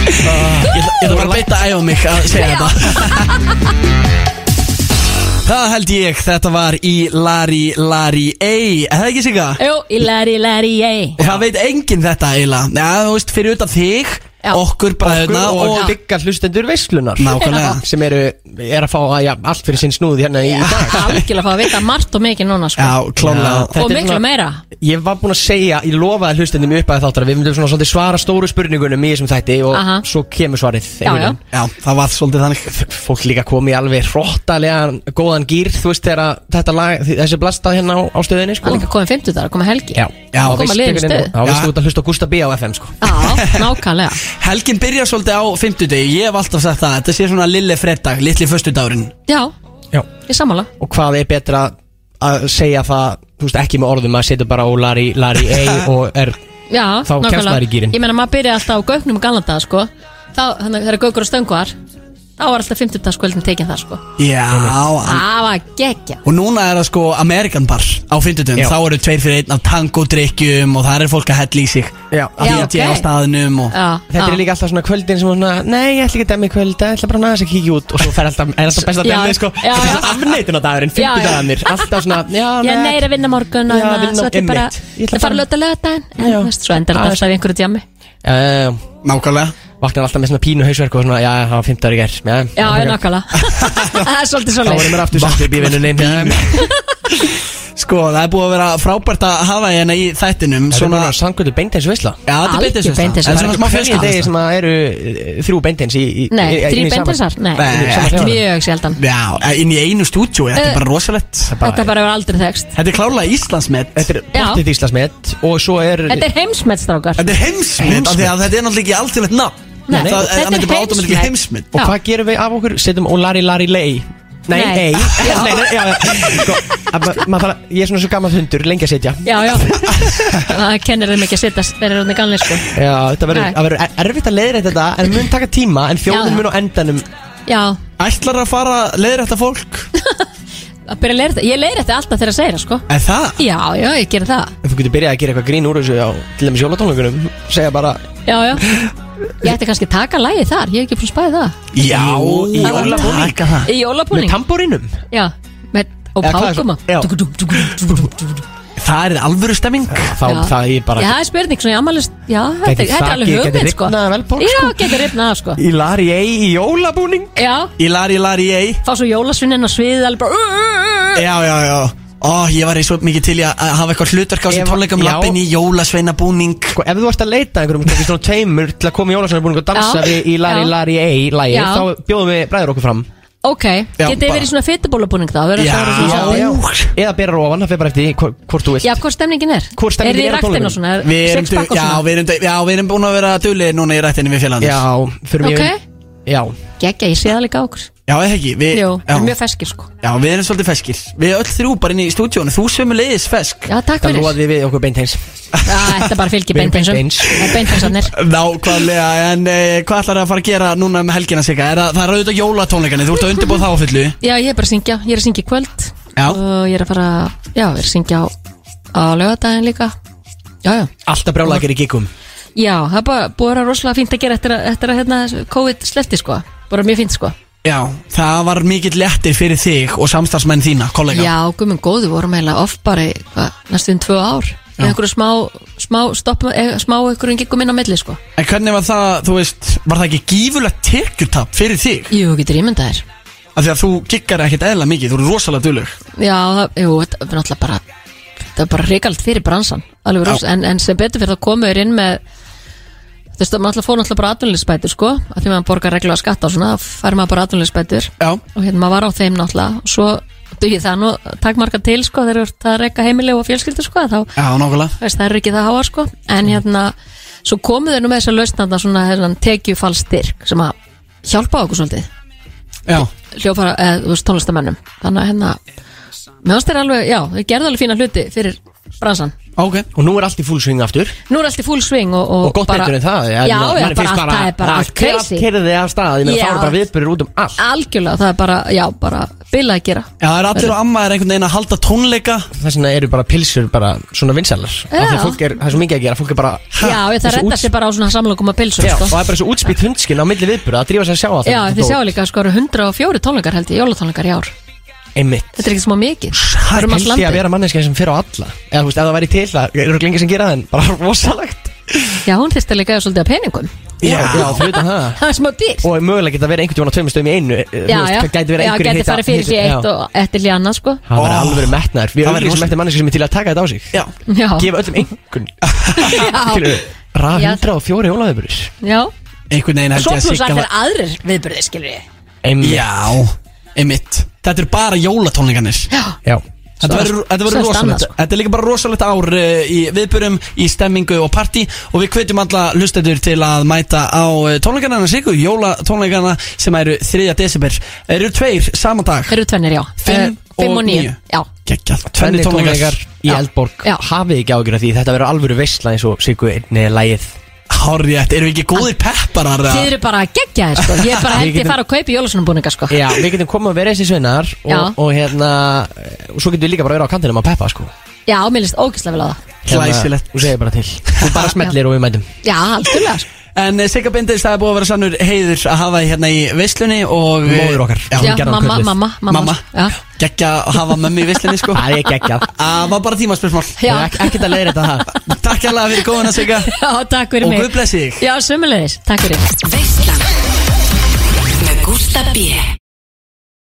Ég ætla ég ætla bara að beita að æfa mig að segja þetta Það held ég, þetta var í Lari Lari Ei Er það ekki sigga? Jú, í lari lari ei Og það veit enginn þetta eiginlega. Já, þú veist, fyrir utan þig Já. Okkur bræðuna og, og, og byggja hlustendur veislunar Nákvæmlega. sem eru, er að fá að, ja, allt fyrir sinn snúð hérna í dag Algjörlega fá að vita margt og mikið núna sko. Já, Þetta Og miklu svona- meira ég var búinn að segja, ég lofaði hlustendum upp að þáttar að við myndum svona svolítið svara stóru spurningunum í þessum þætti og Aha. svo kemur svarið Já, já. Já, það var svolítið þannig fólk líka komið í alveg hróttalega góðan gýr, þú veist þegar að þetta lag, þessi blastað hérna á, á stöðinni Það sko. er líka komið 50 dagar, komið helgi Já, Já. Já, veistu Já. út að hlusta á Gústa B á FM sko. Já, nákvæmlega Helgin byrjar svolítið á 50 Ég hef alltaf sagt það Þetta sé svona lille freddag, litli föstudagurinn Já, Já. ég sammála og hvað er betra að segja það, þú veist ekki með orðum að setja bara á Larry, Larry A og er Já, Þá kemst maður í gírinn. Ég meina, maður byrja alltaf á gögnum í galanda sko. Þá, þannig að það eru gögur og stönguar Þá var alltaf 50 dagskvöldin tekin það sko. Já, an- Það var geggja og núna er það sko American bar á 50 Já. Þá eru tveir fyrir einn af tango-drikkjum Og það er fólk að hella í sig Já. Að Já, því að ok. ég á staðnum og Já, Þetta já. er líka alltaf svona kvöldin sem er svona Nei, ég ætla ekki að demmi kvöld, ég ætla bara aðeins að kíkja út Og svo fer alltaf, er alltaf besta Já, demmi sko já, já. Afneitin á dagurinn, Já, já. 50 dagarnir Alltaf svona, já, Ég er neyri að vinna morgun og Já, vinna- svo ætlum ég bara einmitt. Ég ætla að fara bara- að löta lögadaginn En Já. svo endur þetta Aðeins. alltaf í einhverju djami Já, já, já Nákvæmlega Vaknar alltaf með svona pínu hausverk og svona, já, það var 50 dagar í ger Já, Já, ég nákvæmlega. Það er svolítið Þá svolítið erum við aftur upp í vinnunni Sko, það er búið að vera frábært að hafa hérna í þættinum Svona Svona Sangöldu beintens veisla Já, þetta er En Það svona er smá ekki hverjum degi fjölskylda sem að eru eh, þrjú beintens í, í Nei, sama- bendisar, nei, ekki mjög sjaldan. Já, inn í einu stúdíu, þetta er Eh, bara rosalett Þetta bara var aldrei þekst Þetta er klárlega Íslandsmet. Þetta er Já. bóttið Íslandsmet og svo er Þetta er heimsmettstrákar Þetta er heimsmet, af því að þetta er náttúrulega ekki alltilegt nafn. Nei, Það þetta það er bara heimsmet. heimsmet. Og hvað gerum við af okkur? Setjum Olari Lari Lei Nei, Nei. ei Nei, nei, já, Sko, að að- Ég er svona svo gammal hundur, lengi að setja Já, já. Það kennir þeim ekki að setja þeir eru orðnir gamlir sko. Já, Nei. það verður er- erfitt að leiðra þetta En mun taka tíma En já. mun á endanum. Já, Ætlar að fara leiðir þetta fólk? að byrja að þetta Ég leira þetta alltaf þegar að segja það sko. Er það? Já, já, ég gerir það. Ef þú getur byrjað að gera eitthvað grín úr þessu á Til dæmis jólatónleikunum Segja bara Já, já Ég ætti kannski að taka lægi þar, ég hef ekki búin að spæði það. Já, í það var jólabúning. taka það. Í Með jólapúning tambórinum Já, með, og Eða hvað er pákuma Já. Það er alvöru stemming. Þá, Já. það er bara Já, það er spurning, svona ég amalist Já, þetta, þetta er alveg þakið- gæti hugmynd sko. rifnað vel bók, Já, sko. getur rifnað sko. Í Lari ei í jólabúning. Já, Í lari, lari, ei fá svo jólasvinninn á sviðið alveg bara. Já, já, já Ó, ég var í svo mikið til í að hafa eitthvað hlutverk á sem tónleikum lappin í jólasveinabúning. Sko, ef þú varst að leita að einhverjum kannski svona tveimur til að koma í jólasveinabúning og dansa Já. við í Lari. Lari ei lagi, Já. þá bjóðum við bræður okkur fram. Ok, getið þið bara- verið í svona fytubólabúning þá? Já, já, Eða bera ofan, það fyrir bara eftir því hvor- hvort þú vilt. Já, hvort stemningin er? Hvor stemningin Er er á þið í ræktin tónleikunum? og svona, er Við erum, sex pakk og já, svona við erum, já, við erum búin að vera duglir núna í rættinni við félagarnir Já, fyrir mig Ok, Já, geggja, ég sé það líka á okkur Já, eða ekki við, Jú, já, við erum mjög feskir sko. Já, við erum svolítið feskir. Við öll þrjú bara inn í stúdíónu Þú sömu leiðis fesk. Já, takk það fyrir. lofaði við okkur beint eins. Já, þetta bara fylgir Við erum beinteinsum beint eins. Það er beinteinsarnir Nákvæmlega, en eh, hvað ætlar að fara að gera núna með helgina sig? Er að, það er auðvitað jólatónleikani, þú ert að undirbúið það á fullu. Já, ég er bara að syngja, ég er að syngja í kvöld. Já. Og ég er að fara, já, ég er að syngja á, á laugardaginn líka. Já, já. Alltaf brjálækir í giggum Já, það er bara búið að vera rosalega fínt að gera eftir að, eftir að hérna, COVID slefti sko. Bara mjög fínt sko Já, það var mikill léttir fyrir þig og samstagsmenn þína, kollega. Já, guðmund góðu vorum eiginlega off bara í, hvað, næstuðum tvö ár. Með einhverju smá, smá stopp, eh, smá einhverjum giggum inn á milli sko. En hvernig var það, þú veist, var það ekki gífurlegt tekjutap fyrir þig? Jú, getur ímyndað þér. Af því að þú giggar ekkert eðla mikið, þú eru rosalega dulug Já, það, jú, þetta er náttúrulega bara þetta er bara ríkald fyrir bransan alveg rosa, en, en sem betur fyrir það komu þér inn með þú veist, maður náttúrulega fór náttúrulega bara atvinnulegsbætur sko, að því maður borgar reglulega skatta og svona, þá fær maður bara atvinnulegsbætur Já, og hérna maður var á þeim náttúrulega og svo dugir það nú takk marga til sko, þegar þú ert að rekka heimili og fjölskyldu sko, þá já, veist, það er ekki það háa sko. En hérna, svo komu þau nú með þess að lausnanda svona tekjufallstyrk sem að hjálpa okkur svolítið. Hljófara, eða þú veist, tónlistamennum þannig að hérna finnst þér alveg, já, þau gerðu alveg fína hluti fyrir bransan ok. Og nú er allt í full swing aftur. Nú er allt í full swing og, og, Og gott bara, betur en það já, bara, það er bara allt crazy. Kerði af stað, það eru bara viðbyrður út um allt. Algjörlega, það er bara, já, bara bila að gera. Já, það er allir og amma er einhvern veginn að halda tónleika. Þess vegna eru bara pilsur bara svona vinsælar. Að er, það er svo mikið að gera Fólk er bara já, ég, það þessi redda úts- sér bara á svona samlokkum að pilsum Já, og sko. það er bara svo útspýtt hundskinn á milli viðbyrða að drífa sér að sjá það já, þið sjáu líka, eru 104 tónleikar held ég, jólatónleikar í ár Einmitt. Þetta er ekki smá mikið. Það um allt Held ég að vera manneskja sem fyrir á alla. Eða þú veist, ef það væri til, það eru lengi sem gera það en bara rosalegt. Já, hún þyrst að líka svolítið að peningum. Já, já fyrir utan það. Það er smá dýrt. Og mögulega geta verið einhvern tímann á tveimur stöðum í einu eh, þú já, veist, já, það Gæti verið já, einhverjir gæti farið fyrir hitta- eitt og eftir líka annað sko. Það Ó. alveg metnaður. Við erum sem rosa- eftir manneski sem er til að taka þetta á sig. Já, já, Gefa öllum einhvern Já. 104 jólaðuburis já. einhvern veginn held svo ég að pluss sigga allir aðrir viðbyrði, skilur ég Einmitt. Já, einmitt Þetta er bara jólatónleikanir Já. Þetta verður þetta verður Svo er rosalegt sko. Þetta er líka bara rosalegt ár uh, í viðbörum, í stemmingu og partí. Og við hvetjum alla hlustendur til að mæta á uh, tónleikana sigur, jólatónleikana sem eru 3. desember. Eru tveir saman dag? Eru tvennir, já. Fimm Eh, fimm og og níu. níu. Já, Geggjað, Tvenni tónleikar. í. Eldborg. Já. Hafið ekki ágjur af því. Þetta verður alvöru veistla eins og Sigur einni lægið Hárrétt, erum við ekki góðir pepparar þið eru bara geggjaðir sko. Ég er bara ég getum- fara að kaupa jólasunarbúninga sko. Já, við getum komið að vera þessi sveinar Já. og, og hérna Og svo getum við líka bara að vera á kantinum að peppa sko. Já, mér líst ógæslega vel á það. Hérna, Glæsilegt. Og segir bara til. Þú bara smellir og við mætum. Já, sko En uh, Sigga Bindis, það er búið að vera sannur heiður að hafa þið hérna í veislunni og eh, Móðir okkar. Já, Já, mamma, mamma, mamma, geggja að hafa mömmu í veislunni sko. Það er geggjað Það var bara tímaspörsmál Já. Ek, Ekkert að leiðra þetta það. Takk hérlega fyrir góðuna Sigga. Já, takk fyrir Og mig. Guð blessi þig. Já, sömulegis, takk fyrir. Veislan. Með Gústa B